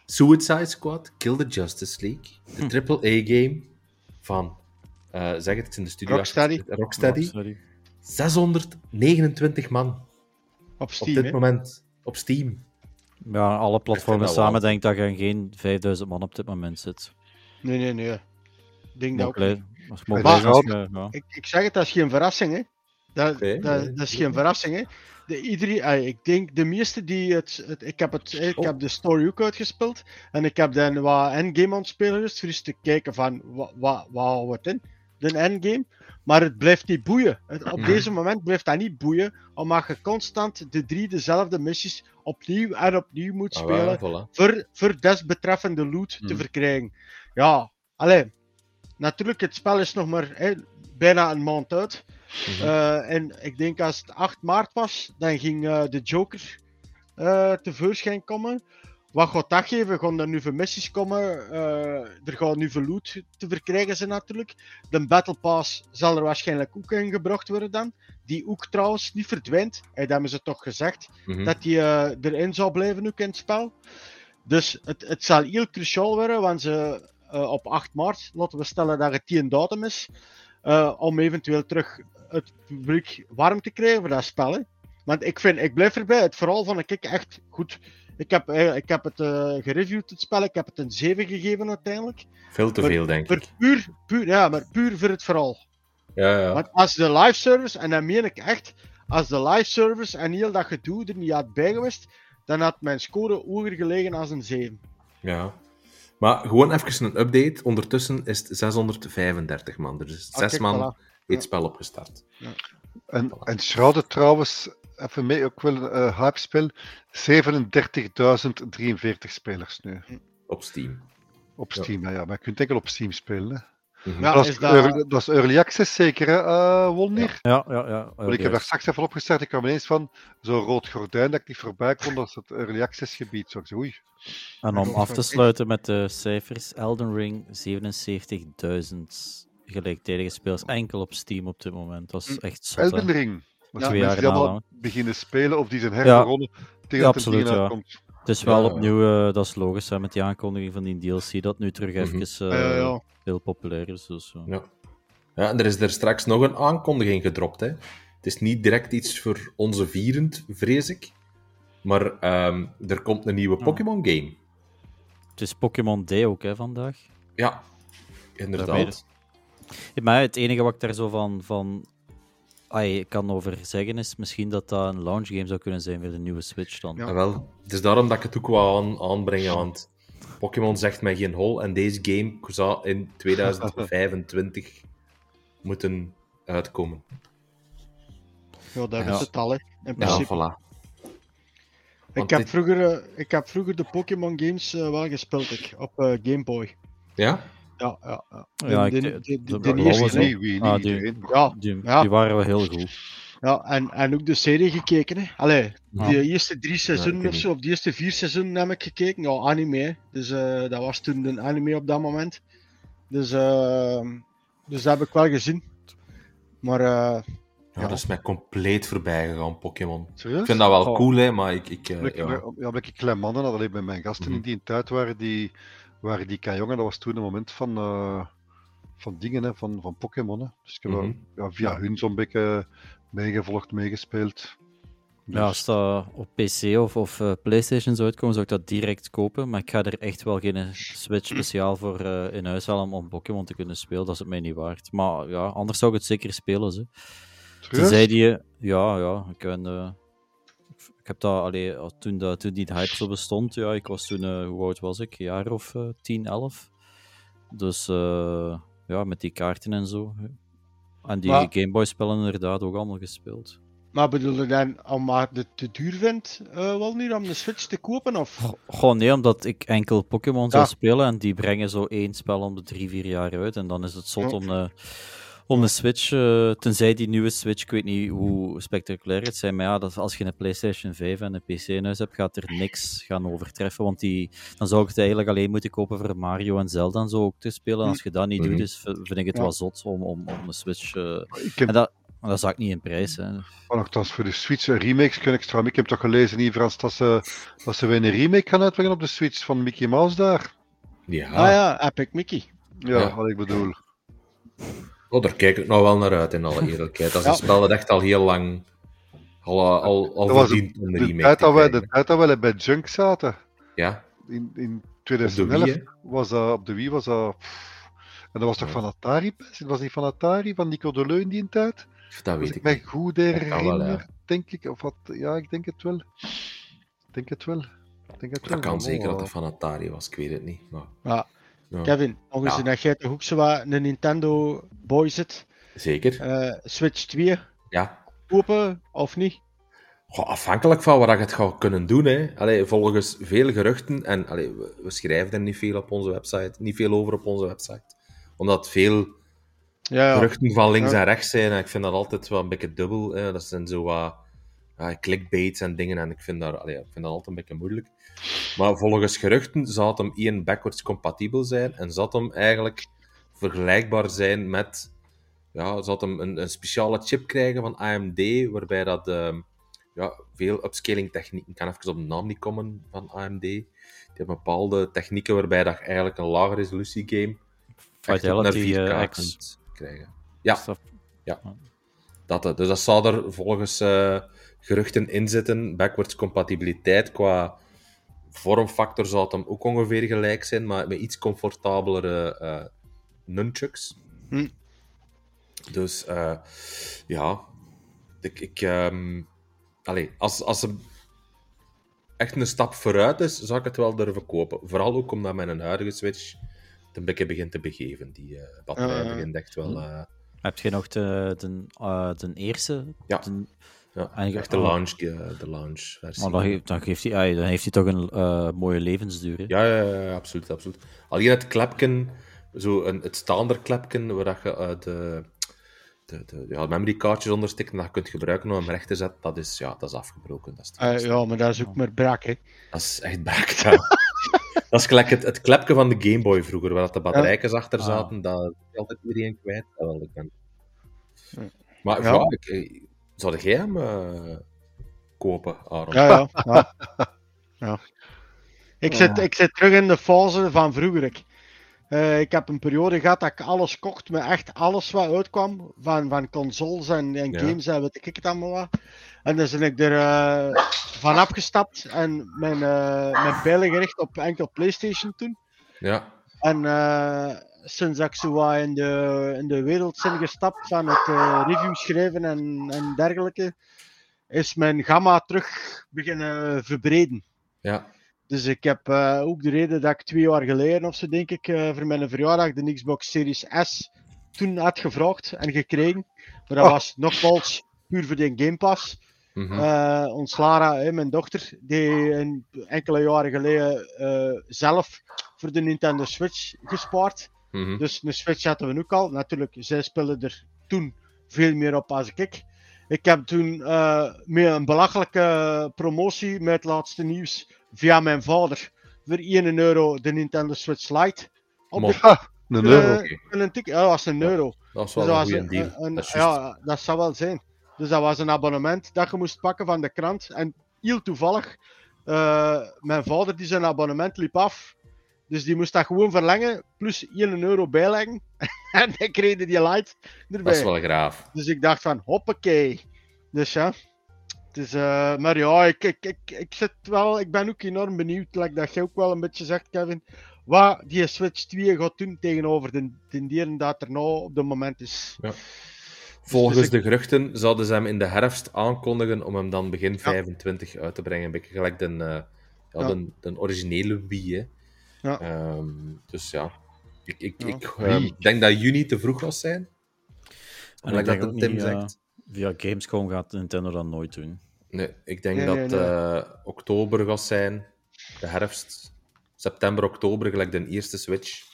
A: Suicide Squad, Kill the Justice League, de AAA-game van, eh, zeg het, het is in de studio.
C: Rocksteady.
A: Rocksteady.
D: Oh, sorry.
A: 629 man
C: Op
A: op
C: Steam,
A: dit
C: hè.
A: moment op Steam.
D: Ja, alle platformen samen
A: wel.
D: denk dat je geen 5000 man op dit moment zit.
C: Nee, nee, nee. Ik denk dat ook
B: Maar-
D: als je- ja.
C: Ik, ik zeg het, dat is geen verrassing, hè. Dat,
A: Oké,
C: dat,
A: nee,
C: dat is
A: nee.
C: geen verrassing, hè. De, iedereen, ik denk de meeste die het, het- ik, heb het, ik
A: Oh.
C: heb de story ook uitgespeeld en ik heb dan wat endgame aan het spelen eens te kijken van wat, wat, wat houdt het in, de endgame. Maar het blijft niet boeien. Het- op
A: Mhm.
C: deze moment blijft dat niet boeien, omdat je constant de drie dezelfde missies opnieuw en opnieuw moet
A: Ah,
C: spelen
A: voilà.
C: voor, voor desbetreffende loot te
A: Mhm.
C: verkrijgen. Ja, alleen. Natuurlijk, het spel is nog maar hè, bijna een maand uit.
A: Mhm.
C: Eh, en ik denk als het 8 maart was, dan ging eh, de Joker eh tevoorschijn komen. Wat gaat dat geven? Gaan er nu veel missies komen? Eh, er gaat nu veel loot te verkrijgen zijn natuurlijk. De Battle Pass zal er waarschijnlijk ook in gebracht worden dan. Die ook trouwens niet verdwijnt. Eh, dat hebben ze toch gezegd
A: Mhm.
C: dat die eh, erin zou blijven ook in het spel. Dus het, het zal heel cruciaal worden, want ze, op 8 maart, laten we stellen dat het 10 datum is, om eventueel terug het publiek warm te krijgen voor dat spel. Hè. Want ik, vind, ik blijf erbij, het verhaal vond ik echt goed. Ik heb, eh, ik heb het eh, gereviewd, het spel, ik heb het een 7 gegeven uiteindelijk.
A: Veel te
C: maar-
A: veel, denk ik.
C: puur, puur, ja, maar puur voor het verhaal.
A: Ja, ja.
C: Want als de live service, en dat meen ik echt, als de live service en heel dat gedoe er niet had bij geweest, dan had mijn score hoger gelegen als een 7.
A: ja. Maar gewoon even een update. Ondertussen is het 635 man. Er is
C: Ah,
A: zes
C: kijk,
A: man
C: voilà.
A: heeft het spel opgestart.
B: En, en Shrouded trouwens, even mee, ook wel een eh, hype spel, 37.043 spelers nu.
A: Op Steam.
B: Op
A: Ja.
B: Steam, ja. ja, maar je kunt enkel op Steam spelen. Hè.
A: Mhm.
C: Ja,
B: dat,
C: is
B: is
C: dat-
B: early, dat is early access zeker, hè, eh, Wolnir?
D: Ja, ja, ja.
B: Want ik heb daar straks even opgestart, ik kwam ineens van zo'n rood gordijn dat ik niet voorbij kon, dat is het early access gebied. Zo, ik zei, oei.
D: En om af te sluiten met de cijfers, Elden Ring 77.000 gelijktijdige spelers enkel op Steam op dit moment. Dat is echt zot, hè.
B: Elden Ring. Maar
C: Ja.
D: Twee jaar
B: die allemaal
D: na,
B: beginnen spelen of die zijn herbegonnen tegen
D: Ja,
B: dat het
D: absoluut,
B: tegen
D: ja.
B: uitkomt.
D: Het is wel
A: Ja.
D: opnieuw, eh, dat is logisch, hè, met die aankondiging van die DLC, dat nu terug
A: Mhm.
D: even
C: Ja,
D: eh,
C: ja, ja.
D: heel populair is. Dus, eh.
A: Ja. ja, en er is er straks nog een aankondiging gedropt. Hè. Het is niet direct iets voor onze vierend, vrees ik. Maar ehm, er komt een nieuwe
D: Ja.
A: Pokémon-game.
D: Het is Pokémon Day ook hè, vandaag.
A: Ja, inderdaad.
D: Ja, maar het enige wat ik daar zo van, van ai, kan over zeggen is misschien dat dat een launch game zou kunnen zijn voor de nieuwe Switch dan.
C: Ja.
A: En wel, het is daarom dat ik het ook wou aan, aanbrengen, want Pokémon zegt mij geen hol en deze game zou in 2025 moeten uitkomen.
C: Ja, dat
D: Ja.
C: is het al, hè. In
A: Ja,
C: principe.
A: voilà.
C: ik, heb
A: dit-
C: vroeger, eh, ik heb vroeger de Pokémon games eh, wel gespeeld, ik, op eh, Game Boy.
A: Ja?
C: Ja, ja, ja. De,
D: ik-
C: eerste,
D: Ah, die-.
C: Ja,
D: Die, waren wel heel goed.
C: Ja, en, en ook de serie gekeken. Hè. Allee,
D: Ja.
C: de eerste drie seizoenen
A: ik
C: of zo, of de eerste vier seizoenen heb ik gekeken. Ja, anime. hè. Dus eh, dat was toen een anime op dat moment. Dus, eh, dus dat heb ik wel gezien. Maar eh,
A: Ja,
C: Ja.
A: dat is mij compleet voorbij gegaan, Pokémon.
B: Serieus?
A: Ik vind dat wel
B: Oh.
A: cool, hè, maar ik... ik eh,
B: ik,
A: ja.
B: omdat ik klein mannen had, alleen bij mijn gasten
A: Mhm.
B: in die tijd waren die, waren die jongen. Dat was toen een moment van, eh, van dingen, hè, van, van Pokémon. hè. Dus ik heb wel,
A: Mhm.
B: ja, via hun zo'n beetje meegevolgd, meegespeeld. Dus,
D: Ja, als dat op PC of, of eh, PlayStation zou uitkomen, zou ik dat direct kopen. Maar ik ga er echt wel geen Switch speciaal voor eh, in huis halen om, om Pokémon te kunnen spelen. Dat is het mij niet waard. Maar ja, anders zou ik het zeker spelen. Ze. Tenzij die... Ja, ja. Ik, ben, eh, ik heb dat... Allee, toen, dat, toen die hype zo bestond, ja, ik was toen... eh, hoe oud was ik? Een jaar of eh 10, 11. Dus eh, ja, met die kaarten en zo. En die
C: Maar-
D: Gameboy-spellen inderdaad ook allemaal gespeeld.
C: Maar bedoel je dan, omdat het te duur vindt, eh, wel niet om de Switch te kopen? Of?
D: Gewoon nee, omdat ik enkel Pokémon zou spelen en die brengen zo één spel om de drie, vier jaar uit. En dan is het zot om, om de Switch, eh, tenzij die nieuwe Switch, ik weet niet hoe spectaculair het zijn, maar ja, dat, als je een PlayStation 5 en een PC in huis hebt, gaat er niks gaan overtreffen. Want die, dan zou ik het eigenlijk alleen moeten kopen voor Mario en Zelda en zo ook te spelen. En als je dat niet doet, is, vind ik het
C: Ja.
D: wel zot om, om, om de Switch... eh,
B: Ik heb
D: en dat, dat zag ik niet in prijs. Hè.
B: Maar nogthans, voor de Switch een remakes kun ik Ik heb toch gelezen in Frans dat ze, dat ze weer een remake gaan uitbrengen op de Switch van Mickey Mouse daar.
A: Ja.
C: Ah ja, Epic Mickey.
B: Ja,
A: Ja.
B: wat ik bedoel.
A: Oh, daar kijk ik nou wel naar uit, in alle eerlijkheid. Dat is
C: Ja.
A: een spel dat echt al heel lang... Al, eh, al, al
B: Dat
A: verdient om
B: De
A: remake
B: tijd,
A: te
B: dat wij, de tijd dat wij bij Junk zaten,
A: Ja,
B: in, in
A: op de
B: 2011,
A: Wii, hè.
B: was dat, op de Wii was dat... pff, en dat was toch
A: Ja.
B: van Atari? Het was niet van Atari, van Nico de Leu in die tijd?
A: Dat weet
B: ik
A: ik
B: goed
A: kan wel,
B: herinner,
A: ja.
B: denk ik. Of wat, ja, ik denk het wel. Ik denk het wel. Ik denk het wel.
A: Dat kan
B: maar
A: zeker dat het van Atari was, ik weet het niet. Maar,
C: Ja.
A: Ja.
C: Kevin, nog eens
A: Ja.
C: dat jij toch ook zo wat een Nintendo Boy zit.
A: Zeker,
C: eh, Switch 2
A: ja.
C: kopen of niet?
A: Goh, afhankelijk van wat je het gaat kunnen doen. Hè. Allee, volgens veel geruchten, en allee, we, we schrijven er niet veel op onze website, niet veel over op onze website, omdat veel
C: Ja,
A: geruchten van links en rechts zijn. En ik vind dat altijd wel een beetje dubbel. Hè. Dat zijn zo wat ja, clickbaits en dingen. En ik vind, daar, allee, ik vind dat altijd een beetje moeilijk. Maar volgens geruchten zou het hem één backwards compatibel zijn. En zou het hem eigenlijk vergelijkbaar zijn met. Ja, zou het hem een, een speciale chip krijgen van AMD. Waarbij dat ehm, ja, veel upscaling technieken. Ik kan even op de naam niet komen van AMD. Die hebben bepaalde technieken waarbij dat eigenlijk een lage resolutie game. op naar
D: Fidelity
A: 4K
D: eh, X.
A: kunt krijgen. Ja,
D: Is dat-
A: eh, dus dat zou er volgens eh, geruchten in zitten. Backwards compatibiliteit qua vormfactor zou het hem ook ongeveer gelijk zijn, maar met iets comfortabelere eh nunchucks.
C: Hm.
A: Dus ja, ik, ik ehm, allee, als, als ze echt een stap vooruit is, zou ik het wel durven kopen. Vooral ook omdat mijn huidige Switch het een beetje begint te begeven. Die batterij
C: Eh,
A: begint echt wel...
D: Heb je nog de, de, eh, de eerste?
A: Ja.
D: De-
A: Ja, echt de
D: oh.
A: launch, eh, de launch versie.
D: maar dan, geeft, dan, geeft hij, dan heeft hij toch een eh, mooie levensduur. hè?
A: Ja, ja, ja, absoluut, absoluut. Alleen het klepken, zo een, het staande klepken, waar dat je de, de, de ja, memory kaartjes onder stikt en dat je kunt gebruiken om hem recht te zetten, dat is, ja, dat is afgebroken. Dat is,
C: Eh, ja, maar dat is ook maar brak, hè.
A: dat is echt brak, ja. Dat is gelijk het, het klepken van de Game Boy vroeger, waar dat de batterijtjes achter
D: Ah.
A: zaten, dat is altijd iedereen kwijt. Terwijl ik ben. Maar
C: Ja.
A: ik, eh, zou jij hem eh, kopen, Aaron?
C: Ja, ja. ja. ja. Ik, zit, ik zit terug in de fase van vroeger. Ik, Eh, ik heb een periode gehad dat ik alles kocht, met echt alles wat uitkwam, van, van consoles en, en
A: Ja.
C: games en weet ik het allemaal wat. En dan ben ik er eh, van afgestapt en mijn, eh mijn pijlen gericht op enkel PlayStation toen.
A: Ja,
C: En sinds dat ik zo wat in de, in de wereld ben gestapt van het review schrijven en, en dergelijke, is mijn gamma terug beginnen verbreden.
A: ja.
C: Dus ik heb eh, ook de reden dat ik twee jaar geleden of zo, denk ik, eh, voor mijn verjaardag de Xbox Series S toen had gevraagd en gekregen. Maar dat
B: Oh.
C: was nogmaals puur voor de Game Pass.
A: Mhm.
C: Eh, ons Lara, hè, mijn dochter, die een, enkele jaren geleden zelf voor de Nintendo Switch gespaard.
A: Mhm.
C: Dus een Switch hadden we ook al. Natuurlijk, zij speelden er toen veel meer op als ik. Ik heb toen eh, met een belachelijke promotie met het laatste nieuws via mijn vader voor 1 euro de Nintendo Switch Lite. Op de,
B: een
C: eh,
B: euro.
A: oké.
C: een tik, ja, dat was een euro.
A: Dat is
C: Dus
A: wel
C: dat
A: een
C: was
A: goede deal.
C: een-
A: dat is juist.
C: ja, dat zou wel zijn. Dus dat was een abonnement dat je moest pakken van de krant. En heel toevallig, eh, mijn vader die zijn abonnement liep af. Dus die moest dat gewoon verlengen, plus 1 euro bijleggen. en dan kreeg je die light erbij.
A: Dat is wel graaf.
C: Dus ik dacht van, hoppakee. Dus ja. Dus, eh, maar ja, ik, ik, ik, ik, zit wel, ik ben ook enorm benieuwd, like dat jij ook wel een beetje zegt, Kevin, wat die Switch 2 gaat doen tegenover de, de dieren dat er nou op dit moment is.
A: Volgens
C: dus ik-
A: de geruchten zouden ze hem in de herfst aankondigen om hem dan begin 25 uit te brengen. Een beetje gelijk de, eh, ja,
C: Ja.
A: de, de originele Wii. Hè.
C: Ja.
A: Ehm, dus ja, ik, ik,
C: Ja.
A: ik ehm, denk dat juni te vroeg was zijn.
D: En ik denk
A: dat Tim
D: niet, eh,
A: zegt.
D: via Gamescom gaat Nintendo dat nooit doen.
A: Nee, ik denk
C: Nee,
A: dat
C: nee, nee.
A: eh, oktober gaat zijn, de herfst, september, oktober, gelijk de eerste Switch.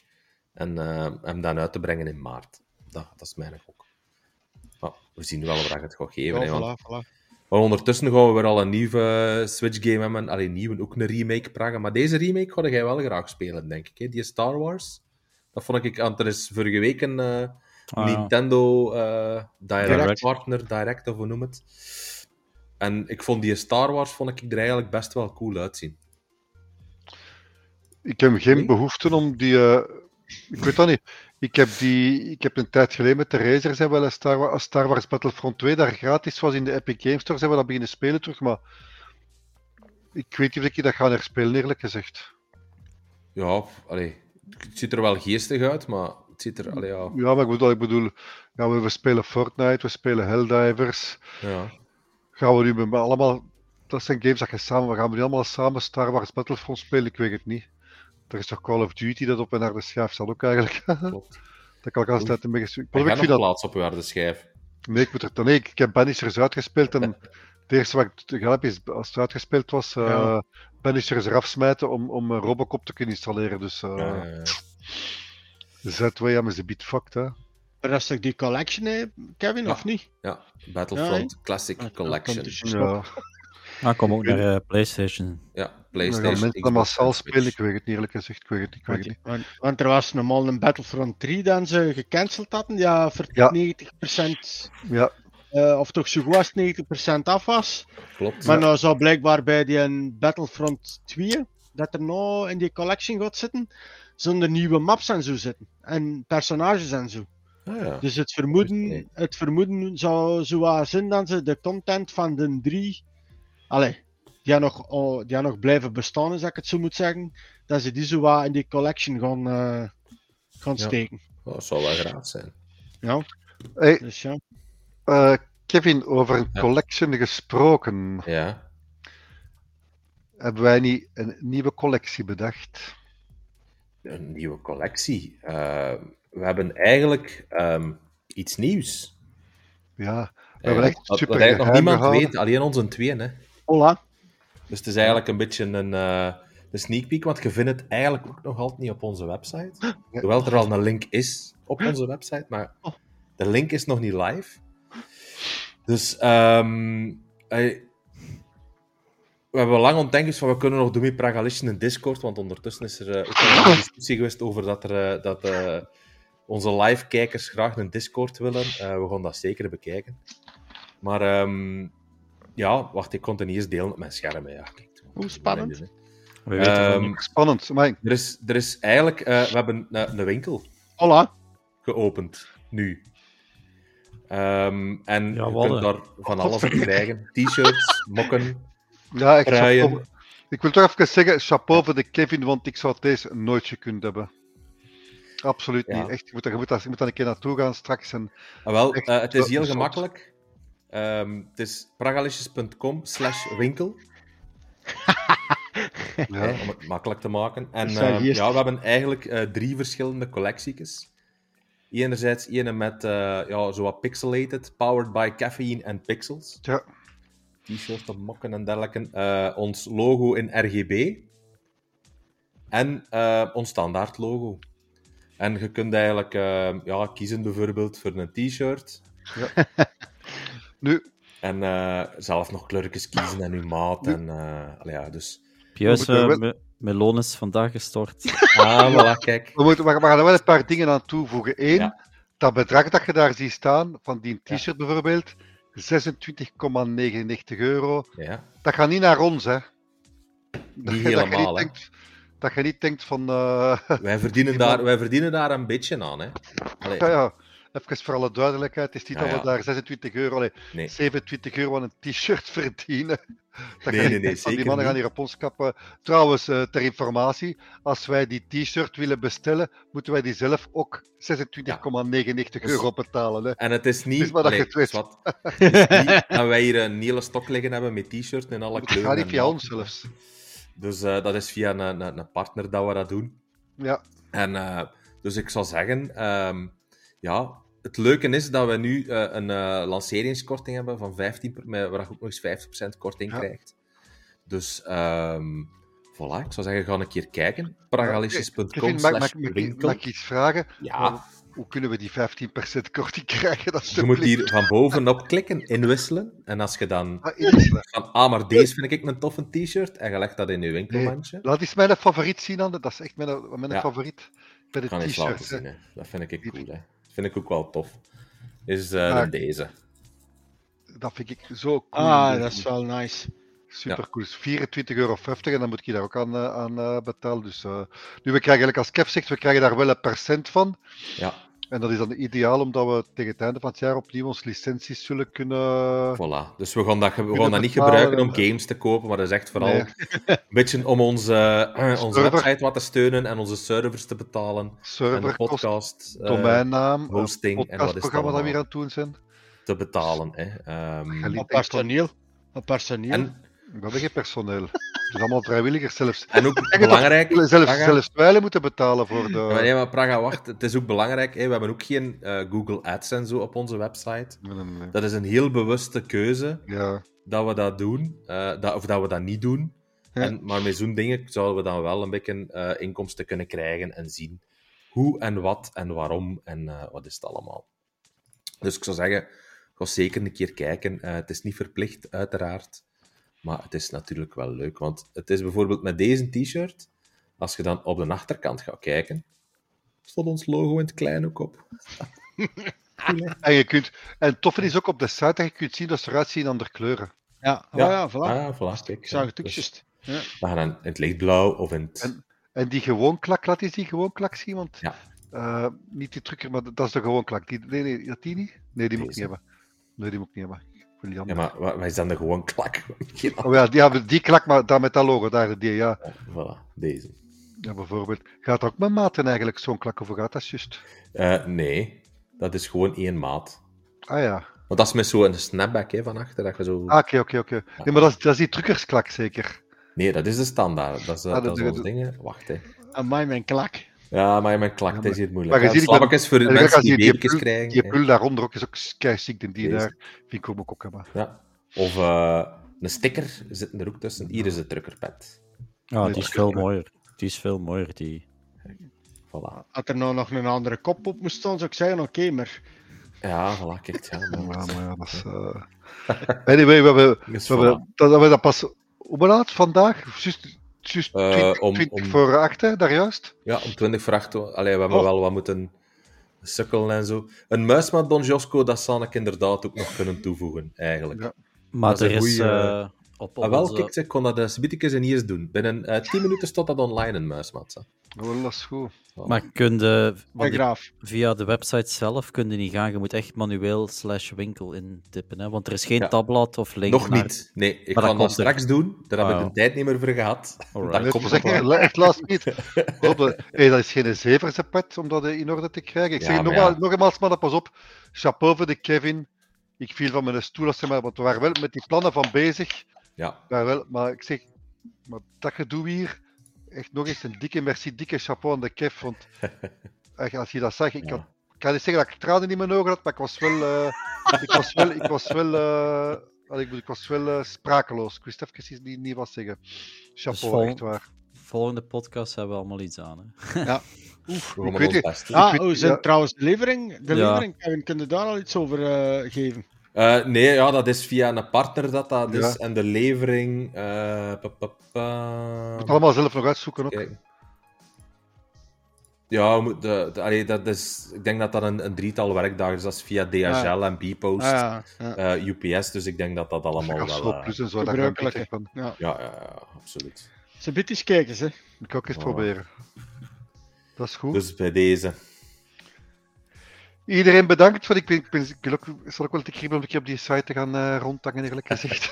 A: En eh, hem dan uit te brengen in maart. Dat, dat is mijn gok. Maar we zien wel waar het gaat geven.
C: Ja,
A: want-
C: voilà, voilà.
A: Maar ondertussen gaan we weer al een nieuwe Switch-game hebben. Alleen nieuwe, ook een remake pragen. Maar deze remake ga jij wel graag spelen, denk ik. Hè? Die Star Wars. Dat vond ik... Want er is vorige week een eh,
D: Ah.
A: Nintendo eh, Direct,
D: Direct.
A: Partner, Direct of hoe noem het. En ik vond die Star Wars vond ik er eigenlijk best wel cool uitzien.
B: Ik heb geen
A: Nee?
B: behoefte om die. eh, ik weet dat niet. Ik heb, die, ik heb een tijd geleden met de Razer zijn wel Star, Wa- Star Wars Battlefront 2 daar gratis was in de Epic Games Store. Zijn we dat beginnen spelen terug, maar ik weet niet of ik dat ga herspelen, eerlijk gezegd.
A: Ja, allee, het ziet er wel geestig uit, maar het ziet er... Allee, ja,
B: Ja, maar ik bedoel, ik bedoel ja, we, we spelen Fortnite, we spelen Helldivers.
A: ja.
B: Gaan we nu met allemaal. Dat zijn games dat je samen. Gaan we nu allemaal samen Star Wars Battlefront spelen? Ik weet het niet. Er is toch Call of Duty dat op en naar de schijf staat ook eigenlijk.
A: klopt.
B: dat kan ik altijd een beetje. Ik,
A: Heb
B: dat.
A: plaats op uw harde schijf?
B: Nee, ik moet er. Nee, ik heb Banishers uitgespeeld en het eerste wat ik gedaan heb is, als het uitgespeeld was, eh
C: Ja.
B: Banishers eraf smijten om, om een Robocop te kunnen installeren. Dus eh
A: Ja, ja, ja.
B: Z2 ja, is een bit fucked, hè.
C: Maar dat is toch die collection, hè, Kevin,
A: Ja.
C: of niet?
A: Ja, Battlefront
C: Ja,
A: Classic
C: Ah,
A: Collection.
C: dus-
B: Ja.
D: Ah, kom ook naar eh, PlayStation.
A: Ja, PlayStation.
B: mensen dat
A: Xbox
B: massaal spelen, ik weet het niet eerlijk gezegd. Ik weet het, ik weet het niet.
C: Want, want er was normaal een Battlefront 3 dan ze gecanceld hadden, die ja, voor
B: Ja.
C: 90%
B: Ja,
C: eh, of toch zo goed als 90% af was.
A: Klopt.
C: Maar nou zou blijkbaar bij die een Battlefront 2, dat er nou in die collection gaat zitten, zonder nieuwe maps en zo zitten. En personages en zo.
A: Ah, ja.
C: Dus het vermoeden, het vermoeden zou zo zijn dat ze de content van de 3, allee, die nog, oh, die nog blijven bestaan, als ik het zo moet zeggen, dat ze die zo wat in die collection gaan, eh, gaan
A: Ja.
C: steken.
A: Oh, dat zou wel graag zijn.
C: Ja,
B: Hey,
C: dus ja.
B: eh, Kevin, over een
A: Ja.
B: collection gesproken.
A: Ja.
B: Hebben wij niet een nieuwe collectie bedacht?
A: Een nieuwe collectie. Eh, we hebben eigenlijk ehm, iets nieuws.
B: Ja, we hebben echt
A: wat,
B: super
A: wat eigenlijk nog niemand
B: gehouden.
A: weet, alleen onze tweeën. Hè.
C: Hola.
A: Dus het is eigenlijk een beetje een, eh, een sneak peek, want je vindt het eigenlijk ook nog altijd niet op onze website. Hoewel er al een link is op onze website, maar
C: Oh.
A: de link is nog niet live. Dus ehm, eh, we hebben lang ontdekt van we kunnen nog doen met Pragalician in Discord, want ondertussen is er eh, ook een discussie geweest over dat, er, eh, dat onze live-kijkers graag een Discord willen. We gaan dat zeker bekijken. Maar ehm, ja, wacht, ik kon het niet eens delen op mijn scherm. hè. Ja, kijk,
C: Hoe spannend.
D: We weten van
A: Ehm.
B: Spannend, maar
A: er, is, er is eigenlijk... eh, we hebben een, een winkel
C: Hola.
A: geopend, nu. Ehm, en
D: Ja,
A: je kunt daar van alles op krijgen. T-shirts, mokken,
B: ja, chapeau. Ik wil toch even zeggen, chapeau voor de Kevin, want ik zou deze nooit gekund hebben. Absoluut
A: Ja.
B: niet. Echt, je moet, daar, je, moet daar, je moet daar een keer naartoe gaan straks. En,
A: Ah, wel, eh, het is heel gemakkelijk. Ehm, het is pragalicious.com slash winkel,
B: ja.
A: hè, om het makkelijk te maken. En ehm, ja, we hebben eigenlijk eh, drie verschillende collecties. Enerzijds ene met eh ja, zo wat pixelated, powered by caffeine en pixels.
B: Ja.
A: T-shirts, mokken en dergelijke. Eh, ons logo in RGB. En eh, ons standaard logo. En je kunt eigenlijk eh, ja, kiezen bijvoorbeeld voor een t-shirt.
B: Nu,
A: En eh, zelf nog kleurtjes kiezen en uw maat. En, eh, allee, ja, dus...
B: We
D: uh, meloon is vandaag gestort.
A: Ah, voilà, kijk.
B: We, moeten, we gaan er wel een paar dingen aan toevoegen. Eén,
A: Ja.
B: dat bedrag dat je daar ziet staan, van die t-shirt bijvoorbeeld, 26,99 euro.
A: Ja.
B: Dat gaat niet naar ons, hè. Dat,
A: Niet
B: je- dat je
A: helemaal,
B: niet
A: hè.
B: denkt, dat je niet denkt van... eh,
A: Wij, verdienen daar, wij verdienen daar een beetje aan, hè. Allee,
B: ja, ja, even voor alle duidelijkheid. Het is niet
A: Ja,
B: dat we daar 26 euro, allee,
A: nee.
B: 27 euro aan een t-shirt verdienen. Dat
A: Nee, nee, nee,
B: die mannen gaan hier op ons kappen. Trouwens, eh, ter informatie, als wij die t-shirt willen bestellen, moeten wij die zelf ook 26,99
A: Dus-
B: euro betalen. Hè.
A: En het is niet...
B: Dus maar dat
A: allee,
B: je het
A: zwart. Het is niet dat wij hier een hele stok liggen hebben met t-shirts in alle
B: Dat
A: kleuren.
B: gaat niet via ons zelfs.
A: Dus eh, dat is via een, een, een partner dat we dat doen.
B: Ja,
A: En eh, dus ik zou zeggen, ehm, ja, het leuke is dat we nu eh, een eh, lanceringskorting hebben van 15%, per- met- waar je ook nog eens 50% korting
B: Ja.
A: krijgt. Dus ehm voilà, ik zou zeggen, ga een keer kijken.
B: Mag,
A: slash
B: mag, ik iets vragen?
A: Ja,
B: Hoe kunnen we die 15% korting krijgen? Dat
A: je moet hier van bovenop klikken, inwisselen. En als je dan
B: Ah,
A: van, ah, maar deze vind ik een toffe t-shirt, en je legt dat in je winkelmandje.
B: Laat eens mijn favoriet zien. Dat is echt mijn, mijn
A: Ja.
B: favoriet. Bij de t-shirts. hè.
A: zien, hè. Dat vind ik cool, hè. Vind ik ook wel tof. Is eh,
B: Ah,
A: dan deze.
B: Dat vind ik zo cool.
C: Ah, dat is wel nice.
B: Super cool. 24,50 euro en dan moet je daar ook aan, eh, aan eh, betalen. Dus, eh, nu, we krijgen eigenlijk, als Kev zegt, we krijgen daar wel een percent van.
A: Ja,
B: En dat is dan ideaal, omdat we tegen het einde van het jaar opnieuw onze licenties zullen kunnen.
A: Voilà. Dus we gaan dat, we gaan dat niet gebruiken om games te kopen, maar dat is echt vooral
B: Nee.
A: een beetje om onze, eh, onze
B: Server.
A: website wat te steunen en onze servers te betalen. En de
B: Serverkosten,
A: podcast eh,
B: domeinnaam,
A: hosting en wat is
B: dat we hier
A: allemaal
B: aan het doen zijn.
A: te betalen. Hè. Ehm,
B: van,
C: personeel. Op personeel.
A: en,
B: we hebben geen personeel. Het is allemaal vrijwilligers zelfs.
A: en ook belangrijk...
B: Zelfs,
A: Praga-
B: zelfs wij moeten betalen voor de.
A: Maar nee, maar Praga, wacht. Het is ook belangrijk. Hè. We hebben ook geen eh, Google Ads en zo op onze website.
B: Nee, nee, nee.
A: Dat is een heel bewuste keuze
B: Ja,
A: dat we dat doen, eh, dat, of dat we dat niet doen.
C: Ja.
A: En, maar met zo'n dingen zouden we dan wel een beetje eh, inkomsten kunnen krijgen en zien hoe en wat en waarom en wat is het allemaal. Dus ik zou zeggen, ga zeker een keer kijken. Het is niet verplicht, uiteraard. Maar het is natuurlijk wel leuk. Want het is bijvoorbeeld met deze t-shirt, als je dan op de achterkant gaat kijken, staat ons logo in het klein ook op.
B: en je kunt. En het toffe is ook op de site dat je kunt zien dat ze eruit zien aan de kleuren.
C: Ja, oh, ja, voilà.
A: Ah, voilà, kijk.
C: Ik zag het ook
A: Dus.
C: Ja.
A: we gaan dan in het lichtblauw of in het...
B: En- En die gewoon klak, laat eens die gewoon klak zien, want
A: Ja.
B: eh, niet die drukker, maar dat is de gewoon klak. Die, nee, nee, dat die niet? Nee, die moet ik
A: Deze.
B: niet hebben. Nee, die moet ik niet hebben. Die
A: Ja, maar wa- wij zijn er gewoon klak.
B: Oh ja, die, hebben die klak, maar daar met dat logo, daar, die, ja.
A: Ja, voilà, deze.
B: ja. Bijvoorbeeld. Gaat ook met maten eigenlijk zo'n klak over gaat, dat is juist.
A: Eh, nee, dat is gewoon één maat.
B: Ah ja.
A: Want dat is met zo'n snapback hè, van achter, dat je zo...
B: Ah, oké, oké, oké. Nee, maar dat is, dat is die drukkersklak zeker.
A: Nee, dat is de standaard. Dat is,
B: Ah, dat
A: dat is dingen. Wacht, hè.
C: Amai, mijn klak.
A: Ja, maar mijn klak,
B: Ja,
A: dat is hier moeilijk.
B: maar je
A: Ja,
B: ziet, ik
A: slabbekjes voor
B: En
A: mensen
B: als
A: die
B: die,
A: krijgen.
B: die pul daaronder ook is ook keiziek, en die
A: Deze.
B: daar vind ik ook ook hebben.
A: Ja. Of eh, een sticker zit er ook tussen. Hier is de drukkerpad.
D: Ja, die is veel mooier. Die is veel mooier, die.
A: Voilà.
C: Als er nou nog een andere kop op moest staan, zou ik zeggen, oké, maar...
A: Ja, voilà, kijk. Ja,
B: Ja,
A: maar-
B: maar ja, dat is... eh, Anyway, we hebben, we hebben dat, dat we dat pas... Hoe laat vandaag? Juist, juist
A: Eh,
B: 20,
A: om-
B: 20
A: om-
B: voor 8, hè, daar juist?
A: Ja, om 20 voor 8. Allee, we hebben
B: Oh.
A: wel wat moeten sukkelen en zo. Een muis met Don Josco, dat zal ik inderdaad ook nog kunnen toevoegen, eigenlijk.
B: Ja.
D: Maar
A: Dat
D: er
A: een
D: is
A: goeie,
D: eh, op
A: Ah, wel,
D: onze...
A: kijk, ik kon dat eens bietjes en hier doen. Binnen eh 10 minuten staat dat online, een muismat. hè.
B: Wel, dat is goed.
D: Maar kun je,
C: graaf.
D: via de website zelf kun je niet gaan. Je moet echt manueel slash winkel intippen. Hè? Want er is geen
A: Ja.
D: tabblad of link
A: Nog
D: naar-
A: niet. Nee, ik
D: Maar
A: ga
D: dat er.
A: straks doen. Daar heb ik de tijd niet meer voor gehad.
D: Alright.
A: Dat komt
B: echt,
A: wel.
B: echt last niet. Eh, hey, dat is geen zeverse pet om dat eh, in orde te krijgen. Ik
A: Ja,
B: zeg nogmaals,
A: ja.
B: nogmaals, maar pas op. Chapeau voor de Kevin. Ik viel van mijn stoel als ze maar, want we waren wel met die plannen van bezig.
A: Ja,
B: Maar, wel, maar ik zeg, maar dat gedoe hier, echt nog eens een dikke merci, dikke chapeau aan de Kev. Want echt, als je dat zag, ik,
A: Ja.
B: had, ik kan niet zeggen dat ik tranen in mijn ogen had, maar ik was wel, eh, ik was wel, ik was wel, eh, allee, ik, ik was wel eh, sprakeloos. Ik wist even niet, niet wat zeggen. Chapeau,
D: vol-
B: echt waar.
D: Volgende podcast hebben we allemaal iets aan. Hè?
B: Oef,
A: we
B: ik weet.
C: Ah,
B: weet-
C: hoe zijn
B: ja.
C: trouwens de levering? De
D: Ja.
C: levering, Kevin, kun je daar al iets over eh, geven?
A: Eh, nee, ja, dat is via een partner dat dat is.
B: Ja.
A: En de levering... eh, pa, pa, pa.
B: Je moet het allemaal zelf nog uitzoeken ook.
A: Kijk. Ja, de, de, allee, dat is, ik denk dat dat een, een drietal werkdagen is. Dat is via DHL en Bpost,
C: Ah, ja, ja.
A: eh, UPS. Dus ik denk dat dat allemaal wel...
B: Gastro
A: eh,
B: Plus en zo,
C: ja.
A: ja, ja, ja, absoluut.
C: Ze biedt eens kijken, hè.
B: Ik ook eens
A: Voilà.
B: proberen. Dat is goed.
A: Dus bij deze.
B: Iedereen bedankt. Want ik, ben, ik, ben, ik wil ook, zal ook wel te kriebelen om een keer op die site te gaan eh rondhangen, eerlijk gezegd.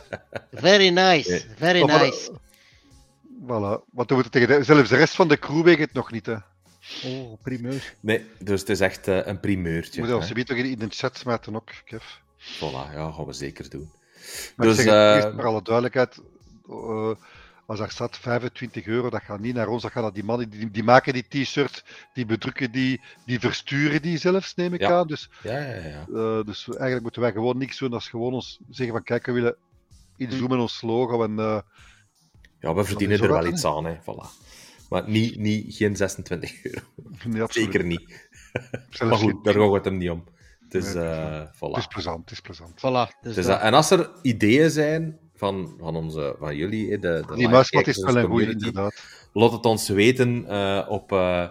C: Very nice, very
B: Maar voilà.
C: nice.
B: voilà. Want we moeten tegen de, zelfs de rest van de crew weet het nog niet. Hè. We
C: Oh, primeur.
A: Nee, dus het is echt eh, een primeurtje.
B: moeten
A: hè.
B: alsjeblieft toch in, in de chat smijten ook, Kev.
A: Voilà, ja, gaan we zeker doen.
B: Maar
A: Dus,
B: ik zeg
A: eh,
B: eerst voor alle duidelijkheid, eh, als daar staat 25 euro, dat gaat niet naar ons, dat gaat naar die mannen, die, die maken die t-shirt, die bedrukken die, die versturen die zelfs, neem ik
A: Ja.
B: aan. Dus,
A: Ja, ja, ja.
B: eh, dus eigenlijk moeten wij gewoon niks doen als gewoon ons zeggen van kijk, we willen iets doen met ons logo en eh,
A: Ja, we verdienen er
B: wel
A: iets aan, hè. Voilà. Maar niet, niet, geen 26 euro.
B: nee, absoluut.
A: Zeker niet.
B: Zelfs
A: Maar goed, daar gaat het hem niet om. Het is,
B: Nee,
A: eh,
B: Het
A: voilà.
B: is plezant, het is plezant.
C: Voilà. Dus
A: Dus
C: dat.
A: dat- en als er ideeën zijn van, van, onze, van jullie, hè, de, de
B: Die muismat is wel een
A: de
B: goede, inderdaad.
A: Laat het ons weten eh, op uh,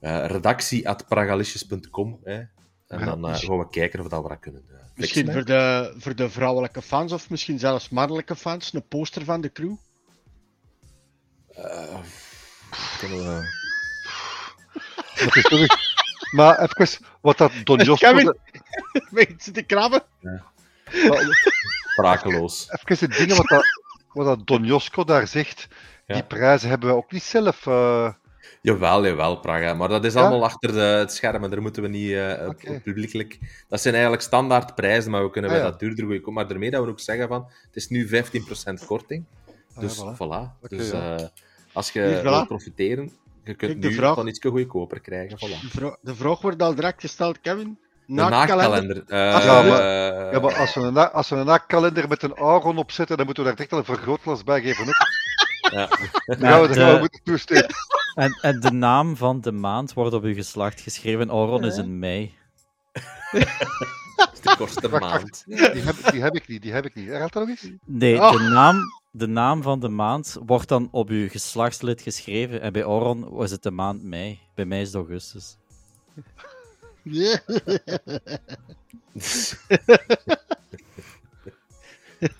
A: redactie.pragalicious.com. hè. En
B: Ja.
A: dan eh, gaan we kijken of dat we dat kunnen eh, fixen,
C: Misschien voor de, voor de vrouwelijke fans, of misschien zelfs mannelijke fans, een poster van de crew.
A: Eh, kunnen we...
B: Dat is toch- Maar even, wat dat Don Josco...
C: Kevin. Weet ze te krabben?
A: Sprakeloos.
B: Even de dingen wat dat, wat dat Don Josco daar zegt,
A: Ja.
B: die prijzen hebben we ook niet zelf... eh,
A: Jawel, jawel, Praga. Maar dat is
B: Ja?
A: allemaal achter de, het scherm en daar moeten we niet
B: Oké.
A: publiekelijk... Dat zijn eigenlijk standaard prijzen, maar we kunnen
B: Ah,
A: bij
B: ja.
A: dat duurder goedkoop. Maar daarmee dat we ook zeggen van, het is nu 15% korting.
B: ah,
A: Dus
B: voilà.
A: dus als je
C: Hier, voilà.
A: wilt profiteren, je kunt
C: Kijk,
A: nu
C: vraag-
A: dan iets goedkoper krijgen. Voilà.
C: De, vra- de vraag wordt al direct gesteld, Kevin.
A: Naakkalender. eh,
B: Ja,
A: eh,
B: Ja, maar als we een, na- als we een naakkalender met een Aron opzetten, dan moeten we daar direct al een vergrootglas bij geven. Ook.
A: ja.
B: Dan gaan we, dan gaan we
D: de-
B: moeten toesteken.
D: En, en de naam van de maand wordt op uw geslacht geschreven. Oron is in mei.
A: Dat is de kortste
B: Wacht,
A: maand.
B: Die heb, die heb ik niet, die heb ik niet. Herhaalt dat nog eens?
D: Nee,
C: Oh.
D: de, naam, de naam van de maand wordt dan op uw geslachtslid geschreven. En bij Oron was het de maand mei. Bij mij is het augustus.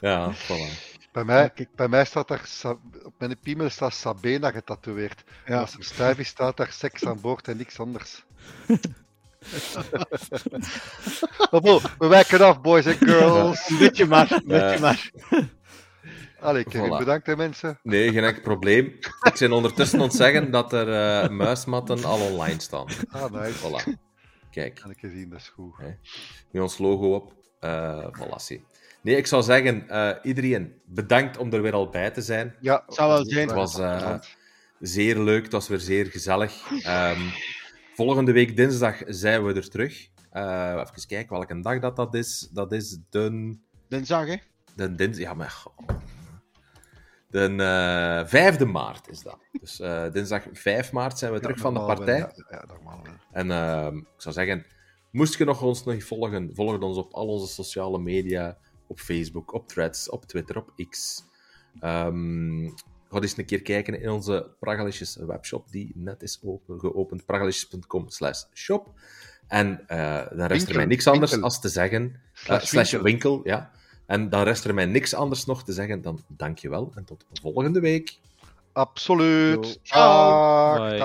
A: Ja, voilà.
B: Bij mij,
C: Ja, kijk.
B: bij mij staat daar, op mijn piemel staat Sabena getatoeëerd. En
C: Ja.
B: als er stijf is, staat daar seks aan boord en niks anders. Maar bon, we wijken af, boys en girls.
C: Een beetje maar, een beetje maar.
B: Allee, Kevin,
A: Voilà.
B: bedankt hè mensen.
A: Nee, geen enkel probleem. Ik ben ondertussen ontzeggen dat er eh, muismatten al online staan.
B: Ah, nice.
A: Voilà. Kijk,
B: Kan ik gezien, dat is goed.
A: met ons logo op. eh voilà. Nee, ik zou zeggen, eh, iedereen bedankt om er weer al bij te zijn.
B: Ja,
C: Het zou wel zijn.
A: Het was eh, zeer leuk, het was weer zeer gezellig. Ehm, volgende week dinsdag zijn we er terug. Eh, even kijken welke dag dat, dat is. Dat is de...
C: Dinsdag, hè?
A: De dins... Ja, maar... De eh 5e maart is dat. Dus eh, dinsdag 5 maart zijn we terug van de partij.
B: Ja, ja, normaal.
A: En ehm, ik zou zeggen, moest je nog ons nog volgen, volg ons op al onze sociale media. Op Facebook, op Threads, op Twitter, op X. Ehm ga eens een keer kijken in onze Pragalisches webshop, die net is open, geopend. pragalisches.com slash shop. En eh, dan rest er mij niks anders
B: winkel.
A: als te zeggen...
B: Slash
A: slash
B: winkel.
A: winkel, ja. En dan rest er mij niks anders nog te zeggen dan dankjewel en tot volgende week.
B: Absoluut.
C: Ciao.